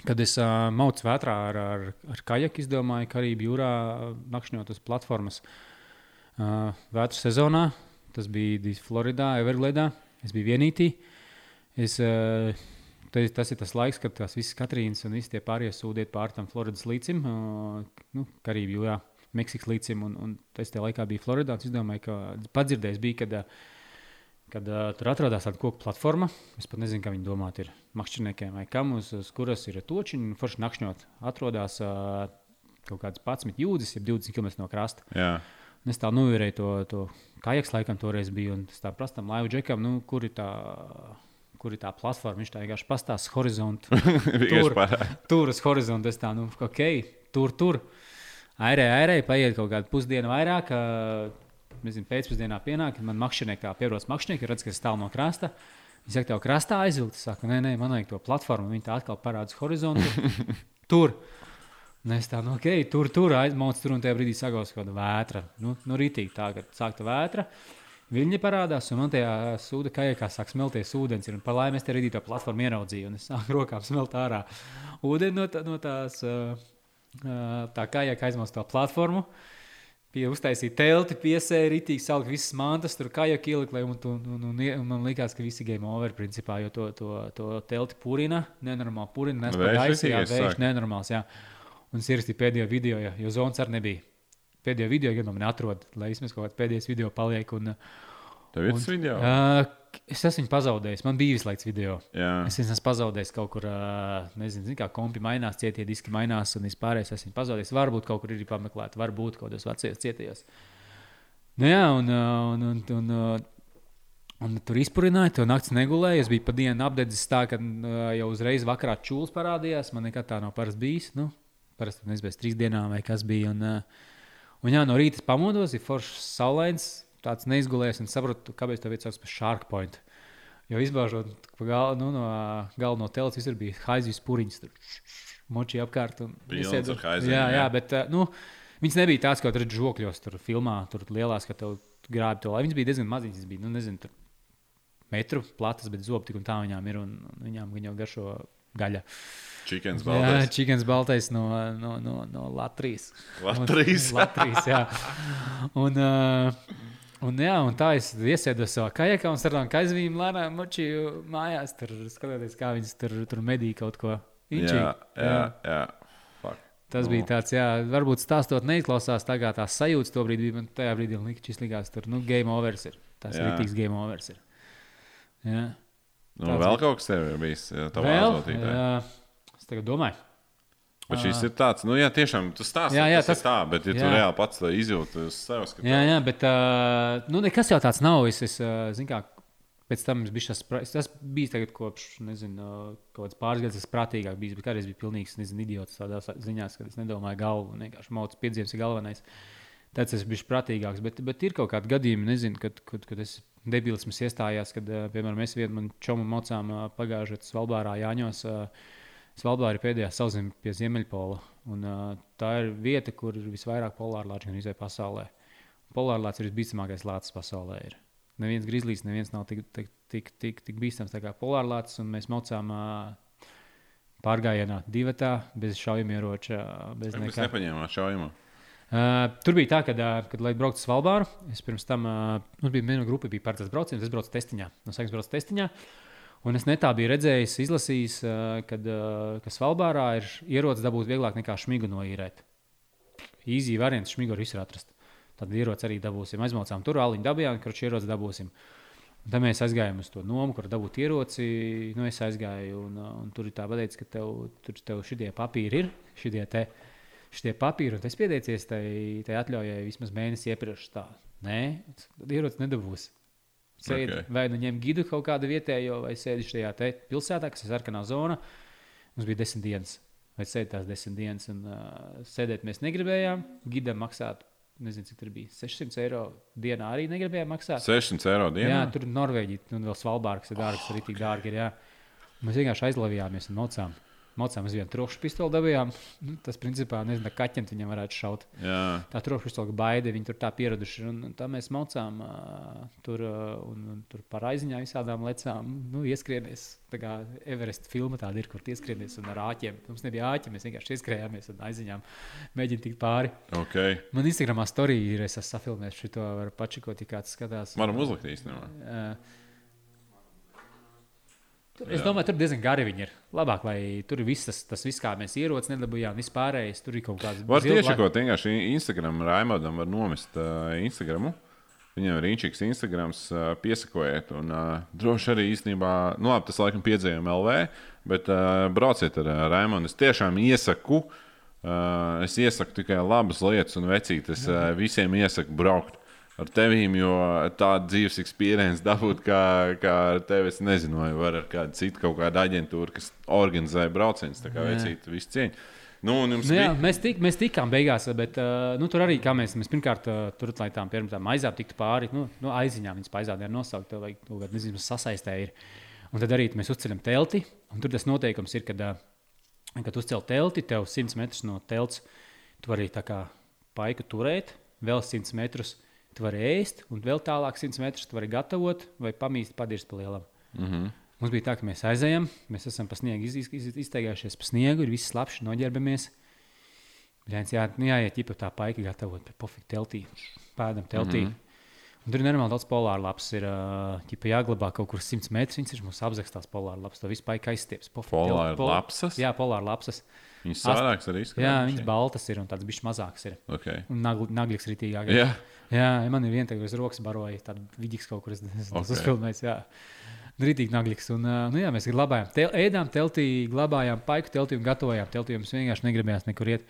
Speaker 2: kad es uh, maucu vētrā ar, ar, ar kajaku, izdomāju, ka arī jūrā nakšņot uz platformas uh, vētras sezonā. Tas bija Floridā, Evergledā. Es biju vienītī. Es, uh, tas ir tas laiks, kad tās visas Katrīnas un visi tie pārējie sūdiet pār tam Floridas līcim, uh, nu, Karību jūrā, Meksikas līcim. Un, un es tajā laikā biju Floridā. Es domāju, ka padzirdējis bija, kad, uh, kad uh, tur atrodas tāda koku platforma. Es pat nezinu, kā viņi domā, ir makšķerniekiem vai kam, uz, uz kuras ir točiņi. un Forši nakšņot atrodas uh, kaut kāds 11 jūdzes, ja 20 km no krasta.
Speaker 1: Jā.
Speaker 2: Un Es tā novērēju to, to kājaks, laikam, toreiz bija. Un es tā prastam, laivu džekam, nu, kur ir tā. Kur ir tā platforma? Viņš tā vienkārši pastāsta horizontu. Tur, tur uz horizonta. Es tā, nu, ok, tur, tur. Airē, airē, paiet kaut kādu pusdienu vairāk. Nezinu, pēcpusdienā pienāk, kad man makšķernieki, tā pierodas makšķernieki, redz, ka es stāvu no krasta. Viņi saka, tev krastā aizvilkt. Es saku, nē, nē, man vajag to platformu. Viņi tā atkal parāda uz horizontu. tur. Es tā, nu, ok, tur, tur aizmaucu, tur un tajā brīdī sagauts kaut kāda vētra. Nu, nu rītīgi tā, kad sākta vētra. Viņi parādās, un man tajā sūda kajakā sāk smelties ūdens. Ir, un par laimi es te rītī to platformu ieraudzīju, un es sāku rokām smelt ārā ūdeni no, tā, no tās, tā kajaka aizmaucu to platformu. Pie uztaisīja telti, piesēja rītīgi, salikt visas mantas, tur kājāk ielikt, lai un, un, un, un, un man likās, ka visi game over, principā, jo to, to, to telti purina, nenormāli purina, nes pa
Speaker 1: Vējš
Speaker 2: gaisu, jā, vējš nenormāls. Un es ierakstīju pēdējo video, jā, jo zonas arī nebija. Pēdējo video, gan man atrod, lai vismaz kaut kāds pēdējais video paliek. Un,
Speaker 1: Tev ir tas video?
Speaker 2: Uh, es esmu viņu pazaudējis, man bija visu laiku video.
Speaker 1: Jā.
Speaker 2: Es esmu pazaudējis kaut kur, ā, nezinu, zin, kā kompi mainās, cietie diski mainās, un vispārējais esmu pazaudējis. Varbūt kaut kur ir pameklēt, varbūt kaut kādos vecajos cietījos. Nu, jā, un, ā, un, un, un, un, un tur izpurināja, to naktis negulēja. Es biju pa dienu apdedzis tā, ka ā, jau uzreiz vakarā čūlis parādījās. Man nekad tā nav bijis. Nu, parasti nezinu, pēc trīs dienām vai kas bija. Un, ā, Un jā, no rīta pamodos, ir foršs saulains, tāds neizgulējis un sapratu, kāpēc tā vieta sauc par Shark Point. Jo izbāžot gal, nu, no galda no telpas, visur bija haizivs puriņš, tur moči apkārt. un
Speaker 1: ar haizivīm,
Speaker 2: Jā, jā,
Speaker 1: jā.
Speaker 2: bet uh, nu, viņas nebija tādas, kā tur žokļos, tur filmā, tur lielās, ka tev grābi to. Viņas bija diezgan maziņas, bija, nu, nezinu, tur metru platas, bet zobi tik un tā viņām ir, un, viņām viņa jau garšo gaļa.
Speaker 1: Čikens
Speaker 2: Jā,
Speaker 1: baltais.
Speaker 2: čikens baltais no, no, no, no Latvijas.
Speaker 1: Latvijas.
Speaker 2: Latvijas, jā. Un, uh, un, jā, un tā es iesēdos savā kajakā un strādāju kaizvīm lēnām močiju mājās, tur skatoties, kā viņas tur, tur medī kaut ko. Inčīgi.
Speaker 1: Jā, jā, jā. Fuck.
Speaker 2: Tas
Speaker 1: Nu.
Speaker 2: bija tāds, jā, varbūt stāstot neizklausās tā kā tās sajūtas to brīdi, man tajā brīdī likās, šis likās, tur, nu, game overs ir. Tas
Speaker 1: Jā.
Speaker 2: ir rītīgs game overs. Ir. Jā.
Speaker 1: Nu,
Speaker 2: Tāds
Speaker 1: vēl
Speaker 2: bija.
Speaker 1: kaut kas tev ir bijis. Tavā
Speaker 2: jā, es tagad domāju.
Speaker 1: Bet šis ir tāds, nu, jā, tiešām tu stāsti.
Speaker 2: Jā, jā,
Speaker 1: tas,
Speaker 2: tas-
Speaker 1: tas ir tā, bet, ja tu
Speaker 2: jā.
Speaker 1: reāli pats to izjūti uz sevis,
Speaker 2: Jā, jā, bet uh, nu, nekas jau tāds nav. Es, es uh, zinu, kā pēc tam es biju tas, tas bijis tagad kopš, nezinu, kaut kāds pāris gadus, es prātīgāk biju, bet kādreiz biju pilnīgs, nezinu, idiots tādā ziņā, ka es nedomāju galvu, vienkārši mauts piedzīvums ir galvenais. Tāds es biju prātīgāks, bet, bet ir kaut kādi gadījumi, nezinu, kad, kad, kad es debilisms iestājās, kad, uh, piemēram, mēs vienu man čomu mocām uh, pagājušajā gadā Svalbārā Jāņos. Uh, Svalbāra ir pēdējā sauszeme pie Ziemeļpola. Un, tā ir vieta, kur ir visvairāk polārlāču gan izvēle pasaulē. Polārlācis ir visbīstamākais lācis pasaulē. Ir. Neviens grizlīs, neviens nav tik, tik, tik, tik, tik bīstams kā polārlācis. un Mēs maucām uh, pārgājienā, divatā, bez šaujamieroča, bez
Speaker 1: Mēs
Speaker 2: nekā.
Speaker 1: nepaņēmām šaujumu.
Speaker 2: Uh, tur bija tā, ka, uh, kad lai brauktu uz Svalbāru, es pirms tam, uh, mums bija viena grupa, bija paredzēts brauciens, es braucu testiņā, no sākuma braucu testiņā. Un es netā biju redzējis, izlasījis, uh, kad, uh, ka Svalbārā ir ierocis dabūt vieglāk nekā šmigu noīrēt. Īzī variants šmigu var visur atrast. Tad ierocis arī dabūsim. Aizmaucām tur, aliņu dabījām, kurš ierocis dabūsim. Un tad mēs aizgājām uz to nomu, kur dabūt ieroci. Nu, es aizgāju, un, un tur ir tā pateicis, ka tev, tur tev šitie papīri ir, šitie te šitie papīri, un es pieteicies tai, tai atļaujai vismaz mēnesi iepriekš. Tā. Nē, tad ierocis nedabūs. Sēdi,
Speaker 1: Ok.
Speaker 2: okay. Vai nu ņem gidu kaut kādu vietējo, vai sēdi šajā pilsētā, kas ir sarkanā zona. Mums bija desmit dienas, vai sēdi tās desmit dienas, un uh, sēdēt mēs negribējām. Gidam maksāt, nezinu, cik tur bija 600 eiro dienā arī negribējām maksāt.
Speaker 1: 600 eiro dienā.
Speaker 2: Jā, tur Norvēģija, un vēl Svalbāra, kas ir dārgs, arī tik dārgi. Ir, jā. Mēs vienkārši aizlavījāmies un mocām. Mocām uz vienu trokšņa pistoli dabījām. Nu, Tas, principā, nezinu, kaķiem viņam varētu šaut.
Speaker 1: jā.
Speaker 2: Tā trokšņa pistola baida, viņi tur tā pieraduši. Un, un tā mēs mocām uh, tur, un, un tur par aiziņā visādām lecām. Nu, ieskriemies, tā kā Everest filma tāda ir, kur ieskrienies un ar āķiem. Mums nebija āķi, mēs vienkārši ieskrējāmies un aiziņām mēģinām tikt pāri.
Speaker 1: Okay.
Speaker 2: Man Instagramā storija ir, es esmu safilmējis šo, var pačikot, ja kāds skatās.
Speaker 1: Varam uzlikt īstenībā.
Speaker 2: Uh, tur, es domāju, tur diezgan gari viņi ir. Labāk, lai tur ir viss tas, tas viss, kā mēs ierocis, nedabūjām, vispārējais. Tur ir kaut kāds
Speaker 1: Var tieši kaut vienkārši Instagram Raimondam var nomest uh, Instagramu. Viņam ir rīčīgs Instagrams, uh, piesakojiet. Un uh, droši arī īstenībā, nu labi, tas laikam piedzējumi LV, bet uh, brauciet ar uh, Raimondu. Es tiešām iesaku, uh, es iesaku tikai labas lietas un vecīt. Es uh, visiem iesaku braukt. Ar tevīm, jo tāda dzīves pieredze dabūt, kā, kā ar tevi. Es nezinu, vai ar kādu citu, kaut kādu aģentūru, kas organizē braucienus, tā kā
Speaker 2: Jā.
Speaker 1: vecīt visu cieņu. Nu,
Speaker 2: Nu, jā, mēs, tik, mēs tikām beigās, bet uh, nu, tur arī mēs, mēs pirmkārt uh, tur lai tām pirmām aizām tiktu pāri. Nu, nu, aiziņām viņas aizām ir nosaukt, vai kaut kāda nezinu, sasaistē ir. Un tad arī mēs uzceļam telti. un Tur tas noteikums ir, kad, uh, kad uzcēl telti, tev 100 metrus no telts, tu vari tā kā paiku turēt, vēl 100 metrus. Tu vari ēst, un vēl tālāk 100 metrus tu vari gatavot vai pamīst, padirst pa lielam.
Speaker 1: Mm -hmm.
Speaker 2: Mums bija tā, ka mēs aizējām, mēs esam pa sniegu iz, iz, iz, izteigājušies pa sniegu, ir viss slapjš, noģērbamies. Bļēns, jā, nu jāiet ķipa tā paika gatavot, bet pofīgi teltī, pēdam teltī. Mm -hmm. Un tur ir nenormāli daudz polāru lapas. Ir ķipa jāglabā kaut kur 100 metrus. Viņas ir mums apzakstās polāru lapas. To paika aizstieps.
Speaker 1: Polāru lapsas?
Speaker 2: Jā, polāru lapsas.
Speaker 1: Viņas sādākas arī izskatās.
Speaker 2: Jā, viņas baltas ir un tādas bišķi mazākas ir.
Speaker 1: Okay.
Speaker 2: Un nagl, naglis ritīgāk.
Speaker 1: Jā.
Speaker 2: Jā, man ir viena tāda, kas rokas baroja, tāda vidīgs kaut kur, es
Speaker 1: Ok.
Speaker 2: okay. uzfilmējis. Jā. Rītīgi nagliks. Un, nu, jā, mēs glabājām, tel, ēdām teltī, glabājām paiku teltī un gatavojām teltī. Mums vienkārši negribējās nekur iet.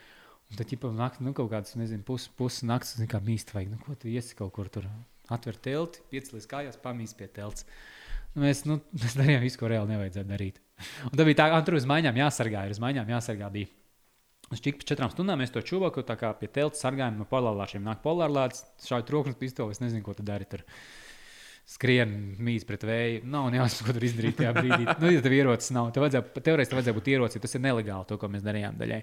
Speaker 2: Un tad, ja naktī, nu, kaut kāds, nezinu, pusi pus naktas, kā mīst vajag, nu, ko tu iesi kaut kur tur. Atver telti, piecelies kājās, pamīst pie telts. Nu, mēs, nu, mēs darījām visu, ko reāli nevajadzētu darīt. Un tad bija tā, ka tur uz maiņām jāsargā, ir uz maiņām jāsargā. Bija. Uz cik pēc četrām stundām mēs to čūvaku tā kā pie telta sargājam no polārlāčiem. Nāk polārlāts, šādi trokšņas pistoles, nezinu, ko tu dari tur. Skrien mīts pret vēju. Nav nejausmas, ko tur izdarīt tajā brīdī. Nu, ja tev ierocis nav, tev vajadzēja, teorētiski vajadzēja būt ierocis, tas ir nelegāli to, ko mēs darījām daļai.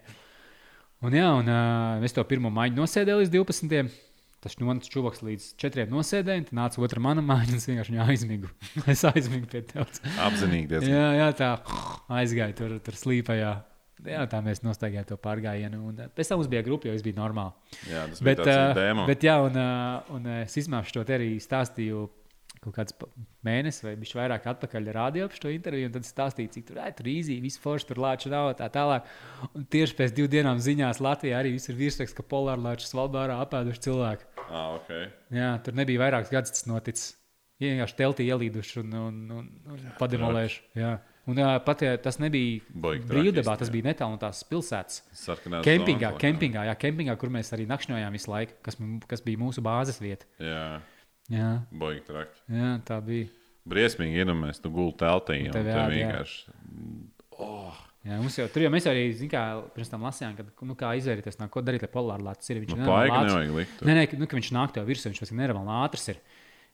Speaker 2: Un jā, un uh, es to pirmo maiņu nosēdēju līdz 12. Tas notic čūvaks līdz 4. nosēdēju, tad nāca otra mana māja, un es vienkārši aizmigu. es aizmigu pie tevis.
Speaker 1: Apzinīgi diezgan.
Speaker 2: Jā, jā, tā aizgāja tur, tur slīpajā. Jā, tā mēs nostaigājām to pārgājienu. Un uh, pēc tam mums bija grupa, jo viss bija normāli.
Speaker 1: Jā, tas
Speaker 2: Bet,
Speaker 1: bija tāds
Speaker 2: uh,
Speaker 1: dēmons.
Speaker 2: bet jā, un, uh, un es izmēšu to arī stāstīju kaut kāds mēnesis vai bišķi vairāk atpakaļ rādījā par šo interviju, un tad stāstīju, cik tur, ai, tur īzī, viss forši, tur lāču nav, tā tālāk. Un tieši pēc divām dienām ziņās Latvijā arī viss ir virsraksts, ka polārlāču svalbārā apēduši cilvēku.
Speaker 1: Ah, okay.
Speaker 2: Jā, tur nebija vairākas gadus tas noticis. Vienkārši teltī ielīduši un, un, un, un pademolējuši. Jā. Un jā, pat ja tas nebija brīvdabā, tas bija netālu no tās pilsētas.
Speaker 1: Sarkanās
Speaker 2: Kempingā,
Speaker 1: zonas,
Speaker 2: kempingā, jā, kempingā, kur mēs arī nakšņojām visu laiku, kas, kas bija mūsu bāzes vieta.
Speaker 1: Jā,
Speaker 2: Jā,
Speaker 1: baigi traki.
Speaker 2: jā tā bija.
Speaker 1: Briesmīgi iedomājies, tu gulti teltī. un
Speaker 2: tev
Speaker 1: tev
Speaker 2: jād, jā.
Speaker 1: vienkārši.
Speaker 2: Mums jau tur jau mēs arī kā, pirms tam lasījām, kad, nu, kā izvairīties no ko darīt, lai polārlācis ir. Viņš
Speaker 1: Nu,
Speaker 2: lācis.
Speaker 1: nevajag likt.
Speaker 2: Nē, nē, nu, ka viņš nāk tev virsū, viņš ir nereāli ātrs. Ir.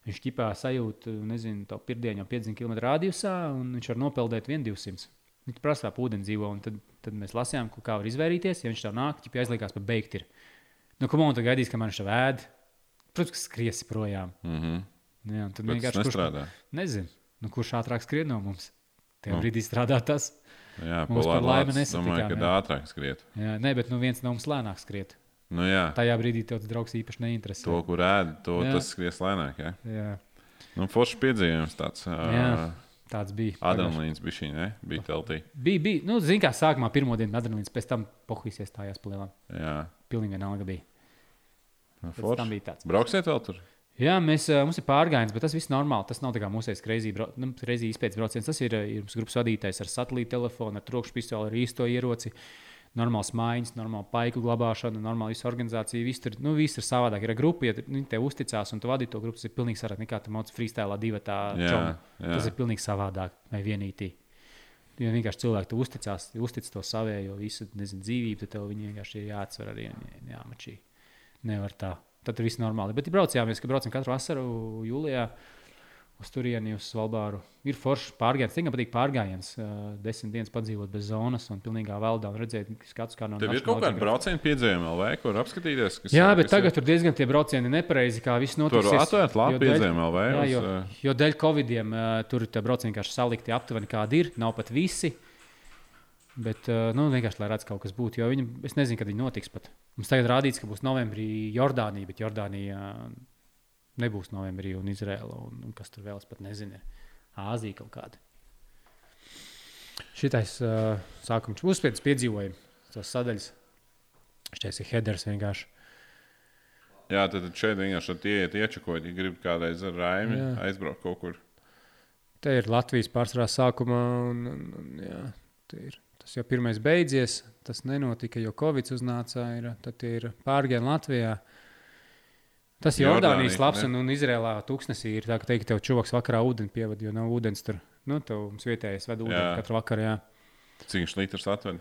Speaker 2: Viņš ķipā sajūt, nezinu, to pirmdienu jau 50 km radiusā, un viņš var nopeldēt 1200. Viņš prasa, kā ūdeni dzīvo, un tad, tad mēs lasījām, kā var izvairīties. Ja viņš tev nāk, ķipā aizliekās pa beigt. Ir. Nu, ko man te gaidīs, kamēr viņš tev ēd? Protams, ka skriesi projām.
Speaker 1: Mm -hmm.
Speaker 2: Jā, tad
Speaker 1: Bet
Speaker 2: vienkārši kurš,
Speaker 1: nestrādā.
Speaker 2: nezinu, nu, kurš ātrāk skrien no mums. Tajā
Speaker 1: Nu.
Speaker 2: brīdī strādā tas.
Speaker 1: Jā,
Speaker 2: Mums par laimi
Speaker 1: polārlācis, domāju,
Speaker 2: nesatikām,
Speaker 1: ka
Speaker 2: jā.
Speaker 1: ātrāk skriet.
Speaker 2: Jā, nē, bet nu, viens no mums lēnāk skriet.
Speaker 1: Nu, jā,
Speaker 2: Tajā brīdī tev tas draugs īpaši neinteresē.
Speaker 1: to, kur ēd, to
Speaker 2: Jā.
Speaker 1: tas skries lēnāk. Jā,
Speaker 2: Jā,
Speaker 1: nu, foršs piedzīvojums tāds.
Speaker 2: Jā. Tāds bija.
Speaker 1: Adrenalīns bija šī, ne? Bija teltī.
Speaker 2: Bija, bija. Nu, zini, kā sākumā pirmo dienu adrenalīns, pēc tam pohīs iestājās plēlām.
Speaker 1: Jā,
Speaker 2: Pilnīgi vienalga bija.
Speaker 1: Nu,
Speaker 2: tam bija tāds.
Speaker 1: Brauksiet vēl tur?
Speaker 2: Jā, mēs, ā, mums ir pārgājiens, bet tas viss normāli. Tas nav tā kā kreizī, brau- nu, izpētes brauciens. Tas ir, ā, ir mums grupas vadītājs ar satelīta telefonu, ar trokšņa pistoli, ar īsto ieroci. Normāls maiņas, normāla paiku glabāšana, normāla visa organizācija. Viss tur nu, viss ir savādāk. Ir grupa, ja viņi tev uzticās un tu vadīji to grupu, tas ir pilnīgi savādāk nekā tu mācīji freestyle divi tā
Speaker 1: Jā, jā.
Speaker 2: Tas ir pilnīgi savādāk vai vienīgi. Ja vienkārši cilvēki tev uzticās, uztic to savējo, visu nezinu, dzīvību, tad tev viņi vienkārši ir jāatsver arī jāmačī. Nevar tā. Tad viss normāli. Bet ja braucījāmies, ka braucam katru vasaru jūlijā. Uz turieni, uz Svalbāru. Ir forši pārgājiens. Viņam patīk pārgājiens. Desmit dienas padzīvot bez zonas un pilnīgā veldā un redzēt, skats, kā no
Speaker 1: Tev ir kaut kāda brauciena piedzīvojuma LV, kur apskatīties. Kas,
Speaker 2: Jā, bet
Speaker 1: kas
Speaker 2: tagad
Speaker 1: ir?
Speaker 2: tur diezgan tie braucieni nepareizi, kā viss
Speaker 1: Tur
Speaker 2: notiek.
Speaker 1: atvērt labi piedzīvojumu LV.
Speaker 2: Jā, jo, jo dēļ Covidiem tur tie braucieni vienkārši salikti aptuveni kādi ir. Nav pat visi. Bet, nu, vienkārši, lai redzētu, kaut kas būtu. Jo viņi, es nezinu, kad viņi notiks. Pat. Mums tagad rādīts, ka būs novembrī Jordānija, bet Jordānija nebūs novembrī un Izraela. Un, un kas tur vēl es pat nezinu. Āzija kaut kāda. Šitais uh, sākums uzspējas piedzīvojumi, tos sadaļas. Šis ir headers vienkārši.
Speaker 1: Jā, tad tad šeit vienkārši ieiet, iečakot, ja gribi kādreiz ar Raimi
Speaker 2: Jā.
Speaker 1: aizbraukt kaut kur.
Speaker 2: Te ir Latvijas pārsvarā sākumā, un, un, un jā, te ir. Tas jau pirmais beidzies. Tas nenotika, jo Covid uznāca. Ir, tad ir pārgājieni Latvijā. Tas ir
Speaker 1: Jordānija,
Speaker 2: Jordānijas labs,
Speaker 1: ne?
Speaker 2: un, un Izrēlā tūkstnesī ir tā, ka teikt, tev čuvaks vakarā ūdeni pievada, jo nav ūdens tur. Nu, tev mums vietējais ved ūdeni
Speaker 1: Jā.
Speaker 2: katru vakaru. Jā.
Speaker 1: Cik viņš litrs atved?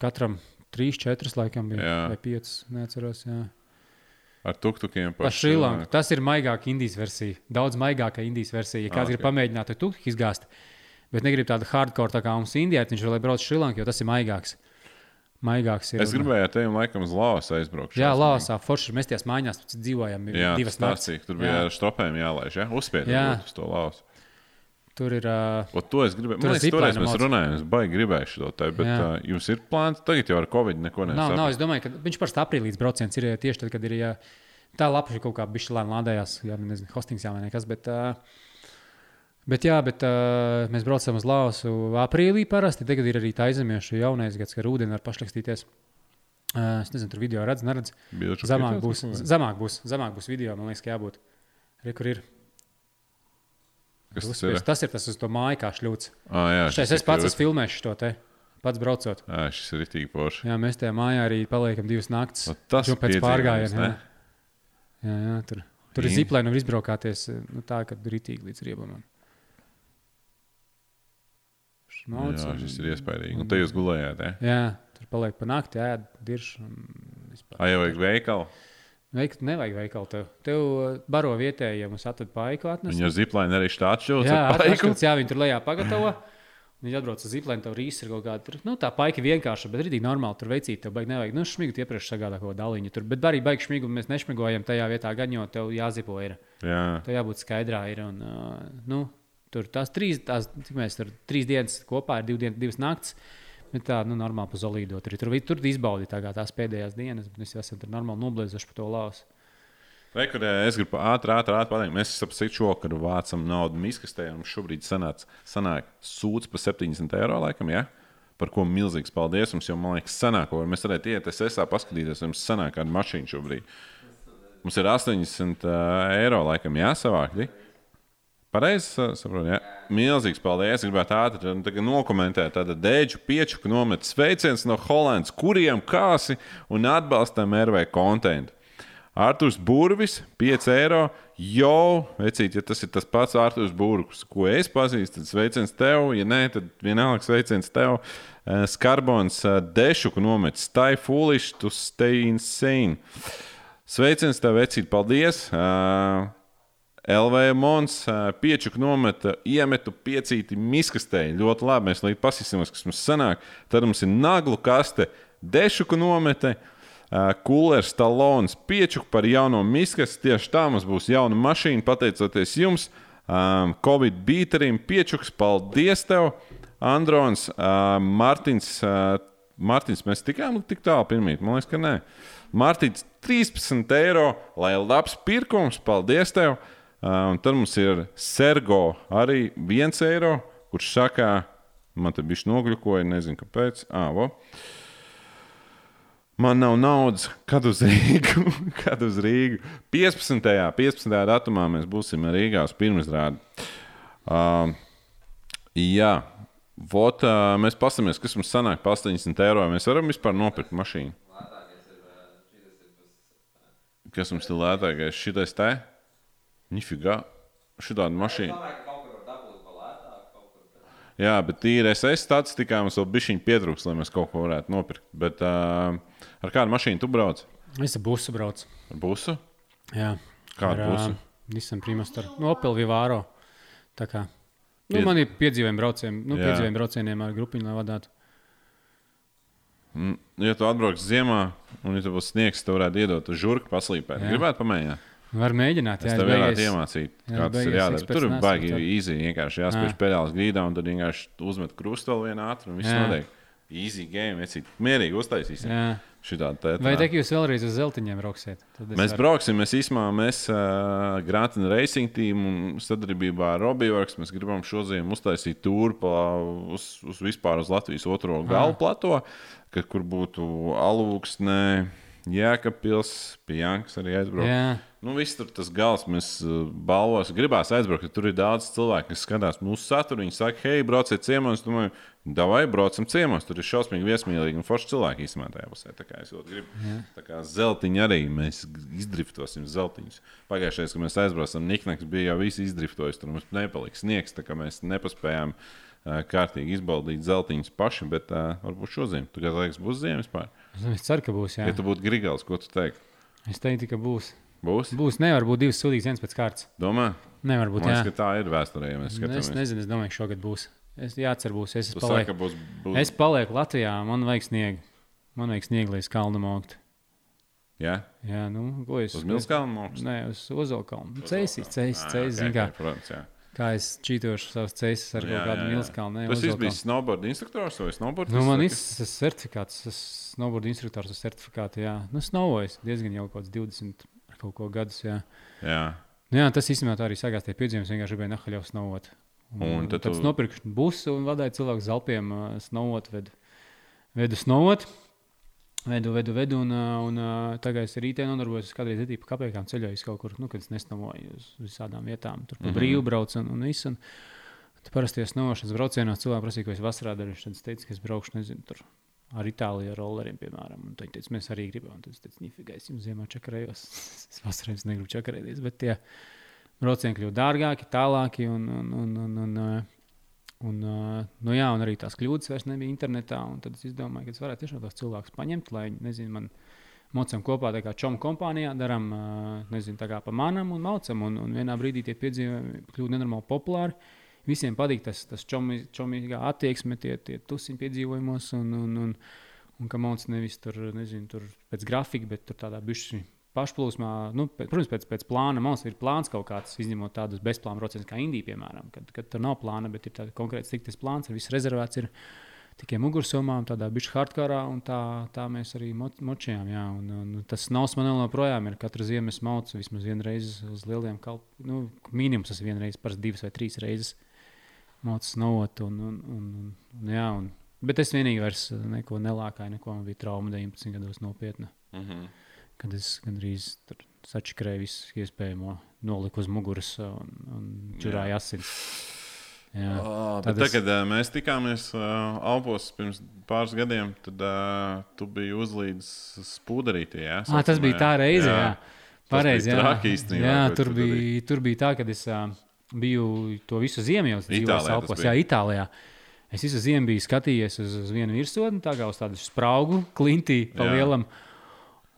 Speaker 2: Katram trīs, četras laikam bija.
Speaker 1: Jā.
Speaker 2: Vai piecas, neatceros. Jā.
Speaker 1: Ar tuktukiem
Speaker 2: Pa Šrilanku. Tas ir maigāka Indijas versija. Daudz maigāka Indijas versija. Ja kāds
Speaker 1: Ah,
Speaker 2: grib
Speaker 1: ok.
Speaker 2: pamēģināt, tad tu izgāzt. Bet negrib tādu hardcore tā kā mums Indijā, viņš vēl brauc uz Šrilanku, jo tas ir maigāks. Maigāks ir.
Speaker 1: Es gribēju ar tevi, laikam, uz Laos aizbraukt.
Speaker 2: Jā. Lāsā, forši mēs tajās mājās dzīvojam. ir
Speaker 1: Jā,
Speaker 2: divas
Speaker 1: ka tur bija
Speaker 2: Jā.
Speaker 1: ar stopēm jālaiž. Ja? Uzspied
Speaker 2: Jā.
Speaker 1: uz to Laos.
Speaker 2: Tur ir. Uh,
Speaker 1: O, to es gribēju.
Speaker 2: Tur
Speaker 1: Man
Speaker 2: ir
Speaker 1: liekas, toreiz mēs runājām, es baigi gribēju šo te, bet
Speaker 2: Jā.
Speaker 1: uh, jums ir plāns. Tagad jau ar Covid neko
Speaker 2: nav,
Speaker 1: nesaprotu.
Speaker 2: nav, es domāju, ka viņš parasti aprīlīdz brauciens ir ja tieši tad, kad ir. Ja, tā lapa ir kaut kā bišķi lēni lādējās, jā, nezinu, hostings jā vai nekas. Bet, uh, Bet, jā, bet uh, mēs braucam uz Laosu aprīlī parasti. Tagad ir arī tā aizemiešu jaunais gads, ka ar ūdeni var pašlakstīties. Uh, es nezinu, tur video redz, neredz. Zemāk būs, zemāk būs, zemāk būs video, man liekas, ka jābūt. Re, kur ir?
Speaker 1: Kas tas ir?
Speaker 2: Tas ir tas uz to māju kā šļūts.
Speaker 1: Ah, jā,
Speaker 2: Šeit
Speaker 1: šis
Speaker 2: es pats
Speaker 1: ir
Speaker 2: esmu filmējis to te. Pats braucot.
Speaker 1: Jā, šis ir itīgi poši.
Speaker 2: Jā, mēs tajā mājā arī paliekam divas naktas.
Speaker 1: O, tas
Speaker 2: Jau pēc pārgājiena. Jā, jā, tur, tur ir ziplēni, var izbraukāties nu, tā, ka tur ir itīgi līdz riebumam. Šmauc
Speaker 1: Jā,
Speaker 2: un-
Speaker 1: šis ir iespējams. Un te jūs gulējāt, ja?
Speaker 2: Jā, Tur paliek pa nakti, ēd, un vispār.
Speaker 1: Ai, jau vajag veikalu.
Speaker 2: Veik, nevajag veikalu tev. Tev uh, baro vietējiem, mums atved paiku atnest.
Speaker 1: Viņa ziplaini arī štāta šķūts.
Speaker 2: Jā, atšķirts, jā, viņi tur lejā pagatavo. Viņi atbrauc uz ziplēm, tev rīsa ir kaut kāda. Tur, nu, tā paika vienkārši, bet rītīgi normāli. Tur veicīt, tev baigi nevajag. Nu, šmigu iepriekš sagādā kaut ko daliņu. Tur, bet arī baigi šmigu mēs nešmigojam tajā vietā, gan jo tev jāzipo ir.
Speaker 1: Jā.
Speaker 2: Tev jābūt skaidrā ir. Un, uh, nu, tur tās trīs, tās, cik mēs tur trīs dienas kopā ir div dien, divas naktis. Bet tā, nu, normāli pa zolīdu. Tur, tur, tur izbaudīt tā tās pēdējās dienas, bet mēs esam tur normāli noblēzuši par to lausu.
Speaker 1: Rekurē, es gribu ātri, ātri, ātri pateikt, mēs saprotam, šovakar vācam naudu miskastē, un šobrīd sanāca, sanāk sūds par 70 eiro, laikam, ja? par ko milzīgs paldies. Mums jau, man liekas, sanāk, vai mēs varētu iet SSA paskatīties, vai mums sanāk kāda mašīna šobrīd. Mums ir 80 uh, eiro, laikam, jāsavākt. Ja? Pareizi sa- saprotu, jā. Milzīgs paldies. Es gribētu ātri tagad nokomentēt tādu dēļu pieču, ka nomet sveiciens no Holandas, kuriem kāsi un atbalstam RV kontentu. Arthurs Burvis, 5 eiro. Jo, vecīt, ja tas ir tas pats Arthurs Burvis, ko es pazīstu, tad sveiciens tev. Ja nē, tad vienalga sveiciens tev. Eh, Skarbons eh, Dešuku nomet Stay foolish to stay insane. Sveiciens tev, vecīt, paldies! Uh, LV Mons piečuku nometa, iemetu piecīti miskastē. Ļoti labi. Mēs līdz pasīsimies, kas mums sanāk. Tad mums ir naglu kaste, dešuku nomete. Kulers, talons, piečuku par jauno miskastu. Tieši tā mums būs jauna mašīna, pateicoties jums. Um, Covid beaterim, piečuks, paldies tev, Androns, uh, Mārtiņš. Uh, Mārtiņš, mēs tikām tik tālu pirmīt, man liekas, ka nē. Mārtiņš, 13 eiro, lai labs pirkums, paldies tev! Uh, un tad mums ir Sergo arī 1 eiro, kurš saka, man te bija nogļukoja, nezinu kāpēc. Ah, vo. Man nav naudas, kad uz Rīgu. kad uz Rīgu. 15. 15. datumā mēs būsim Rīgā uz pirmizrādi. Uh, jā, Vot, uh, mēs paskatāmies, kas mums sanāk par 80 eiro. Mēs varam vispār nopirkt mašīnu.
Speaker 3: Ir tas.
Speaker 1: Kas mums ir lētākais? Šitais te? Nifigā. Šitāda mašīna. Jā, bet tīri SS statistikā mums vēl bija pietrūks, lai mēs kaut ko varētu nopirkt. Bet uh, ar kādu mašīnu tu brauc?
Speaker 2: Es ar busu braucu.
Speaker 1: Ar busu?
Speaker 2: Jā.
Speaker 1: Kādu
Speaker 2: Ar,
Speaker 1: busu?
Speaker 2: ā, Nissan Primastar. No Opel Vivāro. Tā kā. Nu,
Speaker 1: Pied-
Speaker 2: man ir piedzīvojumi braucieni, nu, piedzīvojumi braucieniem ar grupiņu, lai vadītu.
Speaker 1: Mm, Ja tu atbrauc ziemā, un ja tu būsi sniegs, tad varētu iedot uz žurku paslīpēt. Gribētu pamēģināt.
Speaker 2: Var mēģināt,
Speaker 1: Es
Speaker 2: jā,
Speaker 1: tev
Speaker 2: es beigās-
Speaker 1: iemācīt, kā tas ir jādara. Tur ir baigi īsi. Vienkārši jāspiež
Speaker 2: Jā.
Speaker 1: pedālis grīdā, un tad vienkārši uzmet krustu vēl vienā ātrumā, un viss
Speaker 2: Jā.
Speaker 1: notiek. Easy game, vecīt. Mierīgi uztaisīsim.
Speaker 2: Jā.
Speaker 1: Šitādi tēt.
Speaker 2: Vai te jūs vēlreiz uz zeltiņiem brauksiet? Es
Speaker 1: Mēs
Speaker 2: varu-
Speaker 1: brauksim, mēs īstenībā mēs uh, Grātina Racing team un sadarbībā ar Robijorks mēs gribam šodien uztaisīt tūri pa, uz, uz vispār uz Latvijas otro galu plato, ka, kur būtu alūksne, Jēkabpils, pie Jankas arī aizbraukt.
Speaker 2: Jā,
Speaker 1: Nu, viss tur tas gals, mēs uh, balvos, gribās aizbraukt. Tur ir daudz cilvēku, kas skatās mūsu saturu. Viņi saka, hei, brauciet ciemos. Domāju, davai, braucam ciemos. Tur ir šausmīgi viesmīlīgi un forši cilvēki īstenībā tajā pusē. Tā kā es ļoti gribu. Tā kā zeltiņi arī mēs izdriftosim zeltiņus. Pagājušajā gadā, kad mēs aizbraucām, Niknaks bija jau viss izdriftojis. Tur mums nepalika sniegs, tā kā mēs nepaspējām uh, kārtīgi izbaudīt zeltiņus paši. Bet uh, varbūt šodien, kā liekas, būs ziema vispār.
Speaker 2: Es ceru, ka būs. Jā.
Speaker 1: Ja tu būtu grigals, ko tu teiktu?
Speaker 2: Es teiktu, ka būs.
Speaker 1: Būs?
Speaker 2: Būs, nevar būt divas sūdīgas viens pēc kārtas.
Speaker 1: Domā?
Speaker 2: Nevar būt.
Speaker 1: Man liekas, ka tā ir vēsturē, ja
Speaker 2: Nu, Es nezinu, es domāju, ka šogad būs. Es jācer, būs. Es,
Speaker 1: Tu
Speaker 2: palieku,
Speaker 1: saki, ka būs, būs...
Speaker 2: es palieku Latvijā, man vajag sniegu. Man vajag sniegu, lai es kalnu moktu.
Speaker 1: Jā,
Speaker 2: Jā, nu, ko es.
Speaker 1: uz Milskalnu augstu.
Speaker 2: Nē, uz Ozolkalnu. Cēsīs.
Speaker 1: ok,
Speaker 2: Zini, kā,
Speaker 1: jā.
Speaker 2: es čītošu savus cēsīs ar kaut kādu milskalnu.
Speaker 1: Tas viss bija snowboard instruktors vai snowboard
Speaker 2: Nu, man ir tas certifikāts, es snowboard instruktors ar certifikātu. Jā, nu, snowboards diezgan jau kaut kāds 20 ar kaut ko gadus. Jā,
Speaker 1: Jā,
Speaker 2: nu, jā tas īstenībā tā arī sagās tie piedzīvojumi. Vienkārši gribēju nahaļau snowboard.
Speaker 1: Un tad
Speaker 2: tad
Speaker 1: tu-
Speaker 2: tu... nopirku busu un vadīju cilvēku zelpiem uh, snowboard. Vedu, vedu snowboard. Vedu, vedu, vedu, un, uh, un uh, tagad es rītā nodarbojos. Es kādreiz arī pa kāpējām ceļoju kaut kur, nu, kad es nesnomoju uz visādām vietām. Tur pa
Speaker 1: Mhm.
Speaker 2: brīvu braucu un, un visu. Un, Tad parasti es nošos braucienos cilvēku prasīju, ko es vasarā darīšu. Tad es teicu, ka es braukšu, nezinu, tur ar Itāliju ar rolleriem, piemēram. Un viņi teica, mēs arī gribam. Tad es teicu, nifigā, es jums ziemā čakarējos. es vasarā jums negribu čakarēties. Bet tie braucieni kļuva dārgāki, tālāki. Un, un, un, un, un, uh, Un, nu jā, un arī tās kļūdas vairs nebija internetā. un Tad es domāju, ka es varētu tiešām tos cilvēkus paņemt, lai nezinu, man mocam kopā tā kā čomu kompānijā, darām nezinu, tā kā pa manam un maucam. Un, un vienā brīdī tie piedzīvojumi kļūst nenormāli populāri. Visiem patīk tas, tas čomīgā attieksme, tie, tie tusiņi piedzīvojumos. Un, un, un, un ka mācās nevis tur, nezinu, tur pēc grafika, bet tur tādā bišķi pašplūsmā. Nu, pēc, protams, pēc, pēc plāna mums ir plāns kaut kāds, izņemot tādus bezplānu procesus kā Indija, piemēram, kad, kad tur nav plāna, bet ir tāds konkrēts tiktais plāns, ir viss rezervēts. Ir, Tikai mugursomā, tādā bišķi hardkārā, un tā, tā mēs arī mo- močījām. Jā, un, un tas nav man joprojām. Katru ziemu es maucu vismaz vienreiz uz lieliem kalpiem. Nu, minimums tas vienreiz, parasti divas vai trīs reizes maucu snowot. Un, un, un, un, un, jā, un, bet es vienīgi vairs neko nelākāju, neko man bija trauma 19 gados nopietna.
Speaker 1: Mm -hmm.
Speaker 2: Kad es gandrīz sačakrēju visu iespējamo, noliku uz muguras un, un čurāju asins. Jā.
Speaker 1: Oh,
Speaker 2: Tad es-
Speaker 1: kad uh, mēs tikāmies uh, Alpos pirms pāris gadiem, tad uh, tu biji uzlīdis spūderītī. Jā,
Speaker 2: Ah, tas bija tā reize. Jā. Jā. Pareizi, jā.
Speaker 1: traki īstenībā,
Speaker 2: jā, tur
Speaker 1: tu
Speaker 2: bija, tur bija tā, ka es uh, biju to visu ziemu jau dzīvojis Alpos. Jā, Itālijā. Es visu ziemu biju skatījies uz, uz vienu virsotni, tā kā uz tādu spraugu, klintī pa
Speaker 1: Jā.
Speaker 2: lielam.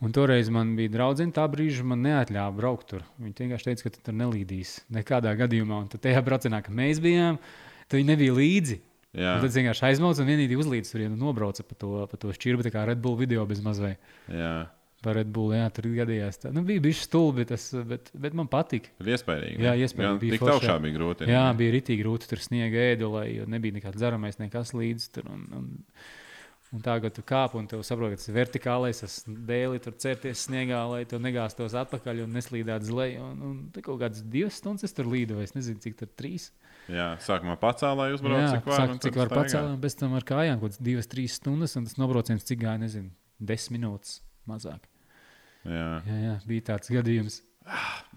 Speaker 2: Un toreiz man bija draudzene, tā brīža man neatļāva braukt tur. Viņa vienkārši teica, ka tu tur nelīdīs nekādā gadījumā. Un tad tajā braucienā, kad mēs bijām, tad viņi nebija līdzi.
Speaker 1: Jā,
Speaker 2: tad vienkārši aizmaucu un vienīgi uzlīdz tur un nobraucu pa to, pa to šķirbi, tā kā Red Bull video bez mazvai.
Speaker 1: jā.
Speaker 2: Par Red Bull, jā, tur gadījās. Tā. Nu, bija bijis stulbi, bet, tas, bet, bet man patika.
Speaker 1: iespējams.
Speaker 2: Jā, bija
Speaker 1: Tik augšā
Speaker 2: jā.
Speaker 1: bija grūti.
Speaker 2: Jā, bija rītīgi grūti tur sniega ēdulē, jo nebija nekāds dzeramais, nekas līdzi. Tur, un, un, un ka tu kāp un tu saproti, ka tas ir vertikālais, tas dēli tur certies sniegā, lai tu negāztos atpakaļ un neslīdētu uz leju. Un, un tā kaut kādas divas stundas es tur līdoju, es nezinu, cik tur trīs.
Speaker 1: jā, sākumā pacēlā, lai uzbrauktu.
Speaker 2: Jā,
Speaker 1: cik var,
Speaker 2: sāk, cik var un pēc tam ar kājām kaut kādas divas, trīs stundas, un tas nobrauciens cik gāja, nezinu, desmit minūtes mazāk.
Speaker 1: Jā,
Speaker 2: Jā, jā, bija tāds gadījums.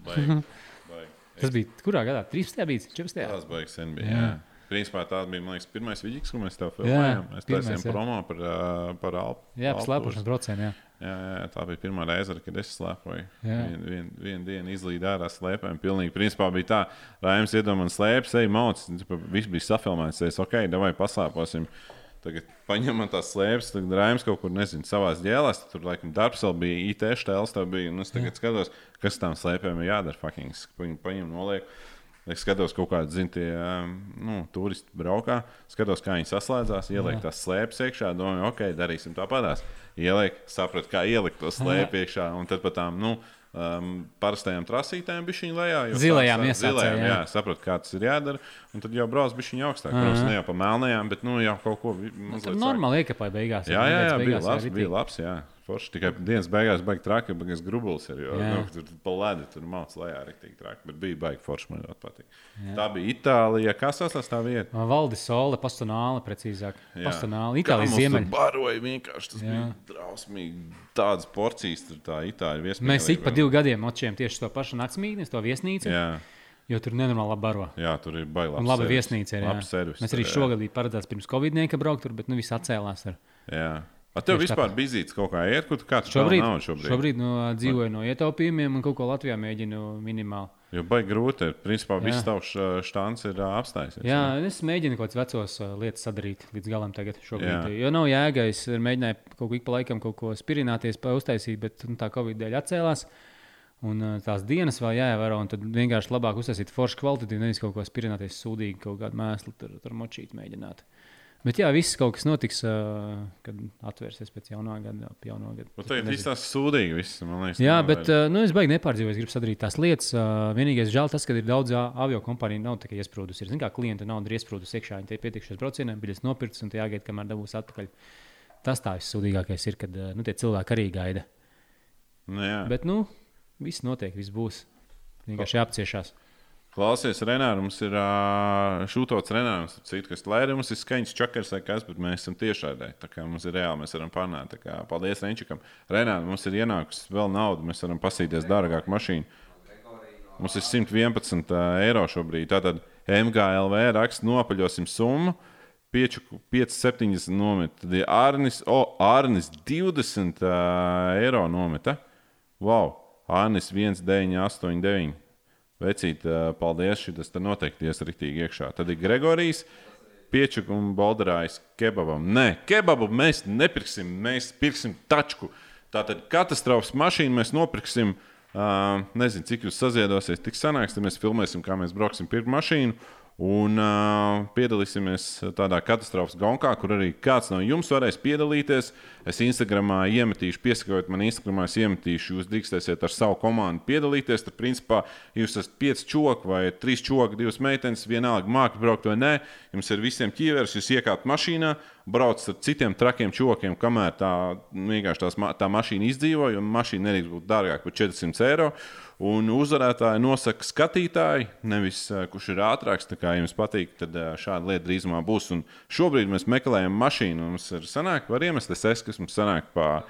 Speaker 1: baigi, baigi.
Speaker 2: Tas bija kurā gadā? 13. bija 14.
Speaker 1: Tas baigs sen bija.
Speaker 2: Jā.
Speaker 1: Jā. Principā tā bija man liekas, pirmais vidīgs, ko mēs tev
Speaker 2: Jā,
Speaker 1: filmējām. Mēs taisījām
Speaker 2: jā.
Speaker 1: promo par, par Alpu.
Speaker 2: Jā, par slēpošanas braucienu. Jā.
Speaker 1: Jā, jā, jā, tā bija pirmā reize, kad es slēpoju.
Speaker 2: Jā.
Speaker 1: Vienu vien, vien dienu izlīdu ārā slēpēm. Pilnīgi, principā bija tā, Raims iedomājās, slēpjas, ej, mauc. Viss bija safilmēts. Es ok, vai paslēposim. Tagad paņemam tās slēpes, tad Raims kaut kur, nezinu, savā ģēlēs. Tur, laikam, darbs vēl bija IT štēls. tā Bija, un es tagad skatos, kas tam slēpēm ir jādara. Fucking, paņem, noliek. Es skatos, kaut kādi zin, tie, um, nu, turisti braukā. Skatos, kā viņi saslēdzās, ieliek
Speaker 2: Jā.
Speaker 1: tās slēpes iekšā. Domāju, ok, darīsim tāpatās. Ieliek, sapratu, kā ielikt to slēpi iekšā. Un tad pat tām nu, um, parastajām trasītēm bija šī lejā.
Speaker 2: Zilajām
Speaker 1: zilajām,
Speaker 2: jā.
Speaker 1: jā. Sapratu, kā tas ir jādara. Un tad jau brauc bija viņa augstāk. Protams, ne jau pa melnajām, bet nu, jau kaut ko
Speaker 2: Nu,
Speaker 1: sāk.
Speaker 2: normāli iekāpāja beigās.
Speaker 1: Jā, jā, jā, bija
Speaker 2: beigās,
Speaker 1: labs. Bija labs jā. Forši tikai dienas beigās baigi traki, bet es. Jo,
Speaker 2: Jā.
Speaker 1: nu, tur pa ledu tur mācās lejā arī tik traki. Bet bija baigi forši, man ļoti patīk. Tā bija Itālija. Kas tas tā vieta?
Speaker 2: Valdi Sole, Pastonāla, precīzāk.
Speaker 1: Jā.
Speaker 2: Pastonāla, Itālijas ziemeļi.
Speaker 1: Baroja vienkārši. Tas
Speaker 2: Jā.
Speaker 1: jā. bija drausmīgi. Tādas porcijas tur tā Itāļu viesmīlība.
Speaker 2: Mēs ik pa diviem gadiem močējam tieši to pašu naktsmītni, to viesnīcu.
Speaker 1: Jā,
Speaker 2: Jo tur nenormāli labi baro.
Speaker 1: jā, tur ir bailīgi.
Speaker 2: Un laba viesnīca ir. jā.
Speaker 1: Servis.
Speaker 2: Mēs arī
Speaker 1: jā.
Speaker 2: šogad bijām paredzēts pirms Covid-19 braukt tur, bet nu viss atcēlās. Ar.
Speaker 1: Jā. A tev
Speaker 2: Tieši
Speaker 1: vispār bija zīts kaut kā iet, kur kāds
Speaker 2: Šobrīd,
Speaker 1: šobrīd?
Speaker 2: šobrīd no, dzīvoju no ietaupījumiem un kaut ko Latvijā mēģinu minimāli.
Speaker 1: Jo baigi grūti. Principā
Speaker 2: Jā.
Speaker 1: viss tavs ā, štāns ir ā, apstājies.
Speaker 2: Jā, es mēģinu kaut kādas vecos uh, lietas sadarīt līdz galam tagad. Šobrīd.
Speaker 1: Jā.
Speaker 2: Jo nav jēga, es mēģināju kaut ko ik pa laikam kaut ko spirināties, uztaisīt, bet nu, tā Covid dēļ atcēlās. Un uh, tās dienas vēl jāievēro, un tad vienkārši labāk uztaisīt foršu kvalitāti, nevis kaut ko spirināties sūdīgi, kaut kādu mēslu tur, tur močīt mēģināt. Bet jā, viss kaut kas notiks, uh, kad atvērsies pēc jaunā gada. ap jauno gadu.
Speaker 1: Bet tagad viss tās sūdīgi. Viss, man liekas,
Speaker 2: Jā, bet uh, nu, es baigi nepārdzīvoju. Es gribu sadarīt tās lietas. Uh, vienīgais žēl tas, ka ir daudz avio kompāniju, nav tikai iesprūdus. Ir zināms, kā klienta nauda ir iesprūdus iekšā. Viņi tie pietikšos braucieniem, biļetes nopirktas un tie jāgaida, kamēr dabūs atpakaļ. Tas tā vissūdīgākais ir, kad uh, nu, tie cilvēki arī gaida.
Speaker 1: Nu, jā.
Speaker 2: Bet, nu, viss notiek, viss būs. Vienkārši jāapciešās.
Speaker 1: Klausies, Renārs, mums ir šūtots Renārs, citu, kas lai arī mums ir skaņas čakars vai kas, bet mēs esam tiešādē. Tā kā mums ir reāli, mēs varam panākt. Kā Paldies Renčikam. Renārs, mums ir ienākusi vēl nauda, mēs varam pasīties dārgāku mašīnu. Mums ir 111 eiro šobrīd. Tātad MGLV raksta nopaļosim summu. 5,70 nometa. Arnis, oh, Arnis 20 uh, eiro nometa. Wow! Arnis 1989. Vecīt, paldies. Šis te noteikti ies rītīgi iekšā. Tad ir Gregorijs piečuku un bolderājas kebabam. Nē, kebabu mēs nepirksim, mēs pirksim tačku. Tātad katastrofas mašīnu mēs nopirksim. Uh, nezinu, cik jūs saziedosiet, tik sanāks, tad mēs filmēsim, kā mēs brauksim pirkt mašīnu. Un uh, piedalīsimies tādā katastrofas gonkā, kur arī kāds no jums varēs piedalīties. Es Instagramā iemetīšu, piesakot man Instagramā, es iemetīšu, jūs drīkstēsiet ar savu komandu piedalīties. Tad, principā, jūs esat pieci čoki vai trīs čoki, divas meitenes, vienalga māki braukt vai nē. Jums ir visiem ķīveres, jūs iekāpat mašīnā, braucat ar citiem trakiem čokiem, kamēr tā, vienkārši tās, tā mašīna izdzīvo, jo mašīna nedrīkst būt dārgāka par 400 eiro. Un uzvarētāji nosaka skatītāji, nevis kurš ir ātrāks. Kā jums patīk, tad šāda lieta drīzumā būs. Un šobrīd mēs meklējam mašīnu. Mums ir sanāk, var iemest es, kas mums sanāk pa.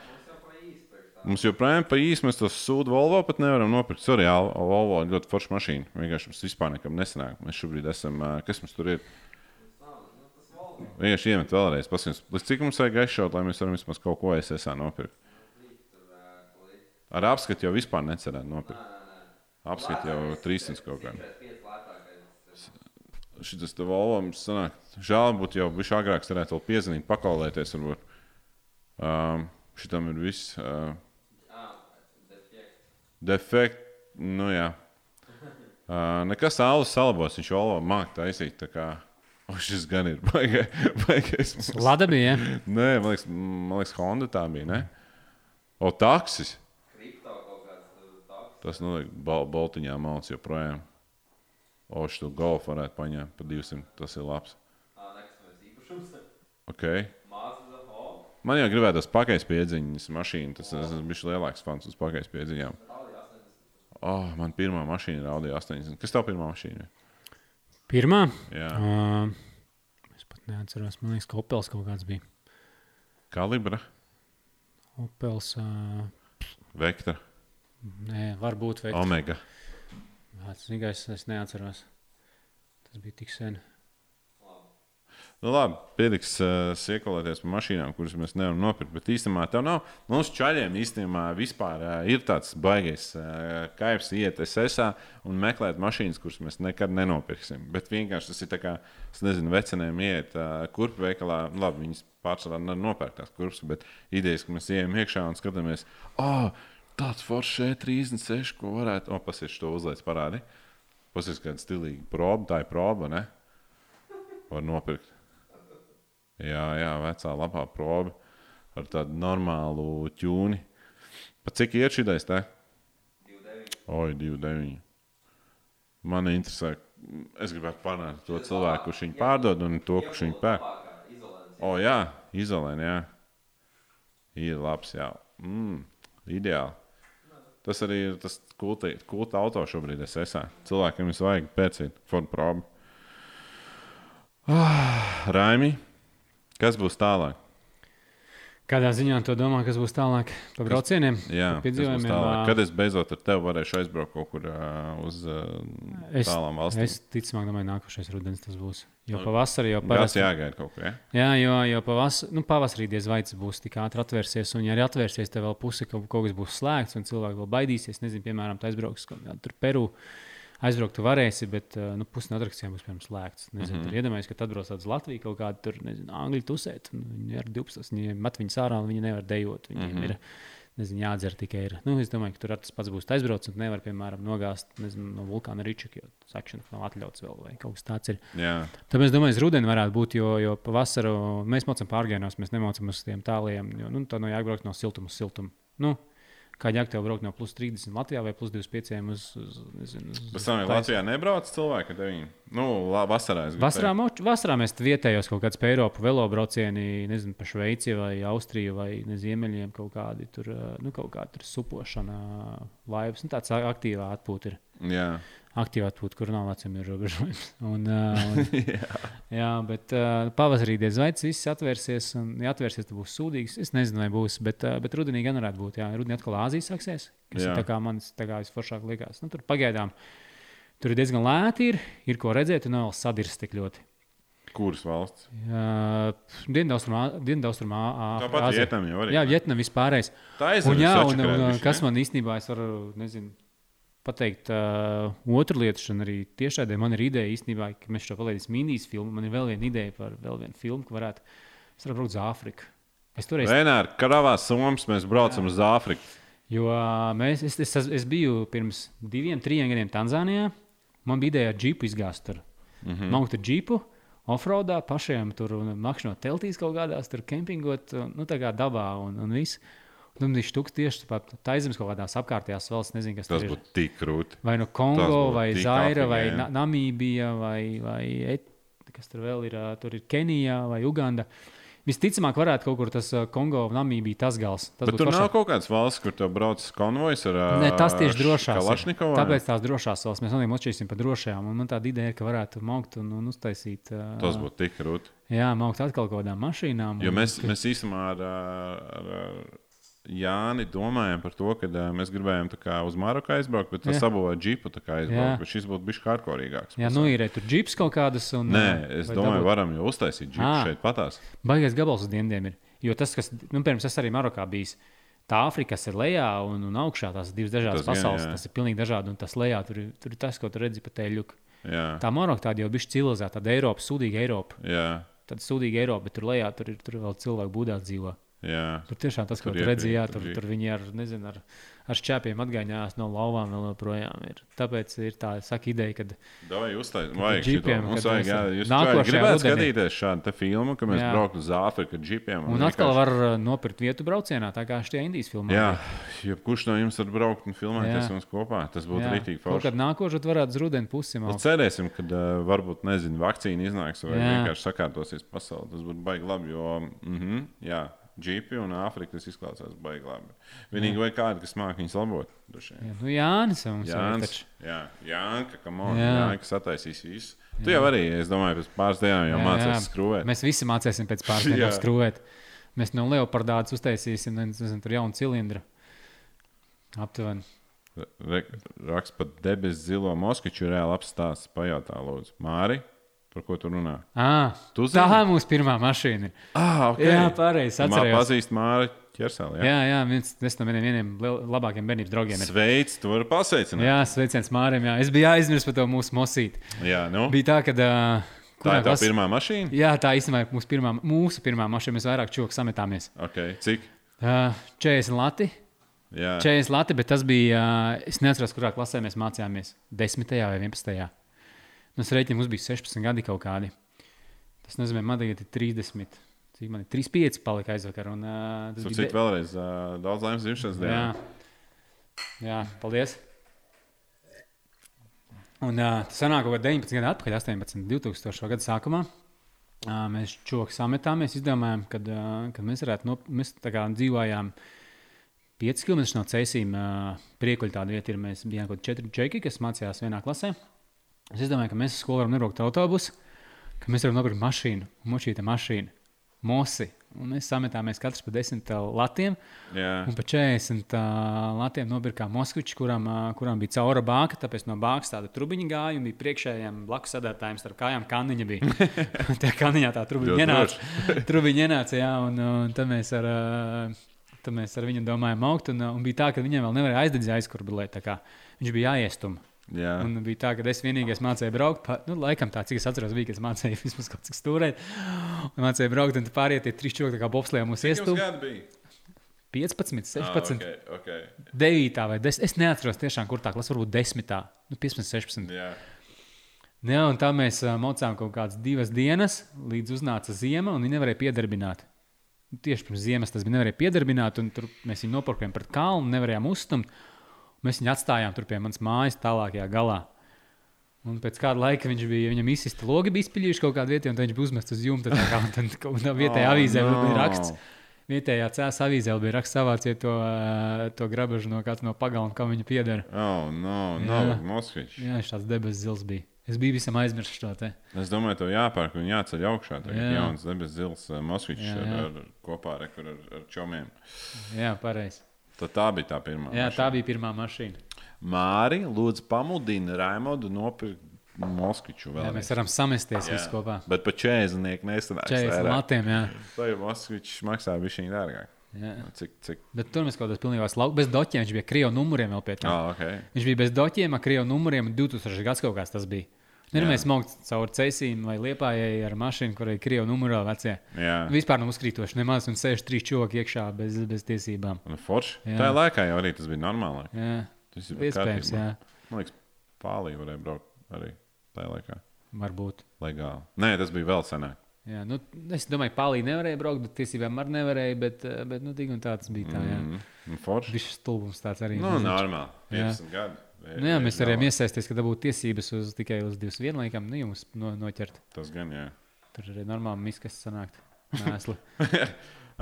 Speaker 1: Mums joprojām pa īsu mēs to sūdu Volvo pat nevaram nopirkt. Sorry, Volvo ļoti forša mašīna. Vienkārši mums vispār nekam nesanāk. Mēs šobrīd esam, kas mums tur ir? Vienkārši iemet vēlreiz, paskatās, līdz cik mums vajag aizšaut, lai mēs varam vismaz kaut ko SSA nopirkt. Ar apskatu jau vispār necerētu nopirkt. Apskatu jau 300 kaut kādā. Šis te Volvo mums sanāk, žēl būtu jau viņš agrāk varētu vēl piezvanīt, pakaulēties varbūt. Um, šitam ir viss. Uh, defekt, nu jā. Uh, nekas tālus salabos, viņš Volvo māk taisīt. tā kā, O, šis gan ir baigais. baigais.
Speaker 2: Lada bija. Ja?
Speaker 1: Nē, man liekas, man liekas, Honda tā bija. Ne? O, taksis.
Speaker 3: Kripto kaut kāds tur tāds.
Speaker 1: Tas notiek bal Baltiņā malts joprojām. O, šo golfu varētu paņemt par 200. Tas ir labs. Okay. Man jau gribētos pakaļ piedziņas mašīnu. Tas es esmu bijis lielāks fans uz pakaļ piedziņām.
Speaker 3: Audi 80.
Speaker 1: Oh, man pirmā mašīna ir Audi 80. Kas tev pirmā mašīna? ir?
Speaker 2: Pirmā.
Speaker 1: Jā,
Speaker 2: Uh, es pat neatceros. Man liekas, ka Opels kaut kāds bija.
Speaker 1: kalibra,
Speaker 2: Opels. Uh,
Speaker 1: vektora,
Speaker 2: nē, varbūt vai
Speaker 1: omega.
Speaker 2: Vienkārši es neatceros. Tas bija tik sen.
Speaker 1: Nu, labi, pietiks uh, siekolēties par mašīnām, kuras mēs nevaram nopirkt. Bet īstenībā tev nav. Mums čaļiem īstenībā vispār uh, ir tāds baigais uh, kaivs iet SSA un meklēt mašīnas, kuras mēs nekad nenopirksim. Bet vienkārši tas ir tā kā, es nezinu, vecenēm iet uh, kurpju veikalā. Nu, Labi, viņas pārsvarā nevar nopērkt tās kurpes, bet idejas, ka mēs ejam iekšā un skatāmies, oh, tāds foršs E36, ko varētu, o, pasies to uzlaic parādi. Pasies kāda stilīga proba, tā ir proba, ne? Var nopirkt. Jā, jā, vecā labā proba ar tādu normālu ķūni. Pat cik ir šī?
Speaker 3: 29.
Speaker 1: Oi, 2,9. Man interesē, es gribētu panākt to cilvēku, kurš viņu pārdod un to, kurš viņu pērk. O, jā, izolēni, jā. Ir labs, jā. Mm, ideāli. Tas arī ir tas kulta, kulta auto šobrīd, esmu. Cilvēkiem ir vajag pēcīt, Ford probu. Ah, Raimi, kas būs tālāk?
Speaker 2: Kādā ziņā to domā, kas būs tālāk par braucieniem?
Speaker 1: Jā,
Speaker 2: piedzīvojumiem,
Speaker 1: tālāk? Kad es beidzot ar tevi varēšu aizbraukt kaut kur uh, uz uh,
Speaker 2: Es,
Speaker 1: tālām valstīm?
Speaker 2: es ticamāk, domāju, nākošais rudens tas būs. Jo pavasarī jau parasti.
Speaker 1: jāgaida kaut kur. Ja?
Speaker 2: Jā, jo, jo pavas, nu, pavasarī diez vai tas būs tik ātri atvērsies. Un, ja arī atvērsies, tad vēl puse kaut, kaut kas būs slēgts, un cilvēki vēl baidīsies. Nezinu, piemēram, tā aizbrauks kaut kādā tur Peru. Aizbraukt, tu varēsi, bet uh, nu, no attrakcijām būs piemēram slēgts. Nezinu, mm. -hmm. Iedomājieties, ka tad atbrauc uz Latviju kaut kāda tur, nezinu, angļu tusēt. un Viņi ir 12, viņi met viņus ārā, un viņi nevar dejot. Viņiem mm. -hmm. ir nezinu, jādzer tikai ir. Nu, es domāju, ka tur tas pats būs aizbraucis, un nevar, piemēram, nogāzt nezinu, no vulkāna ričika, jo sakšanas nav atļauts vēl vai kaut kas tāds. Ir.
Speaker 1: Jā,
Speaker 2: Tāpēc es domāju, ka rudenī varētu būt, jo, jo pavasaru mēs mācām pārgājienos, mēs nemācām uz tiem tāliem. Jo, nu, tā no jābrauc no siltuma uz siltumu. Nu, kā jau tev braukt no plus 30 Latvijā vai plus 25 uz, uz, nezinu, uz
Speaker 1: bet tam
Speaker 2: Taisi-
Speaker 1: Latvijā nebrauc cilvēki ar tevi. Nu, la, vasarā es
Speaker 2: Vasarā, moč, vasarā mēs vietējos kaut kādus pa Eiropu velobraucieni, nezinu, pa Šveici vai Austriju vai ne, Ziemeļiem kaut kādi tur, ā, nu, kaut kāda tur supošana, laivas, nu, tāds aktīvā atpūta ir.
Speaker 1: Jā,
Speaker 2: aktīvā atpūta, kur nav vecuma ierobežojums. Un, uh, un, jā, bet uh, pavasarī diez vai tas viss atvērsies. Un, ja atvērsies, tad būs sūdīgs. Es nezinu, vai būs, bet, uh, bet rudenī gan varētu būt. Jā, rudenī atkal Āzija sāksies, kas
Speaker 1: Jā.
Speaker 2: ir tā kā kā visforšāk likās. Nu, tur pagaidām tur ir diezgan lēti, ir, ir ko redzēt, un vēl sadirst tik ļoti.
Speaker 1: kuras valsts?
Speaker 2: Uh, Dienvidaustrumā,
Speaker 1: Tāpat Vietnam jau arī.
Speaker 2: Jā,
Speaker 1: ne?
Speaker 2: Vietnam vispārējais.
Speaker 1: Tā ir
Speaker 2: un, kas man īstenībā, es varu, nezinu, pateikt uh, otru lietu, un arī tiešādē man ir ideja īstenībā, ka mēs šo palaidīsim Indijas filmu. Man ir vēl viena ideja par vēl vienu filmu, ka varētu, braukt uz Āfriku. Es toreiz
Speaker 1: Vienmēr karavā somas mēs braucam uz Āfriku.
Speaker 2: Jo ā, mēs, es, es, es biju pirms diviem, trim gadiem Tanzānijā. Man bija ideja ar džipu izgāzt tur. Mm -hmm. Maukt ar džipu, offroadā, pašiem tur nakšņot teltīs kaut kādās, tur kempingot, nu tā kā dabā un, un viss. Tad bija štuks tieši taizemes kaut kādās apkārtējās valsts, nezinu, kas
Speaker 1: Tas būtu tik krūti.
Speaker 2: Vai no
Speaker 1: Tas
Speaker 2: Kongo, vai Zaira, vai. Na Namībija, vai, vai et, kas tur vēl ir, tur ir Kenija vai Uganda. Visticamāk, varētu kaut kur tas Kongo, Namībija, tas gals. Tas
Speaker 1: tur
Speaker 2: foršāk.
Speaker 1: nav kaut kādas valsts, kur tev brauc konvojs ar ā,
Speaker 2: Nē, tas tieši drošās. Tāpēc tās drošās valsts mēs noteikti atšķirsim par drošajām. Un man tāda ideja ir, ka varētu maukt un, un uztaisīt. ā,
Speaker 1: Tas būtu tik krūti.
Speaker 2: Jā, maukt atkal kaut kādām mašīnām.
Speaker 1: Jo
Speaker 2: un-
Speaker 1: mēs, mēs īstenībā ar, ar, ar Jāni domājam par to, ka ā, mēs gribējām kā uz Maroku aizbraukt, bet tas
Speaker 2: Jā.
Speaker 1: sabūvēja džipu
Speaker 2: Jā.
Speaker 1: aizbraukt. Šis būtu bijis hardkorīgāks.
Speaker 2: Jā, nu ir tur džips kaut kādas. Un,
Speaker 1: Nē,
Speaker 2: ā,
Speaker 1: es domāju,
Speaker 2: dabūt-
Speaker 1: varam jau uztaisīt džipu
Speaker 2: Ā.
Speaker 1: šeit patās.
Speaker 2: Baigais gabals uz dienvidiem ir. Jo tas, kas, nu, pirms es arī Marokā biju, tā Āfrika, ir lejā un, un augšā, tās divas dažādas
Speaker 1: Tas
Speaker 2: pasaules,
Speaker 1: jā.
Speaker 2: tas ir pilnīgi dažādi. Un tas lejā, tur, tur ir tas, ko tu redzi pa teļu.
Speaker 1: Jā,
Speaker 2: Tā Maroka tāda jau bija civilizēta, tāda Eiropa, sūdīga Eiropa.
Speaker 1: jā,
Speaker 2: Tad sūdīga Eiropa, bet tur lejā tur ir tur vēl cilvēku būdās dzīvo.
Speaker 1: Jā.
Speaker 2: Tur tiešām tas, ko
Speaker 1: Tur iekriet,
Speaker 2: jā,
Speaker 1: tur
Speaker 2: tur, tur viņi ar, nezinu, ar, ar šķēpiem atgaiņās no lauvām vēl joprojām. Ir. Tāpēc ir tā saka, ideja, ka
Speaker 1: Vai uztaisīt? Vajag
Speaker 2: džipiem.
Speaker 1: Mums vajag, jā, jūs gribētu skatīties šādu filmu, ka mēs
Speaker 2: Jā.
Speaker 1: brauktu uz Āfriku ar džipiem.
Speaker 2: un atkal var uh, nopirkt vietu braucienā, tā kā šajā Indijas filmā.
Speaker 1: Jā, jebkurš no jums var braukt un filmēties mums kopā. Tas būtu rītīgi forši.
Speaker 2: kad nākošais varētu rudeni pusi.
Speaker 1: Cerēsim, ka uh, varbūt nezinu, vakcīna iznāks vai
Speaker 2: Jā.
Speaker 1: vienkārši sakārtosies pasaule. Tas būtu baigi labi, jo mm -hmm, jā, džipi un Āfrika tas izklausās baigi labi. Vienīgi vai kādi, kas māca viņus labot. vien.
Speaker 2: Jā, nu, Jānis mums ir
Speaker 1: Jānis,
Speaker 2: taču.
Speaker 1: jā, Jānka, kam on,
Speaker 2: Jā.
Speaker 1: Jānka sataisīs visu. Tu jau arī, es domāju, pēc pāris dienām jau
Speaker 2: Jā,
Speaker 1: mācīsies
Speaker 2: jā.
Speaker 1: skrūvēt.
Speaker 2: Mēs visi mācīsim pēc pāris dienām
Speaker 1: Jā.
Speaker 2: skrūvēt. Mēs no Leopardādas uztaisīsim nezinu, tur jaunu cilindru. Aptuveni.
Speaker 1: Raksts par debesu zilo moskiču reāli apstāsts. Pajautā, lūdzu, Māri, par ko tu runā?
Speaker 2: À,
Speaker 1: Tu
Speaker 2: tā
Speaker 1: zini?
Speaker 2: ir mūsu pirmā mašīna.
Speaker 1: Ah, ok.
Speaker 2: Jā, pareizi.
Speaker 1: Tu mā-
Speaker 2: Atcerējos.
Speaker 1: Pazīst Māri ķerseli. Jā.
Speaker 2: Jā, jā, viens viens no maniem vieniem labākajiem bērnības draugiem. Ir.
Speaker 1: Sveic, tu vari pasveicināt.
Speaker 2: Jā, sveiciens Mārim. Jā. Es biju aizmirsis par to mūsu mosīti.
Speaker 1: jā nu.
Speaker 2: Bija tā, ka. Uh,
Speaker 1: Tā ir tā pirmā mašīna.
Speaker 2: Jā, tā īstenībā ir mūsu pirmā, mūsu pirmā mašīna. Mēs vairāk čūku sametāmies.
Speaker 1: Okay. Cik?
Speaker 2: Uh, 40 lati.
Speaker 1: Jā,
Speaker 2: 40 lati, bet tas bija. Uh, es neatceros, kurā klasē mēs mācījāmies. 10. vai 11. Es reiķinu, mums bija 16 gadi kaut kādi. Tas nozīmē, man tagad ir 30. Cik man ir 35 palika aizvakar. Un, uh, tas
Speaker 1: Tur
Speaker 2: bija
Speaker 1: cik vēlreiz uh, daudz laimes dzimšanas
Speaker 2: Jā.
Speaker 1: dienā.
Speaker 2: Jā, paldies. Un uh, tas sanāk kaut kādā 19 gadu atpakaļ, 18, 2000 gada sākumā. Uh, mēs čoku sametāmies, izdomājām, ka uh, kad mēs varētu, no, mēs tā kā dzīvojām 5 km no ceļiem. Uh, Priekuļi tāda vieta ir, mēs bijām kaut kādi 4 čeki, kas mācījās vienā klasē. Es izdomāju, ka mēs uz skolu varam nebraukt autobusu, ka mēs varam nopirkt mašīnu, mušīta mašīnu, mosi. Un mēs sametāmies katrs pa 10 latiem.
Speaker 1: Jā.
Speaker 2: Un pa 40 uh, latiem nopirkām Moskviču, kuram, uh, kuram bija caura bāka. Tāpēc no bākas tāda trubiņa gāja un bija priekšējiem blakus sadētājiem starp kājām kaniņa. Bija. Tajā kaniņā tā trubiņa ienāca. trubiņa ienāca, jā, un, un tad mēs ar, uh, tad mēs ar viņu domājām augt. Un, uh, un bija tā, ka viņam vēl nevarēja aizdedzīt aizkurbulēt. Viņš bija jāiestuma.
Speaker 1: Jā.
Speaker 2: Un bija tā, ka es vienīgais mācīju braukt. Pa, nu, laikam tā, cik es atceros, bija, ka es mācīju vismaz kaut cik stūrēt. Un mācīju braukt, un pārējie tie trīs čūski, kā bobslēgā
Speaker 1: gadi bija?
Speaker 2: 15, 16.
Speaker 1: Ah, okay, okay.
Speaker 2: 9 vai 10. Es neatceros tiešām, kur tā klase, varbūt 10, nu, 15, 16.
Speaker 1: Jā.
Speaker 2: Jā, un tā mēs uh, mocām kaut kādas divas dienas, līdz uznāca ziema, un viņi nevarēja piedarbināt. Tieši pirms ziemas tas bija nevarēja piedarbināt, un tur mēs viņu nopirkām pret kalnu, nevarējām uzstumt. Mēs viņu atstājām tur pie manas mājas, tālākajā galā. Un pēc kāda laika viņš bija, viņam izsista logi, bija izpiļījuši kaut kādā vietā, un viņš bija uzmests uz jumta. tā kā, Tad kaut kādā vietējā
Speaker 1: Oh,
Speaker 2: avīzē vēl bija
Speaker 1: no.
Speaker 2: raksts. Vietējā cēlā avīzē bija raksts savāciet to, ā, to grabažu no kāds no pagalma, kam viņa pieder.
Speaker 1: Oh, no, no,
Speaker 2: Jā.
Speaker 1: Moskvičs.
Speaker 2: Jā, viņš tāds debesu zils bija. Es biju visam aizmirsis šo te.
Speaker 1: Es domāju, to jāpērk un jāceļ augšā. Tā ir
Speaker 2: Jā.
Speaker 1: jauns debesu zils uh, Moskvičs kopā ar, ar, ar čomiem.
Speaker 2: Jā, pareizi.
Speaker 1: Tad tā bija tā pirmā.
Speaker 2: Jā,
Speaker 1: mašīna.
Speaker 2: tā bija pirmā mašīna.
Speaker 1: Māri, lūdzu, pamudini Raimodu nopirkt Moskviču vēl.
Speaker 2: Jā, mēs varam samesties visi kopā.
Speaker 1: Bet par 40 nesanāks.
Speaker 2: 40 latiem, jā.
Speaker 1: Tā jau Moskvičs maksā viņa dārgāk.
Speaker 2: Jā.
Speaker 1: Cik, cik?
Speaker 2: Bet tur mēs kaut kādā pilnībā slauka bez doķiem. Viņš bija krievu numuriem vēl pie tā.
Speaker 1: Ah, okay.
Speaker 2: Viņš bija bez doķiem, ar krievu numuriem. 2000 gads kaut kāds tas bija. Nevis mēs smogam caur ceļiem vai liepājai ar mašīnu, kurai ir krievu numurā vecie.
Speaker 1: Jā.
Speaker 2: Vispār nav uzkrītoši nemaz, un sēž trīs čūski iekšā bez, bez tiesībām.
Speaker 1: Un Forši.
Speaker 2: Jā.
Speaker 1: Tajā laikā jau arī tas bija normāli.
Speaker 2: Jā,
Speaker 1: Tas ir
Speaker 2: iespējams.
Speaker 1: Man liekas, Pālī varēja braukt arī tajā laikā.
Speaker 2: Varbūt.
Speaker 1: Legāli. Nē, tas bija vēl senāk.
Speaker 2: Jā, nu, es domāju, ka Pālī nevarēja braukt, bet tiesībām arī nevarēja. Bet, bet nu, tā tas bija. Tā, jā.
Speaker 1: Mm. un Forši.
Speaker 2: Viņš stulbums tāds arī.
Speaker 1: Nu, normāli.
Speaker 2: Jā.
Speaker 1: 15 gadi.
Speaker 2: Nu, jā, mēs varējām iesaistīties, ka dabūtu tiesības uz tikai uz divas vienlaikām, nu, jums no, noķert.
Speaker 1: Tas gan, jā.
Speaker 2: Tur arī normāli miskas sanākt. Mēsli.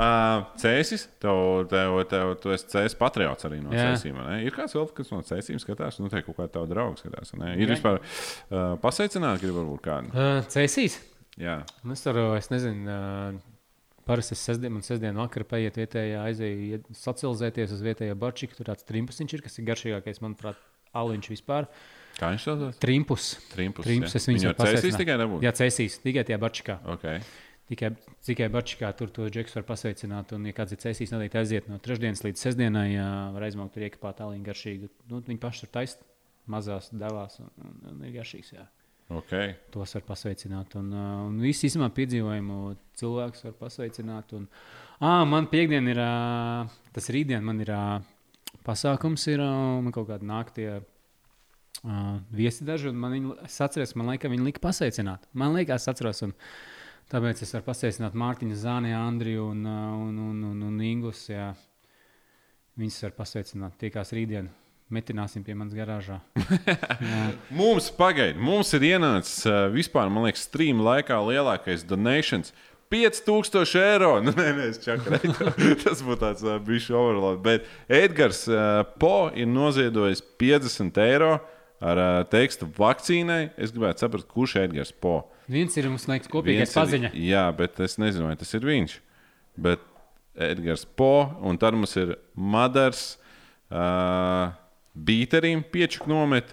Speaker 1: Uh, Cēsis, tev, tev, tev, tu esi cēsis patriots arī no cēsīm. Ir kāds vēl, kas no cēsīm skatās, nu, te kaut kā tāda draugs skatās. ne? Ir
Speaker 2: Jā.
Speaker 1: vispār uh, pasveicināti, ka ir varbūt kādi.
Speaker 2: Uh, Cēsīs.
Speaker 1: Jā,
Speaker 2: Nu, Es varu, es nezinu, uh, parasti es sestdien, man sestdien vakarā paiet vietējā, aizēju socializēties uz vietējo barčiku. Tur tāds trimpusiņš ir, kas ir garšīgākais, manuprāt, aliņš vispār.
Speaker 1: kā viņš to sauc?
Speaker 2: Trimpus.
Speaker 1: Trimpus.
Speaker 2: Trimpus, es
Speaker 1: Viņu
Speaker 2: pasveicināt.
Speaker 1: tikai nebūtu.
Speaker 2: Jā, cēsīs, tikai tajā barčikā.
Speaker 1: Okay.
Speaker 2: Tikai, tikai barčikā tur to džeksu var pasveicināt. Un, ja kāds ir cēsīs, noteikti aiziet no trešdienas līdz sestdienai, jā, var aizmaukt tur iekāpāt aliņu garšīgu. Nu, viņi paši tur taisa mazās devās un, un, un ir garšīgs. Jā.
Speaker 1: Okay.
Speaker 2: Tos var pasveicināt. Un, un visu īstenībā piedzīvojumu cilvēks var pasveicināt. Un, ah, man piekdiena ir, tas rītdien man ir pasākums, ir uh, man kaut kāda naktie. Uh, viesi daži, un man viņi, es atceros, man liekas, viņi lika pasveicināt. Man liekas, es atceros, un tāpēc es varu pasveicināt Mārtiņu, Zāni, Andriju un, uh, un, un, un, un Ingus. Jā. Viņus var pasveicināt. Tiekās rītdien. Metināsim pie manas garāžā.
Speaker 1: Mums pagaidi, mums ir ienācis uh, vispār, man liekas, stream laikā lielākais donations. 5000 eiro. Nu, nē, nē, es čakarēju. Tas būtu tāds uh, bijis overload. Bet Edgars uh, Po ir noziedojis 50 eiro ar uh, tekstu vakcīnai. Es gribētu saprast, kurš ir Edgars Po.
Speaker 2: Viens ir mums liekas, kopīgais
Speaker 1: Viens ir-
Speaker 2: paziņa.
Speaker 1: Jā, bet es nezinu, vai tas ir viņš. Bet Edgars Po un tad mums ir Madars. Uh, Bīterim piečuk nomet.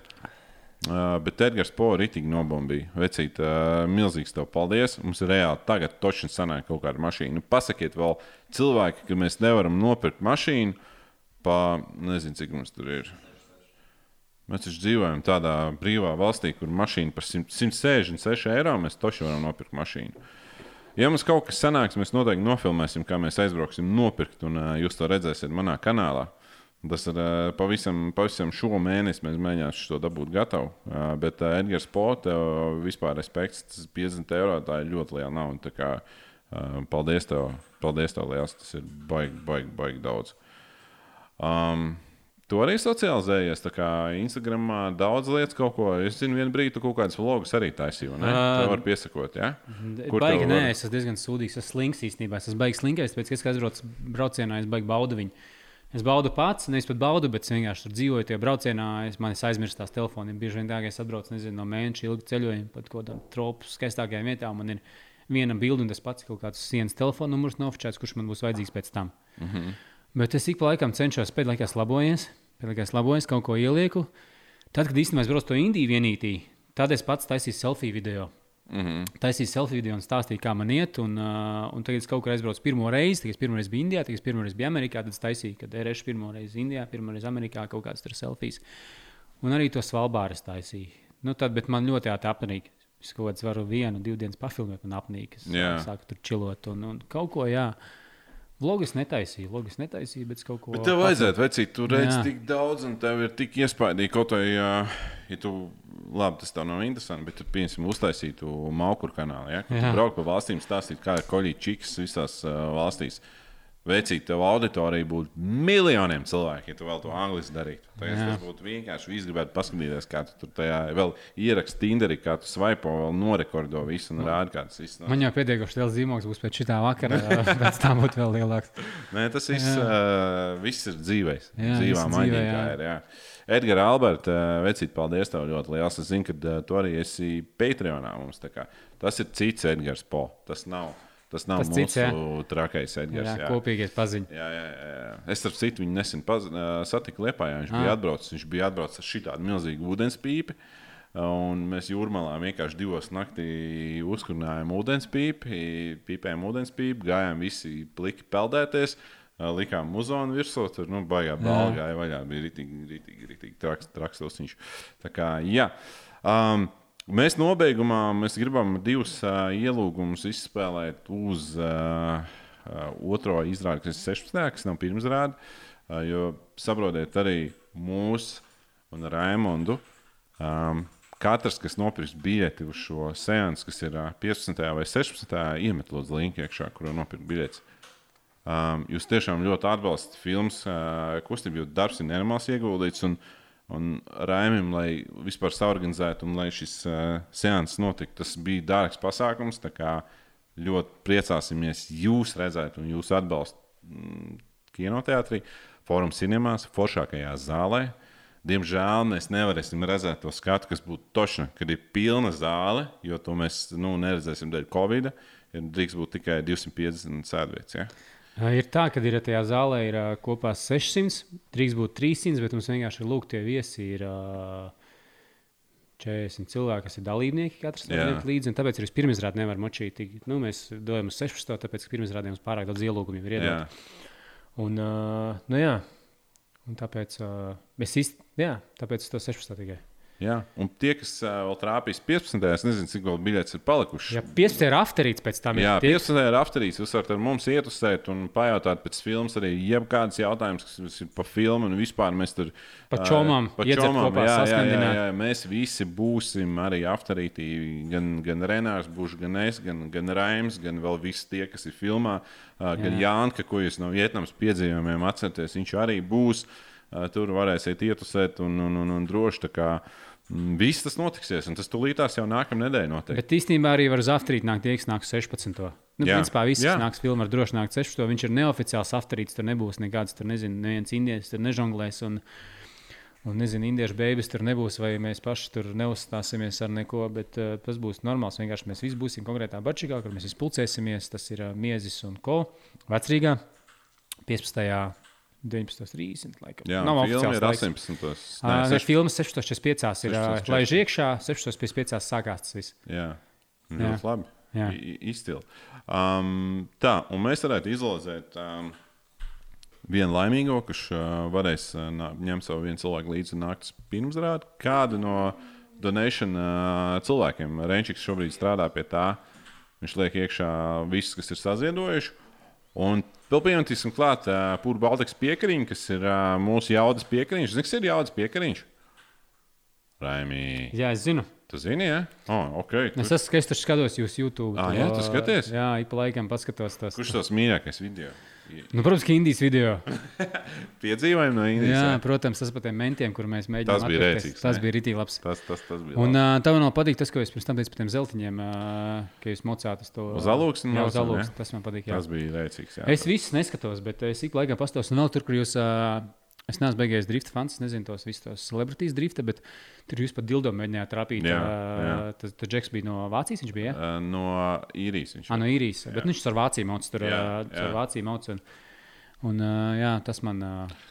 Speaker 1: Uh, bet Edgars Po ritīgi nobombīja. Vecīt, uh, milzīgs tev paldies. Mums ir reāli tagad točni sanāk kaut kāda mašīna. Nu, pasakiet vēl cilvēki, ka mēs nevaram nopirkt mašīnu pa, nezinu, cik mums tur ir. Mēs taču dzīvojam tādā brīvā valstī, kur mašīna par 100 166 eiro mēs taču varam nopirkt mašīnu. Ja mums kaut kas sanāks, mēs noteikti nofilmēsim, kā mēs aizbrauksim nopirkt, un uh, jūs to redzēsiet manā kanālā. Tas ir uh, pavisam, pavisam šo mēnesi, mēs mēģināsim to dabūt gatavu. Uh, bet uh, Edgars Pote, vispār respekts, tas 50 eiro, tā ir ļoti liela nauda. Tā Kā, paldies tev, paldies tev liels, tas ir baigi, baigi, baigi daudz. Um, Tu arī socializējies, tā kā Instagramā daudz lietas, kaut ko. Es zinu, vienu brīdi tu kaut kādas vlogus arī taisīji. Uh,
Speaker 2: Ā,
Speaker 1: Tev var piesakot, ja? Kur
Speaker 2: Baigi, nē,
Speaker 1: var-
Speaker 2: es esmu diezgan sūdīgs. Es esmu slinks īstenībā. Es esmu baigs slinkais, tāpēc, ka es kā aizbraucu braucienā, es baigi baudu viņu. Es baudu pats, nevis pat baudu, bet es vienkārši tur dzīvoju tajā braucienā. Es man aizmirstu tās telefoniem. Bieži vien tā, ka es atbraucu nezinu, no mēneša ilgu ceļojumu, pat kaut kādām tropu skaistākajām vietām. Man ir viena bilde, un tas pats kaut kāds sienas telefona numurs nofočēts, kurš man būs vajadzīgs pēc tam. Mm -hmm. Bet es ik pa laikam cenšos pēdējā laikā laboties, pēdējā laikā laboties, kaut ko ielieku. Tad, kad īstenībā es braucu to Indiju vienītī, tad es pats taisīju selfiju video.
Speaker 1: Mm -hmm.
Speaker 2: Taisīju selfiju video un stāstīju, kā man iet. Un, uh, un tagad es kaut kur aizbraucu pirmo reizi. Tagad es pirmo reizi biju Indijā, tagad es pirmo reizi biju Amerikā. Tad es taisīju, kad ir pirmo reizi Indijā, pirmo reizi Amerikā kaut kādas tur selfijas. Un arī to svalbāras taisīju. Nu, tad, bet man ļoti apnīk. Es kaut kādā varu vienu, divas dienas pafilmēt, un apnīk. Es
Speaker 1: Jā.
Speaker 2: sāku tur čilot un, un kaut ko, jā. Vlogus netaisīju, vlogus netaisīju, bet kaut ko.
Speaker 1: Bet tev vajadzētu, vecīt, tu redzi
Speaker 2: Jā.
Speaker 1: tik daudz, un tev ir tik iespaidīgi kaut vai, uh, ja tu, labi, tas tev nav interesanti, bet piemēram, uztaisītu Maukuru kanālu, ja? Kad brauc pa valstīm, stāstīt, kā ir koļīgi čiks visās uh, valstīs. Vecīt, tev auditorija būtu miljoniem cilvēku, ja tu vēl to angliski darītu. Tagad tas būtu vienkārši. Visi gribētu paskatīties, kā tu tur tajā vēl ieraksti Tinderī, kā tu svaipo, vēl norekordo visu un rādi, kā tas viss.
Speaker 2: Man jau pietiekoši liels zīmogs būs pēc šitā vakara, pēc tam būtu vēl lielāks.
Speaker 1: Nē, tas viss, uh, viss ir dzīvais.
Speaker 2: Jā,
Speaker 1: Dzīvā maģija. Ir, jā. Edgars, Alberts, vecīt, paldies tev ļoti liels. Es zinu, ka tu arī esi Patreonā mums. Tas ir cits Edgars Po. Tas nav, tas nav
Speaker 2: Tas
Speaker 1: mūsu
Speaker 2: cits, jā.
Speaker 1: trakais Edgars.
Speaker 2: Jā,
Speaker 1: jā.
Speaker 2: kopīgais paziņš.
Speaker 1: Jā, jā, jā. Es ar citu viņu nesen paz, satiku Lietpā. Viņš
Speaker 2: Ah.
Speaker 1: bija atbraucis. Viņš bija atbraucis ar šitādu milzīgu ūdenspīpi. Un mēs jūrmalā vienkārši divos naktī uzkurinājām ūdenspīpi, pīpējām ūdenspīpi, gājām visi pliki peldēties. likām muzonu virsū. Tur nu, baigā balva gāja vaļā. Bija ritīgi, ritīgi, ritīgi traks, traks tosiņš. Tā kā, jā. Um, Mēs nobeigumā mēs gribam divus uh, ielūgumus izspēlēt uz uh, uh, otro izrādi, kas ir 16. kas nav pirmsrāde. Uh, jo saprotiet, arī mūsu un Raimondu. Um, Katrs, kas nopirks biļeti uz šo seansu, kas ir uh, 15. vai 16. iemet lūdzu linku iekšā, kur nopirkt biļetes. Um, jūs tiešām ļoti atbalstat filmas uh, kustību, jo darbs ir nenormāls ieguldīts. Un, un Raimam, lai vispār saorganizētu un lai šis uh, seanss notiktu, tas bija dārgs pasākums. Ļoti priecāsimies jūs redzēt un jūs atbalstīt mm, kinoteātrī, Forum cinemās, foršākajā zālē. Diemžēl mēs nevarēsim redzēt to skatu, kas būtu točna, kad ir pilna zāle, jo to mēs nu, neredzēsim dēļ Covid. Ir drīkst būt tikai 250 sēdvietas. Ja?
Speaker 2: Ā, Ir tā, ka ir tajā zālē ir ā, kopā 600, drīkst būt 300, bet mums vienkārši ir lūgtie viesi. Ir, ā, 40 cilvēki, kas ir dalībnieki, katrs tam līdzi. Tāpēc arī pirmizrādē nevar močīt. Nu, mēs uz 16, tāpēc ka pirmizrādē mums pārāk daudz ielūgumu ir iedot. Un, uh, nu, jā. un tāpēc uh, mēs īsti, jā, tāpēc to 16 tikai.
Speaker 1: Jā. Un tie, kas uh, vēl trāpīs 15. es nezinu, cik vēl biļetes ir palikušas.
Speaker 2: Ja 15 ir afterīts pēc tam,
Speaker 1: Jā,
Speaker 2: tie,
Speaker 1: 15. ir apstāties. Jūs varat ar mums ietusēt un pajautāt pēc filmas arī jebkādas jautājumas, kas ir par filmu. Un vispār mēs tur
Speaker 2: Pa čomām
Speaker 1: pa
Speaker 2: iedzert
Speaker 1: čomām,
Speaker 2: kopā,
Speaker 1: jā, jā, jā, jā, Mēs visi būsim arī apstātīti. Gan, gan Renārs, būs, gan es, gan, gan Raims, gan vēl visi tie, kas ir filmā. ā, Gan Jānka, ko jūs no Vietnamas piedzīvojumiem atceraties, viņš arī būs. Ā, Tur varēsiet ietusēt un, un, un, un droši. tā kā, mm, Viss tas notiksies, un tas tūlītās jau nākamā nedēļa notiek.
Speaker 2: Bet īstenībā arī var uz afterīt nākt tie, kas nāk 16. Nu,
Speaker 1: Jā.
Speaker 2: principā viss, kas nāks filmā, var droši nākt 16. Viņš ir neoficiāls afterīts, tur nebūs nekāds, tur nezinu, neviens indietis tur nežonglēs. Un, Un, nezinu, indiešu beigas tur nebūs, vai mēs paši tur neuzstāsimies ar neko, bet uh, tas būs normāls. Vienkārši mēs visi būsim konkrētā bačikā, kur mēs izpulcēsimies. Tas ir uh, Miezis un Ko. Vecrīgā 15. 19.30. laikam.
Speaker 1: Jā,
Speaker 2: Nav
Speaker 1: filma
Speaker 2: oficiāls
Speaker 1: ir
Speaker 2: laiks.
Speaker 1: 18.
Speaker 2: Ā,
Speaker 1: Nē, 16.
Speaker 2: filmas 6.45. ir
Speaker 1: 16:45.
Speaker 2: laiž iekšā, 6.55. sākās tas viss.
Speaker 1: Jā, ļoti labi.
Speaker 2: Jā.
Speaker 1: Izcili. Um, tā, un mēs varētu izlozēt um, vienu laimīgo, kurš uh, varēs uh, ņemt savu vienu cilvēku līdzi uz pirmsrādi. Kādu no donation uh, cilvēkiem Renčiks šobrīd strādā pie tā. Viņš liek iekšā visus, kas ir saziedojuši. Un vēl pieņemtīsim klāt uh, Pūra Baltikas piekariņu, kas ir uh, mūsu jaudas piekariņš. Zini, kas ir jaudas piekariņš? Raimī.
Speaker 2: Jā, es zinu.
Speaker 1: Tu zini, ja? Oh, okay.
Speaker 2: Es esmu es taču skatos jūsu YouTube. To-
Speaker 1: jā, tu skaties?
Speaker 2: Jā, ik pa laikam paskatos tos.
Speaker 1: Kurš tas mīļākais video?
Speaker 2: Nu, protams, ka Indijas video.
Speaker 1: Piedzīvojumi no Indijas.
Speaker 2: Jā,
Speaker 1: jā?
Speaker 2: protams, tas par tiem mentiem, kur mēs mēģinām.
Speaker 1: Tas bija rēcīgs,
Speaker 2: Tas
Speaker 1: ne?
Speaker 2: bija rītīgi labs.
Speaker 1: Tas, tas, tas bija.
Speaker 2: Un uh, tev vēl patīk tas, ko jūs pirms tam teicāt par tiem zeltiņiem, uh, ka jūs mocāt uz to.
Speaker 1: Uz alūksni
Speaker 2: Jā, uz alūksni. Tas man patīk. Jā.
Speaker 1: tas bija rēcīgs. Jā.
Speaker 2: Es visus neskatos, bet es ik laikā pastos. Un vēl tur, kur jūs. Uh, Es neesmu beigājis drifta fans, nezinu tos visus tos celebrities drifta, bet tur jūs pat dildo mēģinājāt trapīt.
Speaker 1: Jā, jā.
Speaker 2: Tas, tas Džeks bija no Vācijas, viņš bija. Ja?
Speaker 1: No īrijas viņš
Speaker 2: Ah, no īrijas. Bet viņš ar Vāciju mauc. Tur
Speaker 1: Jā, jā.
Speaker 2: ar Vāciju mauc. Un, un, jā, tas man.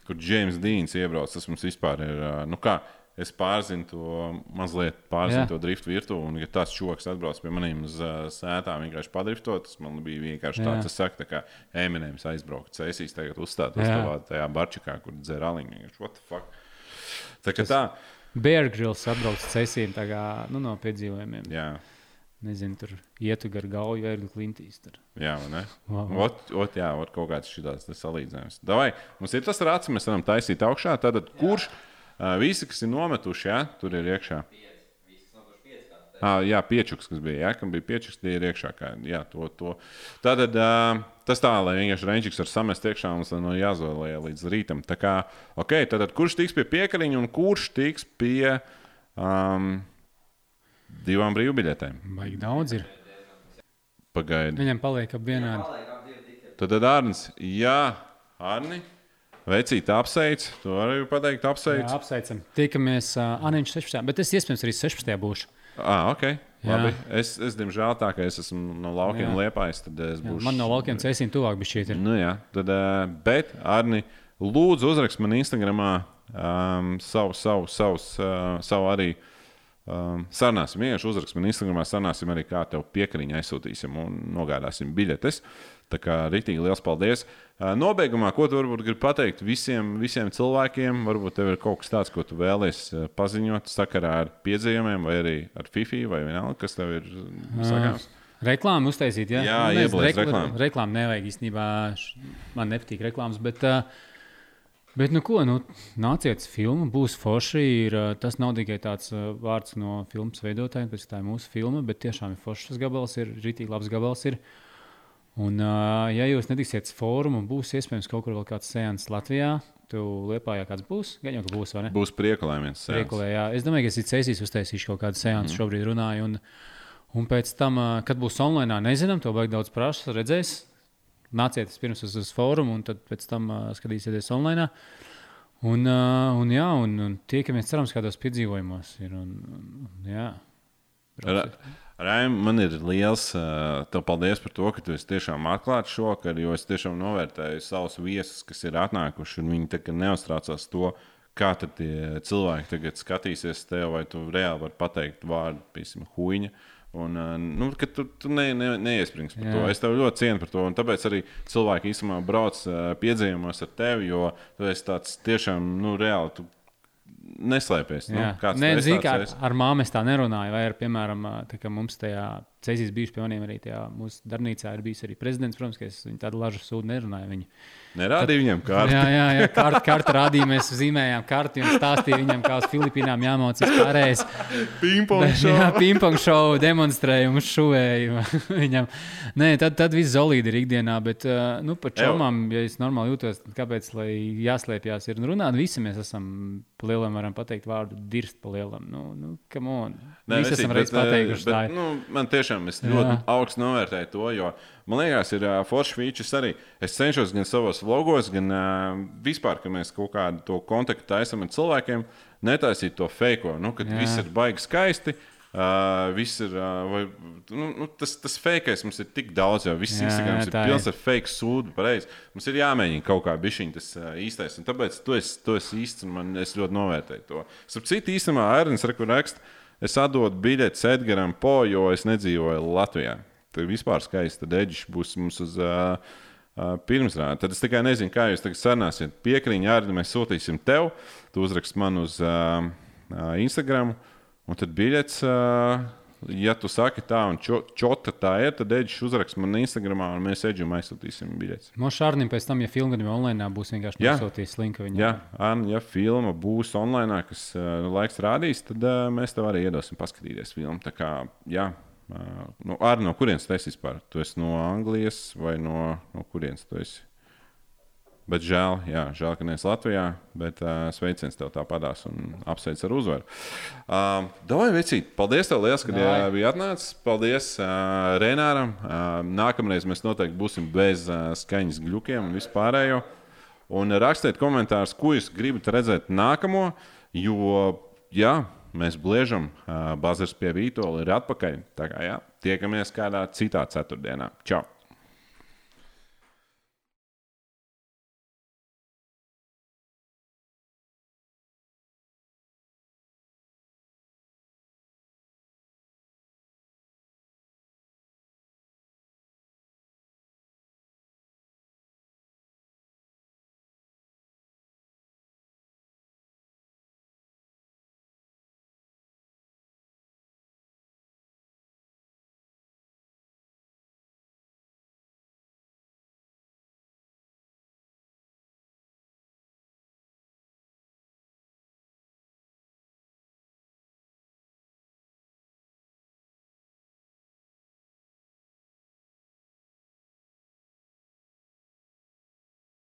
Speaker 1: kur Džeims Dīns iebrauc. Tas mums vispār ir. Nu kā, es pārzinu to mazliet, pārzinu
Speaker 2: Jā.
Speaker 1: to driftu virtuvi. Un, ja tas čoks atbrauc pie maniem uz ā, sētām, vienkārši padriftot, tas man bija vienkārši
Speaker 2: Jā.
Speaker 1: tāds, tas saka, tā kā Eminems aizbraukt. Cēsīs tagad uzstātos
Speaker 2: Jā.
Speaker 1: tavā tajā barčikā, kur dzer aliņu. Vienkārši, What the fuck? Tā kā tā.
Speaker 2: Bear Grylls atbrauc uz ceļiem nu, no piedzīvojumiem.
Speaker 1: Jā.
Speaker 2: Nezinu, tur ietu gar gauju, vērdu klintīs. Tur.
Speaker 1: Jā, vai ne?
Speaker 2: Wow.
Speaker 1: Ot, ot, jā, ot, kaut kāds šāds salīdzinājums. Davai, mums ir tas rāds, mēs varam taisīt augšā. Tātad, kurš uh, visi, kas ir nometuši, jā, tur ir iekšā? Ah, jā, piečuks, kas bija. Jā, kam bija piečuks, tie ir iekšā. Kā, jā, to, to. Tātad uh, tas tā, lai vienkārši reņģis var samest iekšā un no jāzolē līdz rītam. Tā kā, ok, tātad kurš tiks pie piekariņa un kurš tiks pie um, divām brīvbiļetēm?
Speaker 2: Baigi daudz ir.
Speaker 1: Pagaidi.
Speaker 2: Viņam paliek ap vienādi.
Speaker 1: Tad, Arnēs, jā, Arni, veicīt apsveic. Tu vari pateikt, apsveic.
Speaker 2: Jā, apsveicam. Tiekamies uh, Aniņš 16. Bet es iespējams arī 16. būšu.
Speaker 1: Ah, ok.
Speaker 2: Jā.
Speaker 1: Labi. Es, es, diemžēl, tā kā es esmu no laukiem
Speaker 2: Jā.
Speaker 1: liepājis, tad es
Speaker 2: Jā,
Speaker 1: būšu.
Speaker 2: man no laukiem ceļiem tuvāk bija šī.
Speaker 1: Nu, jā, tad, uh, bet, Arni, lūdzu, uzrakst man Instagramā um, savu, savu, savus, uh, savu arī Um, sarunāsim, vienkārši uzrakst man Instagram, sarunāsim arī, kā tev piekariņu aizsūtīsim un nogādāsim biļetes. Tā kā rītīgi liels paldies. Uh, nobeigumā, ko tu varbūt gribi pateikt visiem, visiem cilvēkiem? Varbūt tev ir kaut kas tāds, ko tu vēlies uh, paziņot sakarā ar piedzīvumiem, vai arī ar FIFI, vai vienalga, kas tev ir uh, sakāms.
Speaker 2: Reklāmu uztaisīt, ja?
Speaker 1: Jā,
Speaker 2: Nu,
Speaker 1: ieblēst
Speaker 2: rekla-
Speaker 1: reklāmu.
Speaker 2: Reklāmu nevajag īstenībā. Man nepatīk reklāmas, bet, uh, bet nu ko, nu, nāciet uz filmu, būs forši. Ir, uh, tas nav tikai tāds uh, vārds no filmas veidotājiem, tas tā ir mūsu filma, bet tiešām ir foršs gabals, ir rītīgi labs gabals. Ir. Un, uh, ja jūs netiksiet uz fórumu, būs iespējams kaut kur vēl kāds sēns Latvijā. Tu liepā, ja kāds būs, gan jau ka būs, vai ne?
Speaker 1: Būs priekulē viens sēns.
Speaker 2: Priekulē, jā. Es domāju, ka es cēsīs uztaisīšu kaut kādu seansu, mm. šobrīd runāju. Un, un pēc tam, kad būs online, nezinām, to vajag daudz prasa, redzēs. Nāciet pirms uz, uz fórumu, un tad pēc tam uh, skatīsieties online. Un, uh, un, jā, un, un tiekamies, cerams, kādos piedzīvojumos. Ir, un, un, jā.
Speaker 1: Ra- Raim, man ir liels uh, tev paldies par to, ka tu esi tiešām atklāts šovakar, jo es tiešām novērtēju savus viesus, kas ir atnākuši, un viņi neuztraucās to, kā tie cilvēki tagad skatīsies tev, vai tu reāli vari pateikt vārdu, piemēram, huīņa. Un, uh, nu, tu, tu ne, ne, neiesprings par
Speaker 2: Jā.
Speaker 1: to. Es tev ļoti cienu par to. Tāpēc arī cilvēki īstenībā brauc uh, piedzīvumos ar tevi, jo tu esi tāds tiešām nu, reāli. Tu neslēpies. Nu,
Speaker 2: Nē, zini, kā ar, ar māmu es tā nerunāju. Vai ar, piemēram, tā, mums tajā ceļā bijuši pie maniem arī tajā mūsu darbnīcā ir bijis arī prezidents. Protams, ka es viņu tādu lažu sūdu nerunāju. Viņi.
Speaker 1: Nerādīja viņam kārtu.
Speaker 2: Jā, jā, jā kartu, kartu rādīja, mēs zīmējām karti un stāstījām viņam, kā uz Filipīnām jāmācās pārējais.
Speaker 1: Pingpong
Speaker 2: Bet,
Speaker 1: šovu.
Speaker 2: šovu demonstrējumu, šuvēju viņam. Nē, tad, tad viss zolīdi ir ikdienā, bet uh, nu, par čomām, ja es normāli jūtos, kāpēc lai jāslēpjas ir un runāt? Visi mēs esam lielam, varam pateikt vārdu dirst pa lielam. Nu, nu, come on.
Speaker 1: Nē, vecīt,
Speaker 2: esam reiz
Speaker 1: bet, eh,
Speaker 2: pateikuši.
Speaker 1: Bet,
Speaker 2: ir.
Speaker 1: nu, man tiešām es ļoti augstu novērtēju to, jo man liekas, ir uh, forši features arī. Es cenšos gan savos vlogos, gan uh, vispār, kad mēs kaut kādu to kontaktu taisām ar cilvēkiem, netaisīt to fake, nu, kad
Speaker 2: Jā.
Speaker 1: viss ir baigi skaisti. Uh, viss ir, uh, vai, nu, nu, tas, tas fake mums ir tik daudz, jau viss
Speaker 2: Jā,
Speaker 1: Instagram
Speaker 2: jā,
Speaker 1: ir
Speaker 2: tā ir.
Speaker 1: pilns ar fake sūdu. Pareizi. Mums ir jāmēģina kaut kā bišķiņ tas uh, īstais. Un tāpēc tu esi, tu esi īsts un man, es ļoti novērtēju to. Starp citu, īstenībā Ernsts raksta, es atdodu biļetes Edgaram Po, jo es nedzīvoju Latvijā. Vispār skaisti. Tad Edžs būs mums uz uh, pirmsrādi. Tad es tikai nezinu, kā jūs tagad sarunāsiet. Piekrīņā arī mēs sūtīsim tev. Tu uzrakst man uz uh, Instagram. Un tad biļets, uh, ja tu saki tā, un čo, čota tā ir, tad Edžs uzrakst man Instagram, un mēs Edžam aizsūtīsim biļetes.
Speaker 2: No Šārnim pēc tam, ja filma gan online būs vienkārši
Speaker 1: Jā.
Speaker 2: nosūtījis linku viņam.
Speaker 1: Ja, Anna, ja filma būs online, kas uh, laiks rādīs, tad uh, mēs tev arī iedosim paskatīties filmu. Tā kā, jā, nu, ar no kurienes esi vispār? Tu esi no Anglijas vai no, no kurienes tu esi? Bet žēl, jā, žēl, ka neesi Latvijā, bet uh, sveiciens tev tāpatās un apsveic ar uzvaru. Uh, Davai, vecīt, paldies tev liels, ka jā, bija atnācis. Paldies uh, Renāram. Uh, nākamreiz mēs noteikti būsim bez uh, skaņas gļukiem un vispārējo. Un rakstiet komentārus, ko jūs gribat redzēt nākamo, jo, jā, mēs bliežam, Bazars pie Vītola ir atpakaļ. Tā kā, jā, tiekamies kādā citā ceturtdienā. Čau!